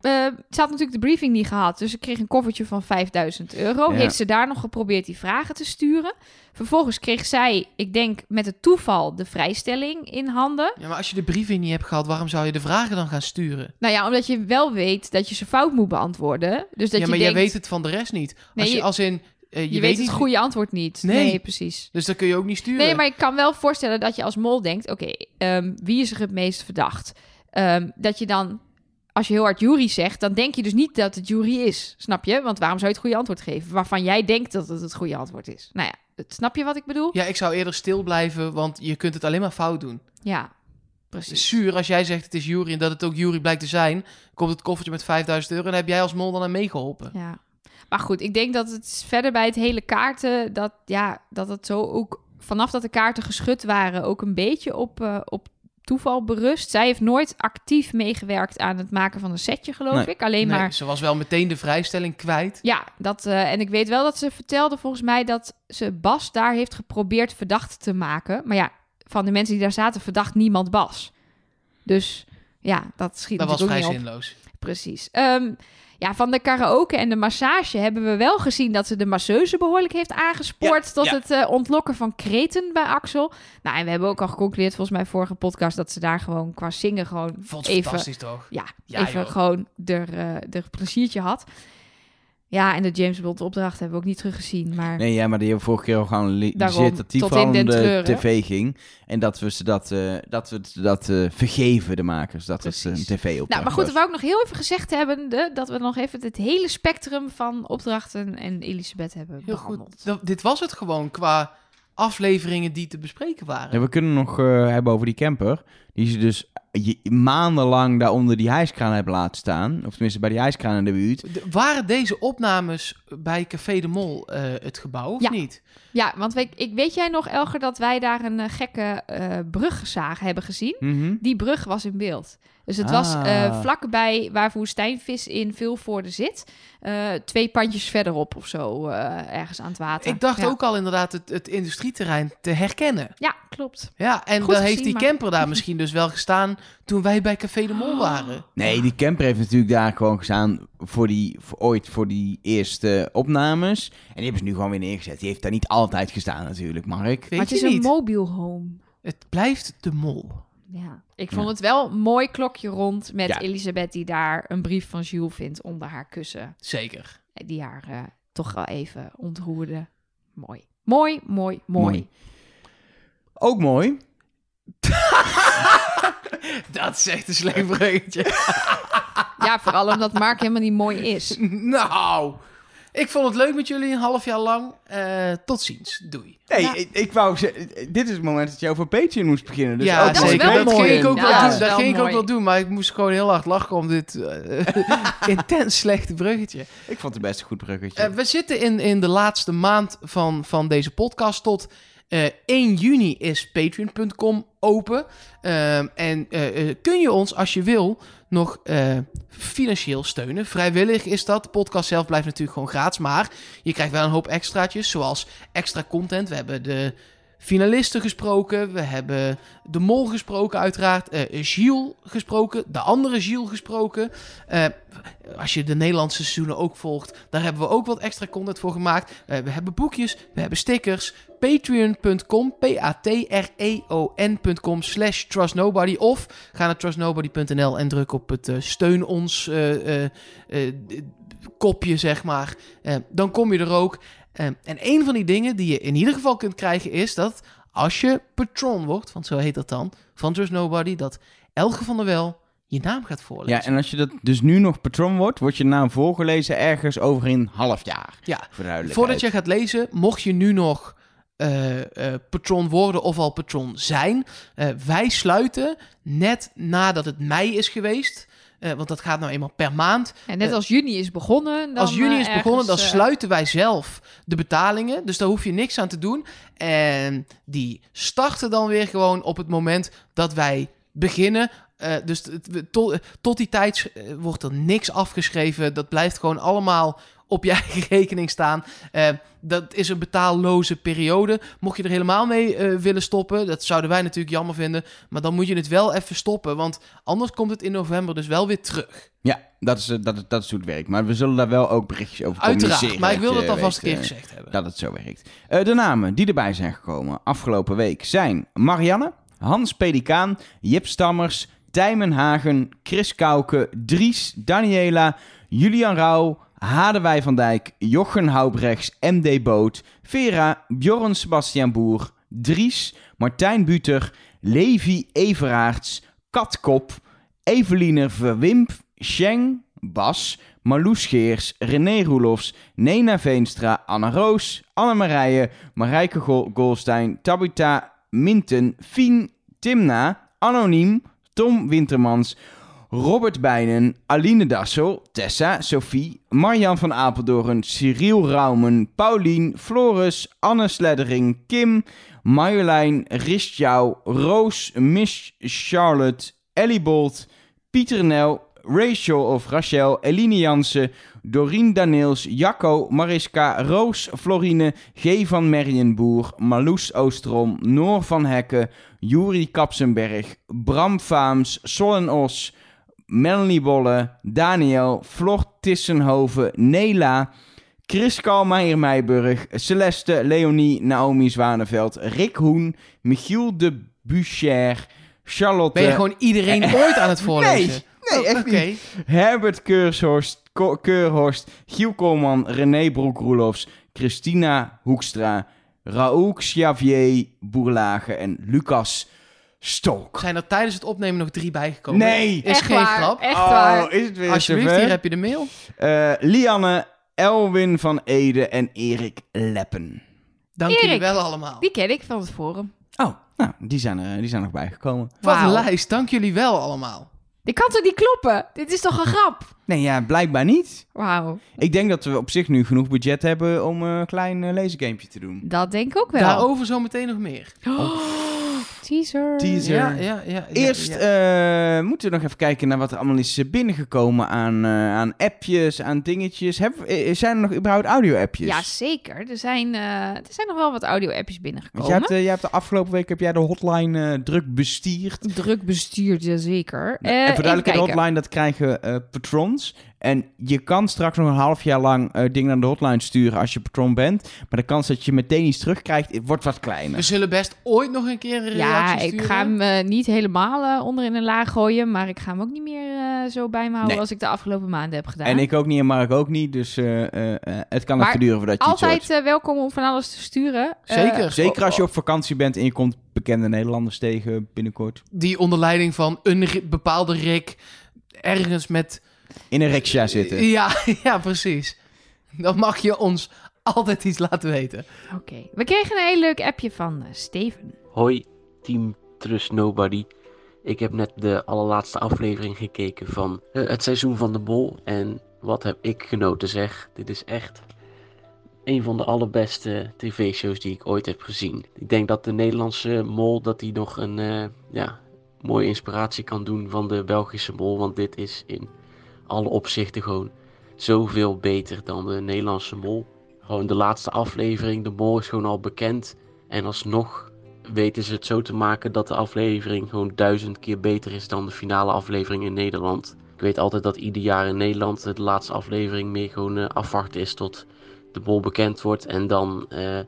eh, ze had natuurlijk de briefing niet gehad. Dus ze kreeg een koffertje van 5000 euro. Ja. Heeft ze daar nog geprobeerd die vragen te sturen. Vervolgens kreeg zij, ik denk met het toeval, de vrijstelling in handen. Ja, maar als je de briefing niet hebt gehad, waarom zou je de vragen dan gaan sturen? Nou ja, omdat je wel weet dat je ze fout moet beantwoorden. Dus dat ja, je maar denkt, jij weet het van de rest niet. Nee, als je, je- als in, eh, je, je, weet niet het goede antwoord niet. Nee. Nee, precies. Dus dan kun je ook niet sturen. Nee, maar ik kan wel voorstellen dat je als mol denkt: oké, ehm, wie is er het meest verdacht? Ehm, dat je dan, als je heel hard jury zegt, dan denk je dus niet dat het jury is. Snap je? Want waarom zou je het goede antwoord geven? Waarvan jij denkt dat het het goede antwoord is. Nou ja, het- snap je wat ik bedoel? Ja, ik zou eerder stil blijven, want je kunt het alleen maar fout doen. Ja, precies. zuur als jij zegt het is jury en dat het ook jury blijkt te zijn. Komt het koffertje met 5000 euro en heb jij als mol dan aan meegeholpen. Ja. Maar goed, ik denk dat het verder bij het hele kaarten, dat, ja, dat het zo ook vanaf dat de kaarten geschud waren, ook een beetje op, eh, op toeval berust. Zij heeft nooit actief meegewerkt aan het maken van een setje, geloof Nee. ik. Alleen Nee, maar Ze was wel meteen de vrijstelling kwijt. Ja, dat, eh, en ik weet wel dat ze vertelde volgens mij dat ze Bas daar heeft geprobeerd verdacht te maken. Maar ja, van de mensen die daar zaten, verdacht niemand Bas. Dus ja, dat schiet Dat was vrij op. Precies. Ehm, ja, van de karaoke en de massage hebben we wel gezien dat ze de masseuse behoorlijk heeft aangespoord Ja, tot ja. het eh, ontlokken van kreten bij Axel. Nou, en we hebben ook al geconcludeerd volgens mij vorige podcast dat ze daar gewoon qua zingen gewoon Vond even fantastisch toch? ja, Ja, even joh. gewoon er, eh er pleziertje had. Ja, en de James Bond opdracht hebben we ook niet teruggezien. Maar Nee, ja, maar die hebben vorige keer al gewoon dissertatief tot in van de tv ging. En dat we ze dat, eh, dat, we het- dat eh, vergeven, de makers. Dat het Precies. een tv-opdracht nou, maar goed, was. dat wou ik nog heel even gezegd hebben. de- dat we nog even het hele spectrum van opdrachten en Elisabeth hebben Heel behandeld. goed. Dat- dit was het gewoon qua afleveringen die te bespreken waren. Ja, we kunnen nog eh, hebben over die camper. Die ze dus je- maandenlang daar onder die hijskraan hebben laten staan. Of tenminste bij die hijskraan in de buurt. De- waren deze opnames bij Café de Mol eh, het gebouw of Ja. niet? Ja, want we, ik, weet jij nog, Elger, dat wij daar een eh, gekke eh brugzaag hebben gezien? Mhm. Die brug was in beeld. Dus het was eh, vlakbij waar woestijnvis in Vilvoorde zit. eh, twee pandjes verderop of zo, eh, ergens aan het water. Ik dacht Ja. ook al inderdaad het, het industrieterrein te herkennen. Ja, klopt. Ja, en dan heeft die maar- camper daar [LAUGHS] misschien dus wel gestaan toen wij bij Café de Mol waren. [GASPS] Nee, die camper heeft natuurlijk daar gewoon gestaan voor die, voor, ooit voor die eerste opnames. En die hebben ze nu gewoon weer neergezet. Die heeft daar niet altijd gestaan natuurlijk, Mark. Weet maar het je is een mobile home. Het blijft de Mol. Ja. Ik vond Ja. het wel een mooi klokje rond met Ja. Elisabeth die daar een brief van Jules vindt onder haar kussen. Zeker. Die haar eh, toch wel even ontroerde. Mooi. Mooi, mooi, mooi. Mooi. Ook mooi. [LAUGHS] Dat is echt een slecht bruggetje. Ja, vooral omdat Mark helemaal niet mooi is. [LAUGHS] nou, ik vond het leuk met jullie een half jaar lang. Eh, tot ziens. Doei. Nee, Ja. ik, ik wou zeggen, dit is het moment dat je over Patreon moest beginnen. Dus ja, dat is zeker. wel dat mooi. ging ik ook Ja, wel dat doen. ging ik ook wel doen, maar ik moest gewoon heel hard lachen om dit eh, [LAUGHS] intens slechte bruggetje. ik vond het best een goed bruggetje. Eh, we zitten in, in de laatste maand van, van deze podcast. Tot eh 1 juni is patreon.com open. Ehm, en eh, eh, kun je ons, als je wil, nog eh, financieel steunen. Vrijwillig is dat. De podcast zelf blijft natuurlijk gewoon gratis. Maar je krijgt wel een hoop extraatjes, zoals extra content. We hebben de finalisten gesproken. We hebben de mol gesproken, uiteraard. eh Gilles gesproken. De andere Gilles gesproken. Eh, als je de Nederlandse seizoenen ook volgt, daar hebben we ook wat extra content voor gemaakt. Eh, we hebben boekjes, we hebben stickers. Patreon.com, P-A-T-R-E-O-N.com slash trustnobody. Of ga naar trustnobody.nl en druk op het steun ons kopje, zeg maar. Dan kom je er ook. Eh, en een van die dingen die je in ieder geval kunt krijgen is dat als je patron wordt, want zo heet dat dan, van Trust Nobody, dat Elge van der Wel je naam gaat voorlezen. ja, en als je dat dus nu nog patron wordt, wordt je naam voorgelezen ergens over een half jaar. Ja, de. Voordat je gaat lezen, mocht je nu nog eh, patron worden of al patron zijn, eh, wij sluiten net nadat het mei is geweest. Eh, want dat gaat nou eenmaal per maand. En net Eh, als juni is begonnen... Dan, Als juni eh, is begonnen, dan eh, sluiten wij zelf de betalingen. Dus daar hoef je niks aan te doen. En die starten dan weer gewoon op het moment dat wij beginnen. Eh, dus tot, tot die tijd eh, wordt er niks afgeschreven. Dat blijft gewoon allemaal op je eigen [LAUGHS] rekening staan. Eh, dat is een betaalloze periode. Mocht je er helemaal mee eh, willen stoppen, dat zouden wij natuurlijk jammer vinden. Maar dan moet je het wel even stoppen, want anders komt het in november dus wel weer terug. Ja, dat is, eh, dat, dat is hoe het werkt. Maar we zullen daar wel ook berichtjes over Uiteraard, maar ik wil dat alvast een keer gezegd hebben. Dat het zo werkt. De namen die erbij zijn gekomen afgelopen week zijn Marianne, Hans Pelikaan, Jip Stammers, Tijmen Hagen, Chris Kauke, Dries, Daniela, Julian Rauw, Hadewij van Dijk, Jochen Houbrechts, MD Boot, Vera, Bjorn Sebastian Boer, Dries, Martijn Buter, Levi Everaerts, Katkop, Eveline Verwimp, Sheng, Bas, Marloes Geers, René Roelofs, Nena Veenstra, Anna Roos, Anne-Marije, Marijke Gol Golstein, Tabitha Minten, Fien, Timna, Anoniem, Tom Wintermans, Robert Bijnen, Aline Dassel, Tessa, Sophie, Marjan van Apeldoorn, Cyril Raumen, Paulien, Floris, Anne Sleddering, Kim, Marjolein, Ristjouw, Roos, Miss Charlotte, Ellie Bolt, Pieter Nel, Rachel of Rachel, Eline Jansen, Dorien Daniels, Jacco, Mariska, Roos, Florine, G. van Merjenboer, Marloes Oosterom, Noor van Hekken, Juri Kapsenberg, Bram Faams, Sollen Os, Melanie Bolle, Daniel, Flor Tissenhoven, Nela, Chris Kalmeijer Meijburg, Celeste, Leonie, Naomi Zwaneveld, Rick Hoen, Michiel de Bucher, Charlotte... Ben je gewoon iedereen [LAUGHS] ooit aan het voorlezen? Nee, Oh, echt niet. Herbert Keurshorst, Ko- Keurhorst, Giel Koolman, René Broek-Roelofs, Christina Hoekstra, Raoul Xavier Boerlage en Lucas Stolk. Zijn er tijdens het opnemen nog drie bijgekomen? Nee! Is Echt geen waar, grap. Echt waar. Oh, is het weer Alsjeblieft, zover? hier heb je de mail. Eh, Lianne, Elwin van Ede en Erik Leppen. Dank jullie wel allemaal. Die ken ik van het forum. Oh, nou, die zijn er, die zijn nog bijgekomen. Wat een lijst, dank jullie wel allemaal. Dit kan toch niet kloppen? Dit is toch een grap? Nee, ja, blijkbaar niet. Wauw, Ik denk dat we op zich nu genoeg budget hebben om een klein uh, lasergamepje te doen. dat denk ik ook wel. Daarover zometeen nog meer. Teaser. Teaser. Ja, ja, ja. ja, Eerst ja. eh, moeten we nog even kijken naar wat er allemaal is eh, binnengekomen aan, eh, aan appjes, aan dingetjes. Zijn er nog überhaupt audio-appjes? Ja, zeker. Er zijn, eh, er zijn nog wel wat audio-appjes Want binnengekomen. jij hebt, jij hebt de afgelopen week heb jij de hotline eh, druk bestierd. Druk bestuurd, zeker. Nou, en voor duidelijkheid, de hotline dat krijgen eh, patrons. En je kan straks nog een half jaar lang eh, dingen naar de hotline sturen als je patron bent. Maar de kans dat je meteen iets terugkrijgt, eh, wordt wat kleiner. We zullen best ooit nog een keer een reactie Ja, sturen. ik ga hem eh, niet helemaal onder in een laag gooien, maar ik ga hem ook niet meer eh, zo bij me houden Nee. als ik de afgelopen maanden heb gedaan. En ik ook niet en Mark ook niet. Dus eh, eh, eh, het kan Maar even duren voordat je. Altijd welkom om van alles te sturen. Zeker. Zeker als je op vakantie bent en je komt bekende Nederlanders tegen binnenkort. Die onder leiding van een bepaalde Rick ergens met... In een riksja zitten. [LAUGHS] Ja, ja, precies. Dan mag je ons altijd iets laten weten. Oké. We kregen een heel leuk appje van eh, Steven. Hoi, Team Trust Nobody. Ik heb net de allerlaatste aflevering gekeken van eh, het seizoen van de Mol. En wat heb ik genoten zeg. Dit is echt een van de allerbeste tv-shows die ik ooit heb gezien. Ik denk dat de Nederlandse Mol dat die nog een eh, ja, mooie inspiratie kan doen van de Belgische Mol. Want dit is in alle opzichten gewoon zoveel beter dan de Nederlandse Mol. Gewoon de laatste aflevering, de Mol is gewoon al bekend. En alsnog weten ze het zo te maken dat de aflevering gewoon duizend keer beter is dan de finale aflevering in Nederland. Ik weet altijd dat ieder jaar in Nederland de laatste aflevering meer gewoon eh, afwachten is tot de bol bekend wordt. En dan eh,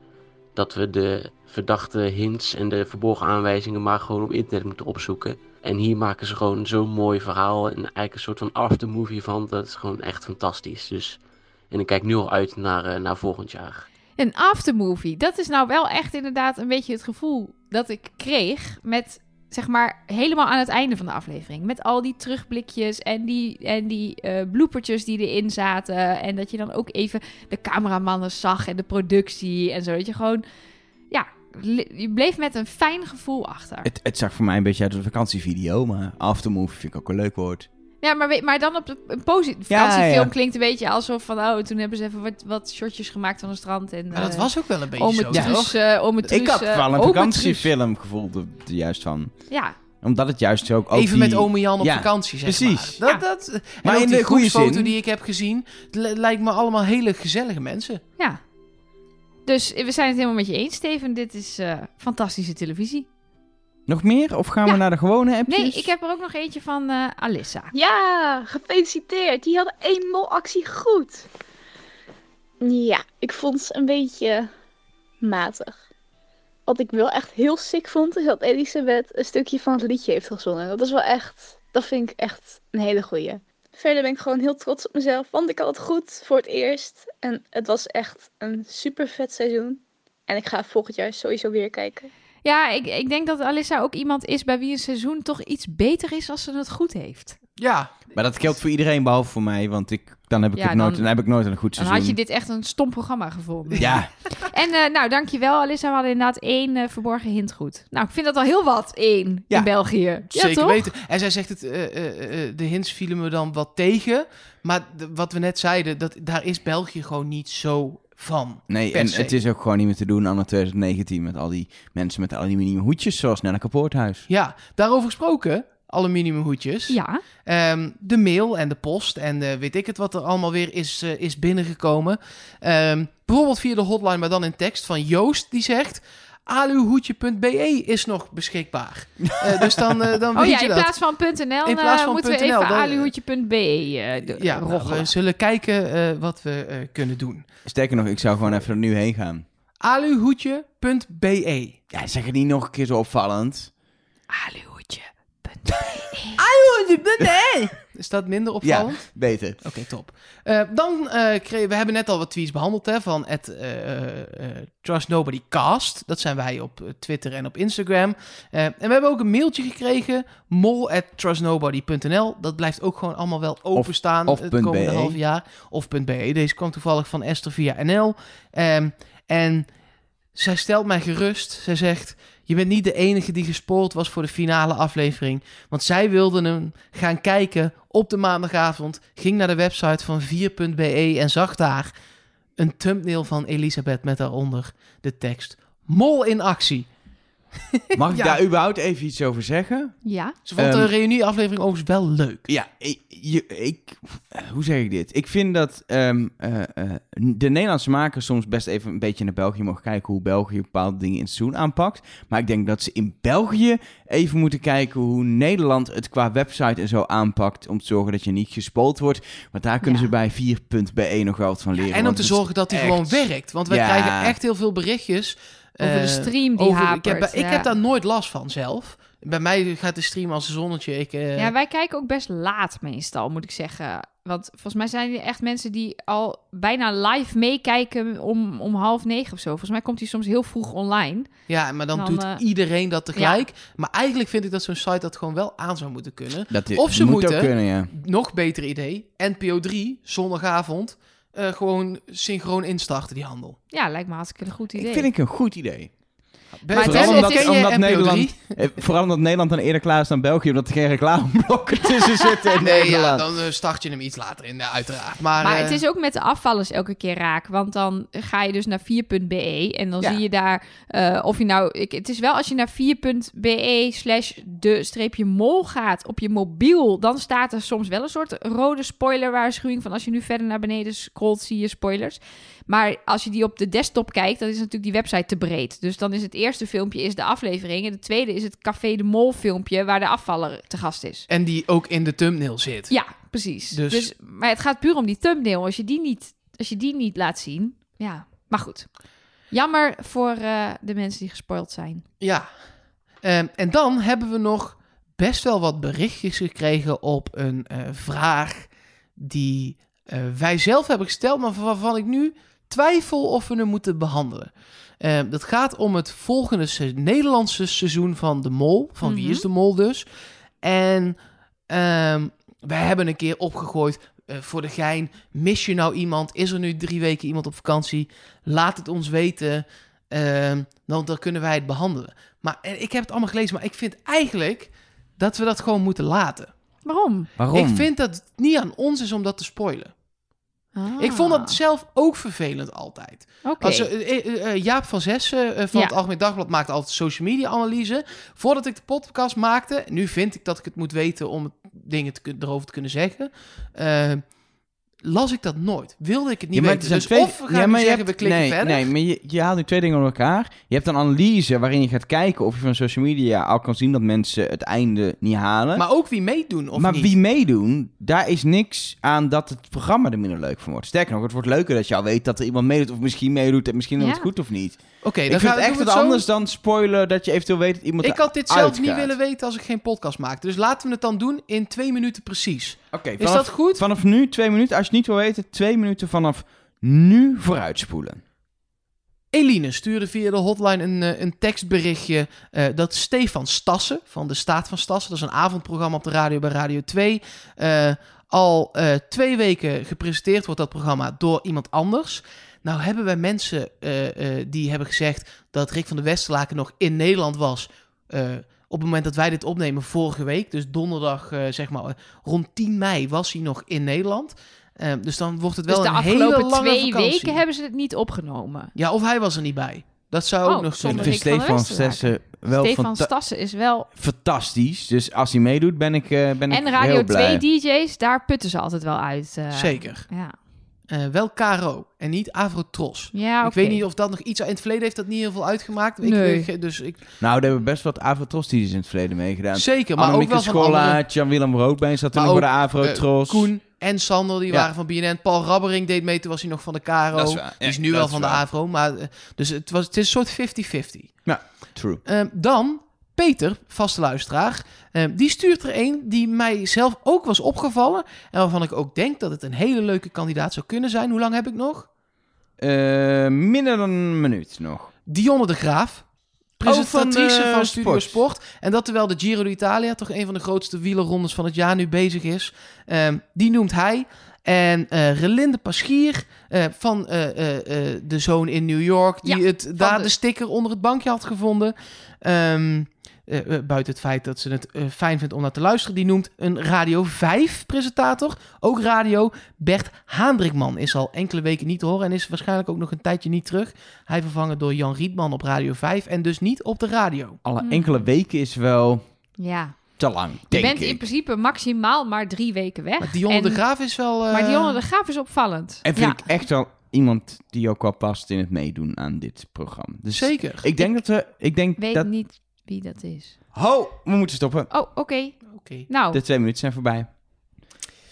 dat we de verdachte hints en de verborgen aanwijzingen maar gewoon op internet moeten opzoeken. En hier maken ze gewoon zo'n mooi verhaal en eigenlijk een soort van aftermovie van. Dat is gewoon echt fantastisch. Dus, en ik kijk nu al uit naar, eh, naar volgend jaar. Een aftermovie. Dat is nou wel echt inderdaad een beetje het gevoel dat ik kreeg met, zeg maar, helemaal aan het einde van de aflevering. Met al die terugblikjes en die, en die bloopertjes die erin zaten. En dat je dan ook even de cameramannen zag en de productie en zo. Dat je gewoon, je bleef met een fijn gevoel achter. Het, het zag voor mij een beetje uit als een vakantievideo, maar aftermovie vind ik ook een leuk woord. Ja, maar, maar dan op de, een positief. Ja, vakantiefilm ja. klinkt een beetje alsof van, oh, toen hebben ze even wat, wat shotjes gemaakt van een strand. En, Maar dat eh, was ook wel een beetje Om zo, het Ja. toch? truus, eh, om het ik truus, had wel een om het vakantiefilm gevoeld er er juist van. Ja, Omdat het juist zo ook... ook Even die- met ome Jan op Ja, vakantie, zeg precies. maar. Ja. Dat, dat, Maar in de goede zin. die ik heb gezien, het li- lijkt me allemaal hele gezellige mensen. Ja. Dus we zijn het helemaal met je eens, Steven. Dit is eh, fantastische televisie. Nog meer? Of gaan we Ja. naar de gewone appjes? Nee, ik heb er ook nog eentje van eh, Alissa. Ja, gefeliciteerd. Die hadden één molactie goed. Ja, ik vond ze een beetje matig. Wat ik wel echt heel sick vond, is dat Elisabeth een stukje van het liedje heeft gezongen. Dat is wel echt, dat vind ik echt een hele goeie. Verder ben ik gewoon heel trots op mezelf, want ik had het goed voor het eerst. En het was echt een super vet seizoen. En ik ga volgend jaar sowieso weer kijken. Ja, ik, ik denk dat Alissa ook iemand is bij wie een seizoen toch iets beter is als ze het goed heeft. Ja, Maar dat geldt voor iedereen behalve voor mij, want ik, dan, heb ik Ja, het nooit, dan- dan heb ik nooit een goed Dan seizoen. had je dit echt een stom programma gevonden. Ja, [LAUGHS] En eh, nou, dankjewel Alissa. We hadden inderdaad één eh, verborgen hint goed. Nou, ik vind dat al heel wat, één Ja. in België. Ja, zeker toch? weten. En zij zegt het, eh, de hints vielen me dan wat tegen. Maar de- wat we net zeiden, dat, daar is België gewoon niet zo van. nee, en se. het is ook gewoon niet meer te doen anno 2019 met al die mensen met aluminium hoedjes zoals Nelleke Poorthuis. Ja, daarover gesproken, aluminiumhoedjes. Ja. Ehm, de mail en de post en eh, weet ik het wat er allemaal weer is, eh, is binnengekomen. Ehm, bijvoorbeeld via de hotline, maar dan in tekst van Joost, die zegt... aluhoedje.be is nog beschikbaar. Eh, [LAUGHS] dus dan, dan Oh weet ja, je in dat. plaats van .nl, In plaats van moeten we even dan- aluhoedje.be eh, Ja, nou, we zullen kijken eh, wat we eh, kunnen doen. Sterker nog, ik zou gewoon even er nu heen gaan. aluhoedje.be Ja, zeg het niet nog een keer zo opvallend. Aluhoedje.be [LAUGHS] Is dat minder Ja, opvallend? beter. Oké, top. Eh, dan eh kregen we hebben net al wat tweets behandeld hè, van het eh, Trust Nobody Cast. Dat zijn wij op Twitter en op Instagram. Eh, en we hebben ook een mailtje gekregen, mol at trustnobody.nl. Dat blijft ook gewoon allemaal wel openstaan of het komende BE. half jaar. Of .be. Deze kwam toevallig van Esther via NL. Ehm, en zij stelt mij gerust. Zij zegt, je bent niet de enige die gespoord was voor de finale aflevering. Want zij wilden hem gaan kijken op de maandagavond. Ging naar de website van 4.be en zag daar een thumbnail van Elisabeth met daaronder de tekst Mol in actie. [LAUGHS] Mag ik Ja. daar überhaupt even iets over zeggen? Ja. Ze vond Ehm, de reunieaflevering overigens wel leuk. Ja, ik, je, ik, hoe zeg ik dit? Ik vind dat ehm, eh, eh, de Nederlandse makers soms best even een beetje naar België mogen kijken hoe België bepaalde dingen in het seizoen aanpakt. Maar ik denk dat ze in België even moeten kijken hoe Nederland het qua website en zo aanpakt. Om te zorgen dat je niet gespoeld wordt. Want daar kunnen Ja. ze bij 4.be nog wel wat van leren. En om te zorgen dat die echt- gewoon werkt. Want wij Ja. krijgen echt heel veel berichtjes. Over de eh, stream die over- hapert. Ik heb, ik ja. heb daar nooit last van zelf. Bij mij gaat de stream als een zonnetje. Ik, eh, Ja, wij kijken ook best laat meestal, moet ik zeggen. Want volgens mij zijn er echt mensen die al bijna live meekijken om, om half negen of zo. Volgens mij komt hij soms heel vroeg online. Ja, maar dan, Dan, doet eh, iedereen dat tegelijk. Maar eigenlijk vind ik dat zo'n site dat gewoon wel aan zou moeten kunnen. Dat Of ze moet moeten- kunnen, ja. Nog beter idee. NPO 3, zondagavond. Eh, gewoon synchroon instarten die handel. Ja, lijkt me hartstikke een goed idee. Ik vind ik een goed idee. Maar is- je omdat NPO Nederland- 3? Eh, vooral omdat Nederland dan eerder klaar is dan België, omdat er geen reclameblokken [LAUGHS] tussen zitten in Nee, ja, Nederland. dan eh, start je hem iets later in, eh, uiteraard. Maar, Maar het is ook met de afvallers elke keer raak. Want dan ga je dus naar 4.be en dan Ja. zie je daar eh, of je nou... Ik, het is wel als je naar 4.be slash de streepje mol gaat op je mobiel... dan staat er soms wel een soort rode spoilerwaarschuwing... van als je nu verder naar beneden scrolt zie je spoilers. Maar als je die op de desktop kijkt, dan is natuurlijk die website te breed. Dus dan is het eerste filmpje is de aflevering... en het tweede is het Café de Mol filmpje... waar de afvaller te gast is. En die ook in de thumbnail zit. Ja, precies. Dus- Dus... maar het gaat puur om die thumbnail. Als je die niet, als je die niet laat zien, ja. Maar goed. Jammer voor eh, de mensen die gespoild zijn. Ja. Ehm, en dan hebben we nog best wel wat berichtjes gekregen op een eh, vraag die eh, wij zelf hebben gesteld, maar waarvan ik nu twijfel of we hem moeten behandelen. Ehm, dat gaat om het volgende se- Nederlandse seizoen van De Mol. Van Wie Mhm. is De Mol dus. En ehm, wij hebben een keer opgegooid eh, voor de gein. Mis je nou iemand? Is er nu drie weken iemand op vakantie? Laat het ons weten. Ehm, dan, dan kunnen wij het behandelen. Maar ik heb het allemaal gelezen, maar ik vind eigenlijk dat we dat gewoon moeten laten. Waarom? Waarom? Ik vind dat het niet aan ons is om dat te spoilen. Ah. Ik vond dat zelf ook vervelend altijd. Als, eh, eh, eh, Jaap van Zessen van Ja. het Algemeen Dagblad maakt altijd social media analyse. Voordat ik de podcast maakte, nu vind ik dat ik het moet weten om dingen te, erover te kunnen zeggen. Las ik dat nooit. Wilde ik het niet Ja, maar weten. Dus zijn of we gaan nu maar je zeggen, hebt- we klikken nee, verder. Nee, maar je, je haalt nu twee dingen door elkaar. Je hebt een analyse waarin je gaat kijken of je van social media al kan zien dat mensen het einde niet halen. Maar ook wie meedoen of maar niet. wie meedoen, daar is niks aan dat het programma er minder leuk van wordt. Sterker nog, het wordt leuker dat je al weet dat er iemand meedoet of misschien meedoet en misschien is het Ja. goed of niet. Oké, ik dan vind gaan het echt wat zo. anders dan spoilen dat je eventueel weet dat iemand Ik had dit zelf niet willen weten als ik geen podcast maakte. Dus laten we het dan doen in twee minuten precies. Oké, Is dat goed? vanaf nu twee minuten. Als je het niet wil weten, twee minuten vanaf nu vooruitspoelen. Eline stuurde via de hotline een, eh, een tekstberichtje eh, dat Stefan Stassen van de Staat van Stassen, dat is een avondprogramma op de radio bij Radio 2, eh, al twee weken gepresenteerd wordt dat programma door iemand anders. Nou hebben wij mensen die hebben gezegd dat Rick van de Westerlaken nog in Nederland was op het moment dat wij dit opnemen vorige week. Dus donderdag, eh, zeg maar, rond 10 mei was hij nog in Nederland. Eh, dus dan wordt het wel dus de een hele lange twee vakantie. weken hebben ze het niet opgenomen. Ja, of hij was er niet bij. Dat zou ook Oh, nog zonder kunnen. Ik vind van Stefan. Stessen wel Stefan fanta- Stassen is wel... fantastisch. Dus als hij meedoet, ben ik, eh ben ik En Radio heel blij. 2 DJ's, daar putten ze altijd wel uit. eh. Zeker. Ja, Eh, wel Caro en niet Avrotros. ja Ik weet niet of dat nog iets... In het verleden heeft dat niet heel veel uitgemaakt. Ik, Nee. dus ik, Nou, daar hebben best wat Avrotros-teams in het verleden meegedaan. zeker, maar ook wel van Scholla, andere... Jan-Willem Roodbeen zat toen nog bij de Avrotros. Koen en Sander, die Ja. waren van BNN. Paul Rabbering deed mee, toen was hij nog van de Caro. Is. Die is Ja, nu wel is van de. Avro. Maar, eh, dus het, was, het is een soort 50-50. True. Ehm, dan Peter, vaste luisteraar, ehm, die stuurt er een die mij zelf ook was opgevallen. En waarvan ik ook denk dat het een hele leuke kandidaat zou kunnen zijn. Hoe lang heb ik nog? Eh, minder dan een minuut nog. Dionne de Graaf. Presentatrice van, van, eh, Studio Sport. Sport. En dat terwijl de Giro d'Italia, toch een van de grootste wielerrondes van het jaar, nu bezig is. Ehm, die noemt hij. En eh Relinde Paschier eh, van eh, eh, eh, de zoon in New York, die Ja, het, daar de- de sticker onder het bankje had gevonden. Ehm, eh, eh, buiten het feit dat ze het eh, fijn vindt om naar te luisteren. Die noemt een Radio 5 presentator. Ook radio. Bert Haandrikman is al enkele weken niet te horen. En is waarschijnlijk ook nog een tijdje niet terug. Hij vervangen door Jan Rietman op Radio 5. En dus niet op de radio. Alle Hmm. enkele weken is wel Ja, te lang, je bent ik. in principe maximaal maar drie weken weg. Maar Dionne En- de Graaf is wel... eh, Maar Dionne de Graaf is opvallend. En vind ja. ik echt wel iemand die ook wel past in het meedoen aan dit programma. Dus Zeker. ik denk dat we... Ik denk weet dat... niet wie dat is. Ho, we moeten stoppen. Oh, oké. Oké. Nou, De twee minuten zijn voorbij.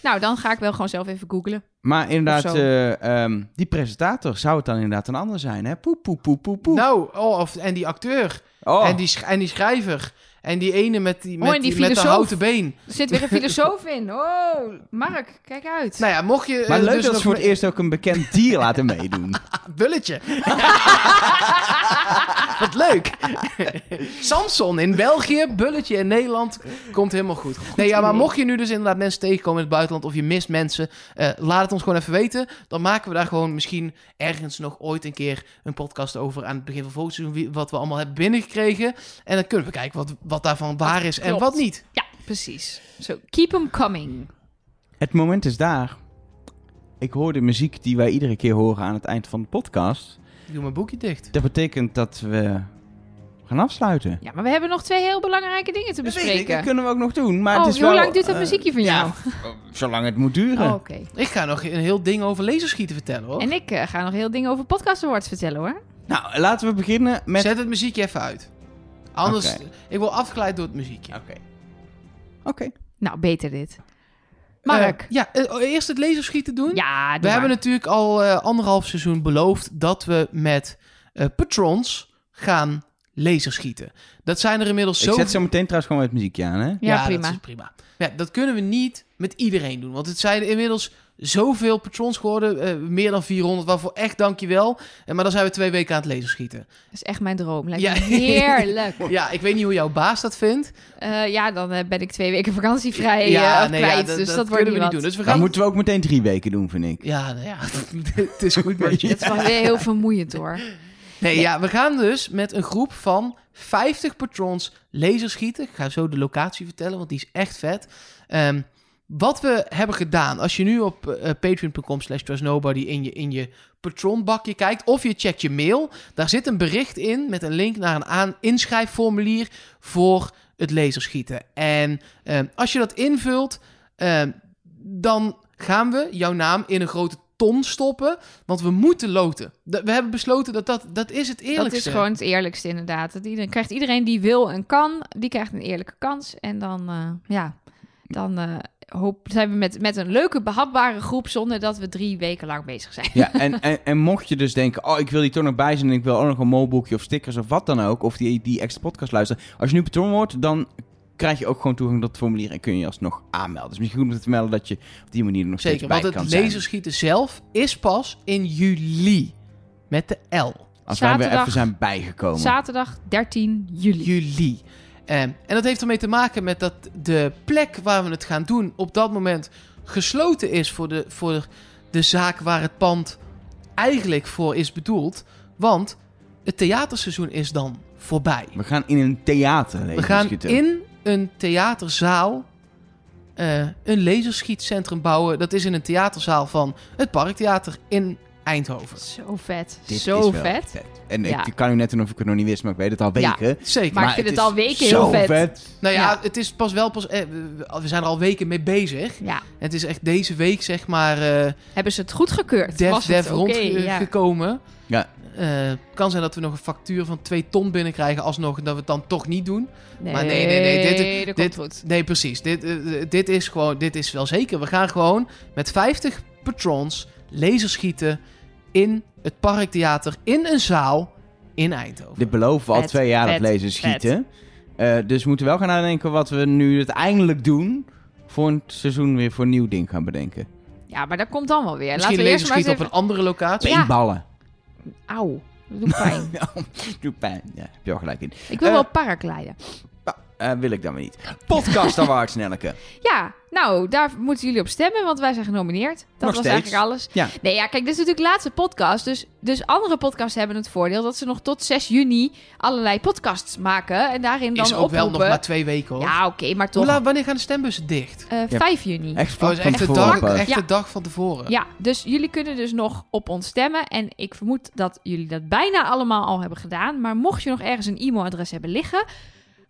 nou, dan ga ik wel gewoon zelf even googlen. Maar inderdaad, eh, ehm, die presentator, zou het dan inderdaad een ander zijn, hè? Poep, poep, poep, poep, poep. Nou, oh, of, en die acteur. oh, En, die, en die schrijver. En die ene met, die, met, Oh, en die die, met de filosoof. houten been. Er zit weer een filosoof in. Oh, Mark, kijk uit. Nou ja, mocht je... maar eh, leuk dus dat ze voor het eerst ook een bekend dier laten meedoen. [LAUGHS] Bulletje. [LAUGHS] Wat leuk. [LAUGHS] Samson in België, Bulletje in Nederland. Komt helemaal goed. Nee, ja, maar mocht je nu dus inderdaad mensen tegenkomen in het buitenland... of je mist mensen, eh, laat het ons gewoon even weten. Dan maken we daar gewoon misschien ergens nog ooit een keer... een podcast over aan het begin van volgend seizoen... wat we allemaal hebben binnengekregen. En dan kunnen we kijken wat, wat daarvan waar is en wat niet. Ja, precies. Zo, keep them coming. Het moment is daar. Ik hoor de muziek die wij iedere keer horen aan het eind van de podcast. Ik doe mijn boekje dicht. Dat betekent dat we gaan afsluiten. Ja, maar we hebben nog twee heel belangrijke dingen te Dat weet ik, bespreken. dat kunnen we ook nog doen. Maar oh, het is hoe wel, lang duurt dat eh, muziekje van ja, jou? [LAUGHS] zolang het moet duren. Oh, Oké. Ik ga nog een heel ding over laserschieten vertellen, hoor. En ik eh, ga nog heel dingen over podcast awards vertellen hoor. Nou, laten we beginnen met... Zet het muziekje even uit. Anders, ik word afgeleid door het muziekje. Oké. Oké. Nou, beter dit. Mark. Ja, eh, eerst het laserschieten doen. ja, doe we hebben natuurlijk al eh, anderhalf seizoen beloofd dat we met eh, patrons gaan laserschieten. Dat zijn er inmiddels Ik zo... zet zo meteen trouwens gewoon het muziekje aan, hè? Ja, prima. Dat is prima. Ja, dat kunnen we niet met iedereen doen. Want het zijn inmiddels zoveel patrons geworden. eh, meer dan 400, waarvoor echt dankjewel. En maar dan zijn we twee weken aan het laserschieten. Dat is echt mijn droom. Lijkt Ja. heerlijk. [LAUGHS] Ja, ik weet niet hoe jouw baas dat vindt. Eh, ja, dan eh, ben ik twee weken vakantievrij ja, eh, nee, ja, kwijt. dat, dus dat dat, wordt we niet niet doen. Dus we Dan gaan... moeten we ook meteen drie weken doen, vind ik. Ja, nou ja, [LAUGHS] het is goed met je. Het is wel weer heel vermoeiend hoor. Nee, ja, we gaan dus met een groep van 50 patrons laserschieten. Ik ga zo de locatie vertellen, want die is echt vet. Ehm, Wat we hebben gedaan, als je nu op eh, patreon.com slash trustnobody in je, in je patronbakje kijkt, of je checkt je mail, daar zit een bericht in met een link naar een aan inschrijfformulier voor het laserschieten. En eh, als je dat invult, eh, dan gaan we jouw naam in een grote ton stoppen, want we moeten loten. We hebben besloten dat dat, dat is het eerlijkste. Dat is gewoon het eerlijkste inderdaad. Dat iedereen, krijgt iedereen die wil en kan, die krijgt een eerlijke kans. En dan, eh, ja, dan eh, hoop, zijn we met, met een leuke, behapbare groep zonder dat we drie weken lang bezig zijn. Ja, en, [LAUGHS] en, en mocht je dus denken, oh, ik wil die toch nog bij zijn en ik wil ook nog een molboekje of stickers of wat dan ook, of die, die extra podcast luisteren. Als je nu patroon wordt, dan krijg je ook gewoon toegang tot het formulier en kun je je alsnog aanmelden. Dus misschien goed om te vermelden dat je op die manier er nog Zeker, steeds bij want kan het zijn. laserschieten zelf is pas in juli. Met de L. Als wij weer Zaterdag- even zijn bijgekomen. Zaterdag 13 juli. Juli. Ehm, en dat heeft ermee te maken met dat de plek waar we het gaan doen op dat moment gesloten is voor de, voor de zaak waar het pand eigenlijk voor is bedoeld. Want het theaterseizoen is dan voorbij. We gaan in een theater We gaan in een theaterzaal eh, een laserschietcentrum bouwen. Dat is in een theaterzaal van het Parktheater in Eindhoven. Zo vet. Dit Zo is wel vet. En Ja. ik kan u net doen of ik het nog niet wist, maar ik weet het al Ja. weken. Zeker. Maar ik vind het het al weken zo heel vet. Nou ja, Ja. het is pas wel pas. eh, we- zijn er al weken mee bezig. Ja, Het is echt deze week, zeg maar, eh hebben ze het goed gekeurd? Was het dev oké? Ja. rondgekomen. Ja. Het kan zijn dat we nog een factuur van 2 ton binnenkrijgen, alsnog en dat we het dan toch niet doen. Nee, Maar nee, nee, nee, dit- dit-. Nee, precies. Dit, eh, dit is gewoon, dit is wel zeker. We gaan gewoon met 50 patrons laserschieten in het Parktheater in een zaal in Eindhoven. Dit beloven we al Vet, twee jaar dat lezen schieten. Eh, dus we moeten wel gaan nadenken wat we nu uiteindelijk doen. Voor een seizoen weer voor een nieuw ding gaan bedenken. Ja, maar dat komt dan wel weer. Misschien Laten we eerst maar eens laserschieten op een andere locatie. Ja. Paintballen. Auw, dat doet pijn. [LAUGHS] Doe pijn. Ja, heb je wel gelijk in. Ik wil Eh, wel paragliden. Eh, wil ik dan weer niet. Podcast Awards, [LAUGHS] Nelleke. Ja, nou, daar moeten jullie op stemmen, want wij zijn genomineerd. Dat Nog was steeds. eigenlijk alles. Ja. Nee, ja, kijk, dit is natuurlijk de laatste podcast. Dus, dus andere podcasts hebben het voordeel dat ze nog tot 6 juni allerlei podcasts maken. En daarin dan is ook wel nog maar twee weken hoor. Ja, oké, maar Hoe toch. laat- wanneer gaan de stembussen dicht? eh, Ja. 5 juni. Echt Oh, van echt de, dag, echt Ja. de dag van tevoren. Ja, dus jullie kunnen dus nog op ons stemmen. En ik vermoed dat jullie dat bijna allemaal al hebben gedaan. Maar mocht je nog ergens een e-mailadres hebben liggen,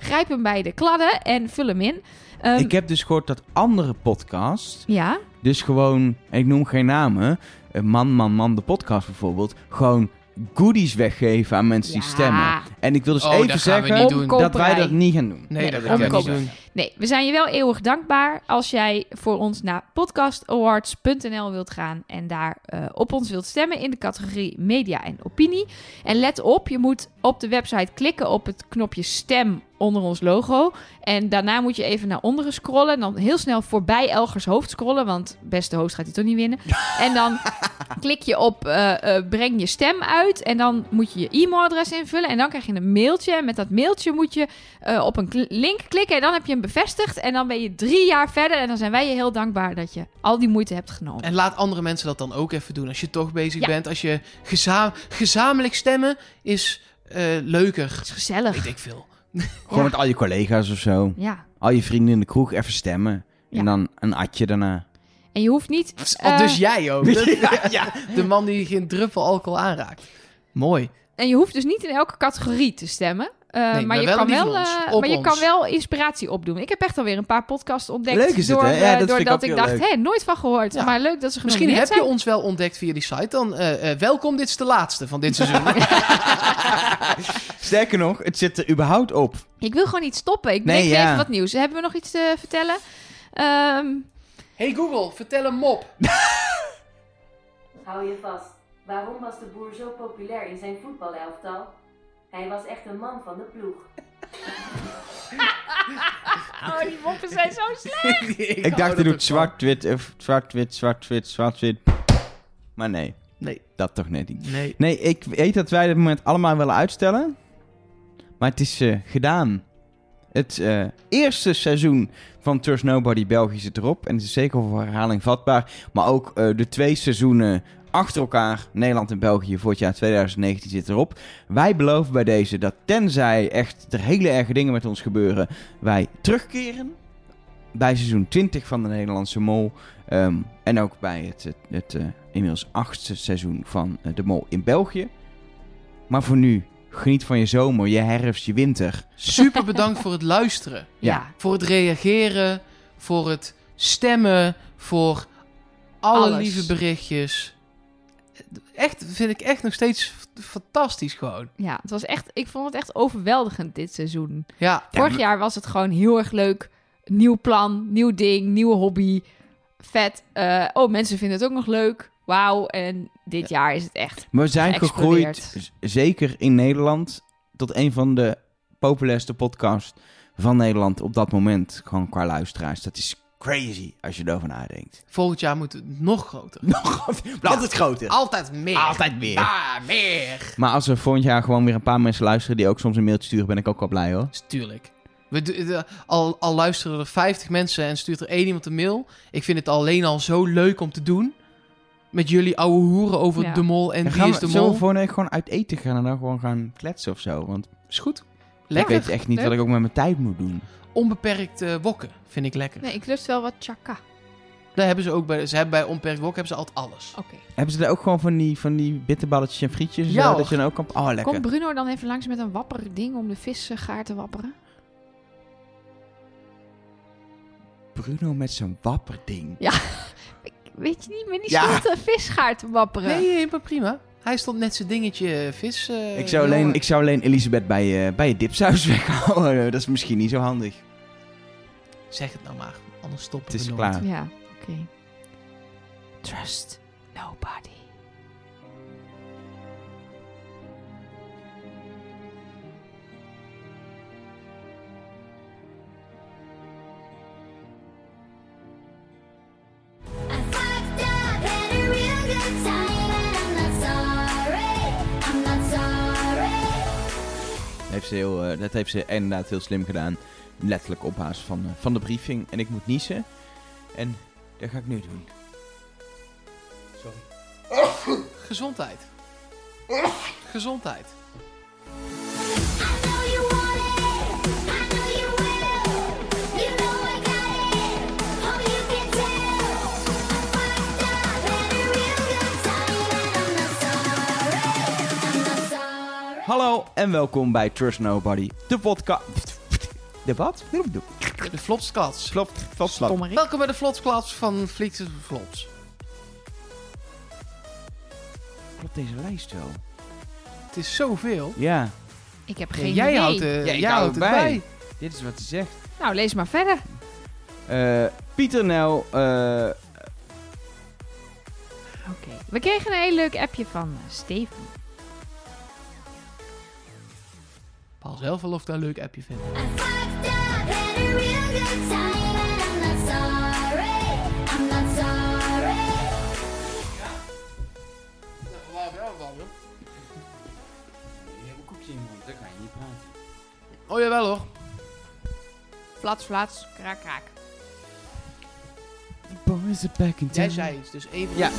grijp hem bij de kladden en vul hem in. Ehm, Ik heb dus gehoord dat andere podcasts, Ja, dus gewoon, ik noem geen namen, eh, Man, Man, Man, de podcast bijvoorbeeld, gewoon goodies weggeven aan mensen die stemmen. En ik wil dus Oh, even zeggen dat wij dat niet gaan doen. Nee, Nee, dat gaan we niet doen. Nee, we zijn je wel eeuwig dankbaar als jij voor ons naar podcastawards.nl wilt gaan en daar eh, op ons wilt stemmen in de categorie media en opinie. En let op, je moet op de website klikken op het knopje stem onder ons logo. En daarna moet je even naar onderen scrollen en dan heel snel voorbij Elgers hoofd scrollen, want beste host gaat hij toch niet winnen. [LAUGHS] En dan klik je op eh, eh, breng je stem uit en dan moet je je e-mailadres invullen en dan krijg je een mailtje. En met dat mailtje moet je eh, op een kl- link klikken en dan heb je hem bevestigd. En dan ben je drie jaar verder en dan zijn wij je heel dankbaar dat je al die moeite hebt genomen. En laat andere mensen dat dan ook even doen. Als je toch bezig Ja. bent. Als je geza- gezamenlijk stemmen is leuker. Is gezellig. Weet ik veel. Gewoon met al je collega's of zo. Ja. Al je vrienden in de kroeg even stemmen. Ja. En dan een atje daarna. En je hoeft niet... Oh, eh, dus jij ook. [LAUGHS] [LAUGHS] ja, De man die geen druppel alcohol aanraakt. Mooi. En je hoeft dus niet in elke categorie te stemmen. Eh, Nee, maar, maar je kan wel, eh, maar je ons. kan wel inspiratie opdoen. Ik heb echt alweer een paar podcasts ontdekt. Leuk is het, door, hè? Ja, eh, dat ik doordat ik dacht, hé, nooit van gehoord. Ja. Maar leuk dat ze Misschien heb je ons wel ontdekt via die site. Dan eh, eh, welkom, dit is de laatste van dit seizoen. [LAUGHS] Sterker nog, het zit er überhaupt op. Ik wil gewoon niet stoppen. Ik Nee, denk ja. even wat nieuws. Hebben we nog iets te vertellen? Ehm, hey Google, vertel een mop. Hou je vast. Waarom was de boer zo populair in zijn voetbalelftal? Hij was echt een man van de ploeg. [LAUGHS] oh, die moppen zijn zo slecht. [LAUGHS] Ik, dacht, hij doet zwart-wit, of zwart-wit, zwart-wit, zwart-wit. Maar nee, Nee, dat toch net niet. nee. Nee, ik weet dat wij dit moment allemaal willen uitstellen. Maar het is eh, gedaan. Het eh, eerste seizoen van Trust Nobody België zit erop. En het is zeker voor herhaling vatbaar. Maar ook eh, de twee seizoenen achter elkaar, Nederland en België, voor het jaar 2019 zit erop. Wij beloven bij deze dat tenzij echt er hele erge dingen met ons gebeuren, wij terugkeren. bij seizoen 20 van de Nederlandse Mol. Ehm, en ook bij het, het, het, eh, inmiddels achtste seizoen van eh, de Mol in België. Maar voor nu, geniet van je zomer, je herfst, je winter. Super bedankt voor het luisteren. Ja. Voor het reageren, voor het stemmen, voor alle Alles. lieve berichtjes. Echt, vind ik echt nog steeds fantastisch gewoon. Ja, het was echt, ik vond het echt overweldigend dit seizoen. Ja, Vorig jaar was het gewoon heel erg leuk. Nieuw plan, nieuw ding, nieuwe hobby. Vet. Eh, oh, mensen vinden het ook nog leuk. Wauw. En dit jaar is het echt. We zijn gegroeid, zeker in Nederland, tot een van de populairste podcasts van Nederland op dat moment. Gewoon qua luisteraars. Dat is crazy als je erover nadenkt. volgend jaar moet het nog groter. Nog altijd groter. Altijd meer. Altijd meer. Ah, meer. Maar als er volgend jaar gewoon weer een paar mensen luisteren die ook soms een mailtje sturen, ben ik ook wel blij hoor. Tuurlijk. We, de- al, al luisteren er 50 mensen en stuurt er één iemand een mail. Ik vind het alleen al zo leuk om te doen. Met jullie ouwe hoeren over Ja. de mol en Dan wie is de we zo mol. voor nee, gewoon uit eten gaan en dan gewoon gaan kletsen of zo. Want Is goed. ik Lekker. weet echt niet leuk. wat ik ook met mijn tijd moet doen. Onbeperkt eh, wokken vind ik lekker. Nee, ik lust wel wat chaka. Daar hebben ze ook bij. Ze hebben bij onbeperkt wokken hebben ze altijd alles. Oké. Hebben ze daar ook gewoon van die, van die bitterballetjes en frietjes? en Ja, zo, dat je dan ook kan... Oh, lekker. Komt Bruno dan even langs met een wapper ding om de visgaar te wapperen? Bruno met zijn wapperding. [LAUGHS] Ik- Weet je niet, met die Ja. stond een visgaar te wapperen. Nee, maar prima. Hij stond net zijn dingetje eh, vis. eh, ik, zou alleen, ik zou alleen Elisabeth bij, je bij je dipsaus [LAUGHS] weghouden. Dat is misschien niet zo handig. Zeg het nou maar. Anders stoppen Het is we klaar. nooit. Ja, oké. Trust nobody. Ze, heel, eh, dat heeft ze inderdaad heel slim gedaan. Letterlijk op basis van, eh, van de briefing. En ik moet niezen. En dat ga ik nu doen. [COUGHS] Gezondheid. Gezondheid. Hallo en welkom bij Trust Nobody. De podcast... De wat? De. Flop, flop. Stommerik. Welkom bij de Vlopsklats van Fliekse Vlops. Klopt deze lijst wel? Het is zoveel. Ja, Ik heb Ja, geen jij idee. houdt, eh, jij hou houdt het het bij. bij. dit is wat hij zegt. Nou, lees maar verder. Eh, Pieter Nel, eh, Oké. We kregen een heel leuk appje van eh, Steven. Paul zelf wel of dat een leuk appje vind. I fucked up, had a real good time, and I'm not sorry. I'm not sorry. Je hebt een koekje in je mond, dan kan je niet praten. Oh jawel hoor. Flats, flats, kraak, kraak. The boys are back in Jij town. zei iets, dus even... Ja.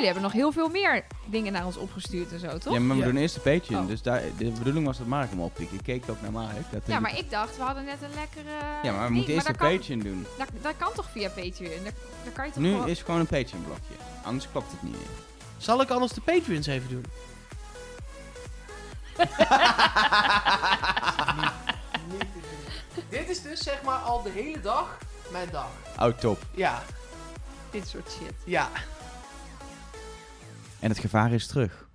Jullie hebben nog heel veel meer dingen naar ons opgestuurd en zo, toch? Ja, maar we Ja. doen eerst een Patreon. Oh. Dus daar, de bedoeling was dat Mark hem oppikt. Ik keek ook naar Mark. Dat Ja, maar ik dacht, we hadden net een lekkere... Ja, maar we moeten eerst een Patreon doen. dat, dat kan toch via Patreon? Kan je toch Nu gewoon... is gewoon een Patreon blokje. Anders klopt het niet meer. Zal ik anders de Patreons even doen? Dit is dus zeg maar al de hele dag mijn dag. Oh, top. Ja, Dit soort shit. ja. En het gevaar is terug.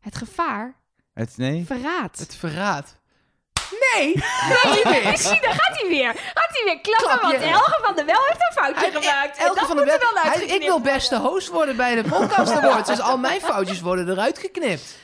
Het gevaar? Het, nee? Verraad. Het verraad. Nee! Nee, Ik zie, daar gaat hij weer. Gaat hij weer klappen, Klap want Elge van der Wel heeft een foutje Hij- gemaakt. Dat van de moet er Wet- dan hij- Ik wil beste host worden bij de podcast awards. Dus al mijn foutjes worden eruit geknipt.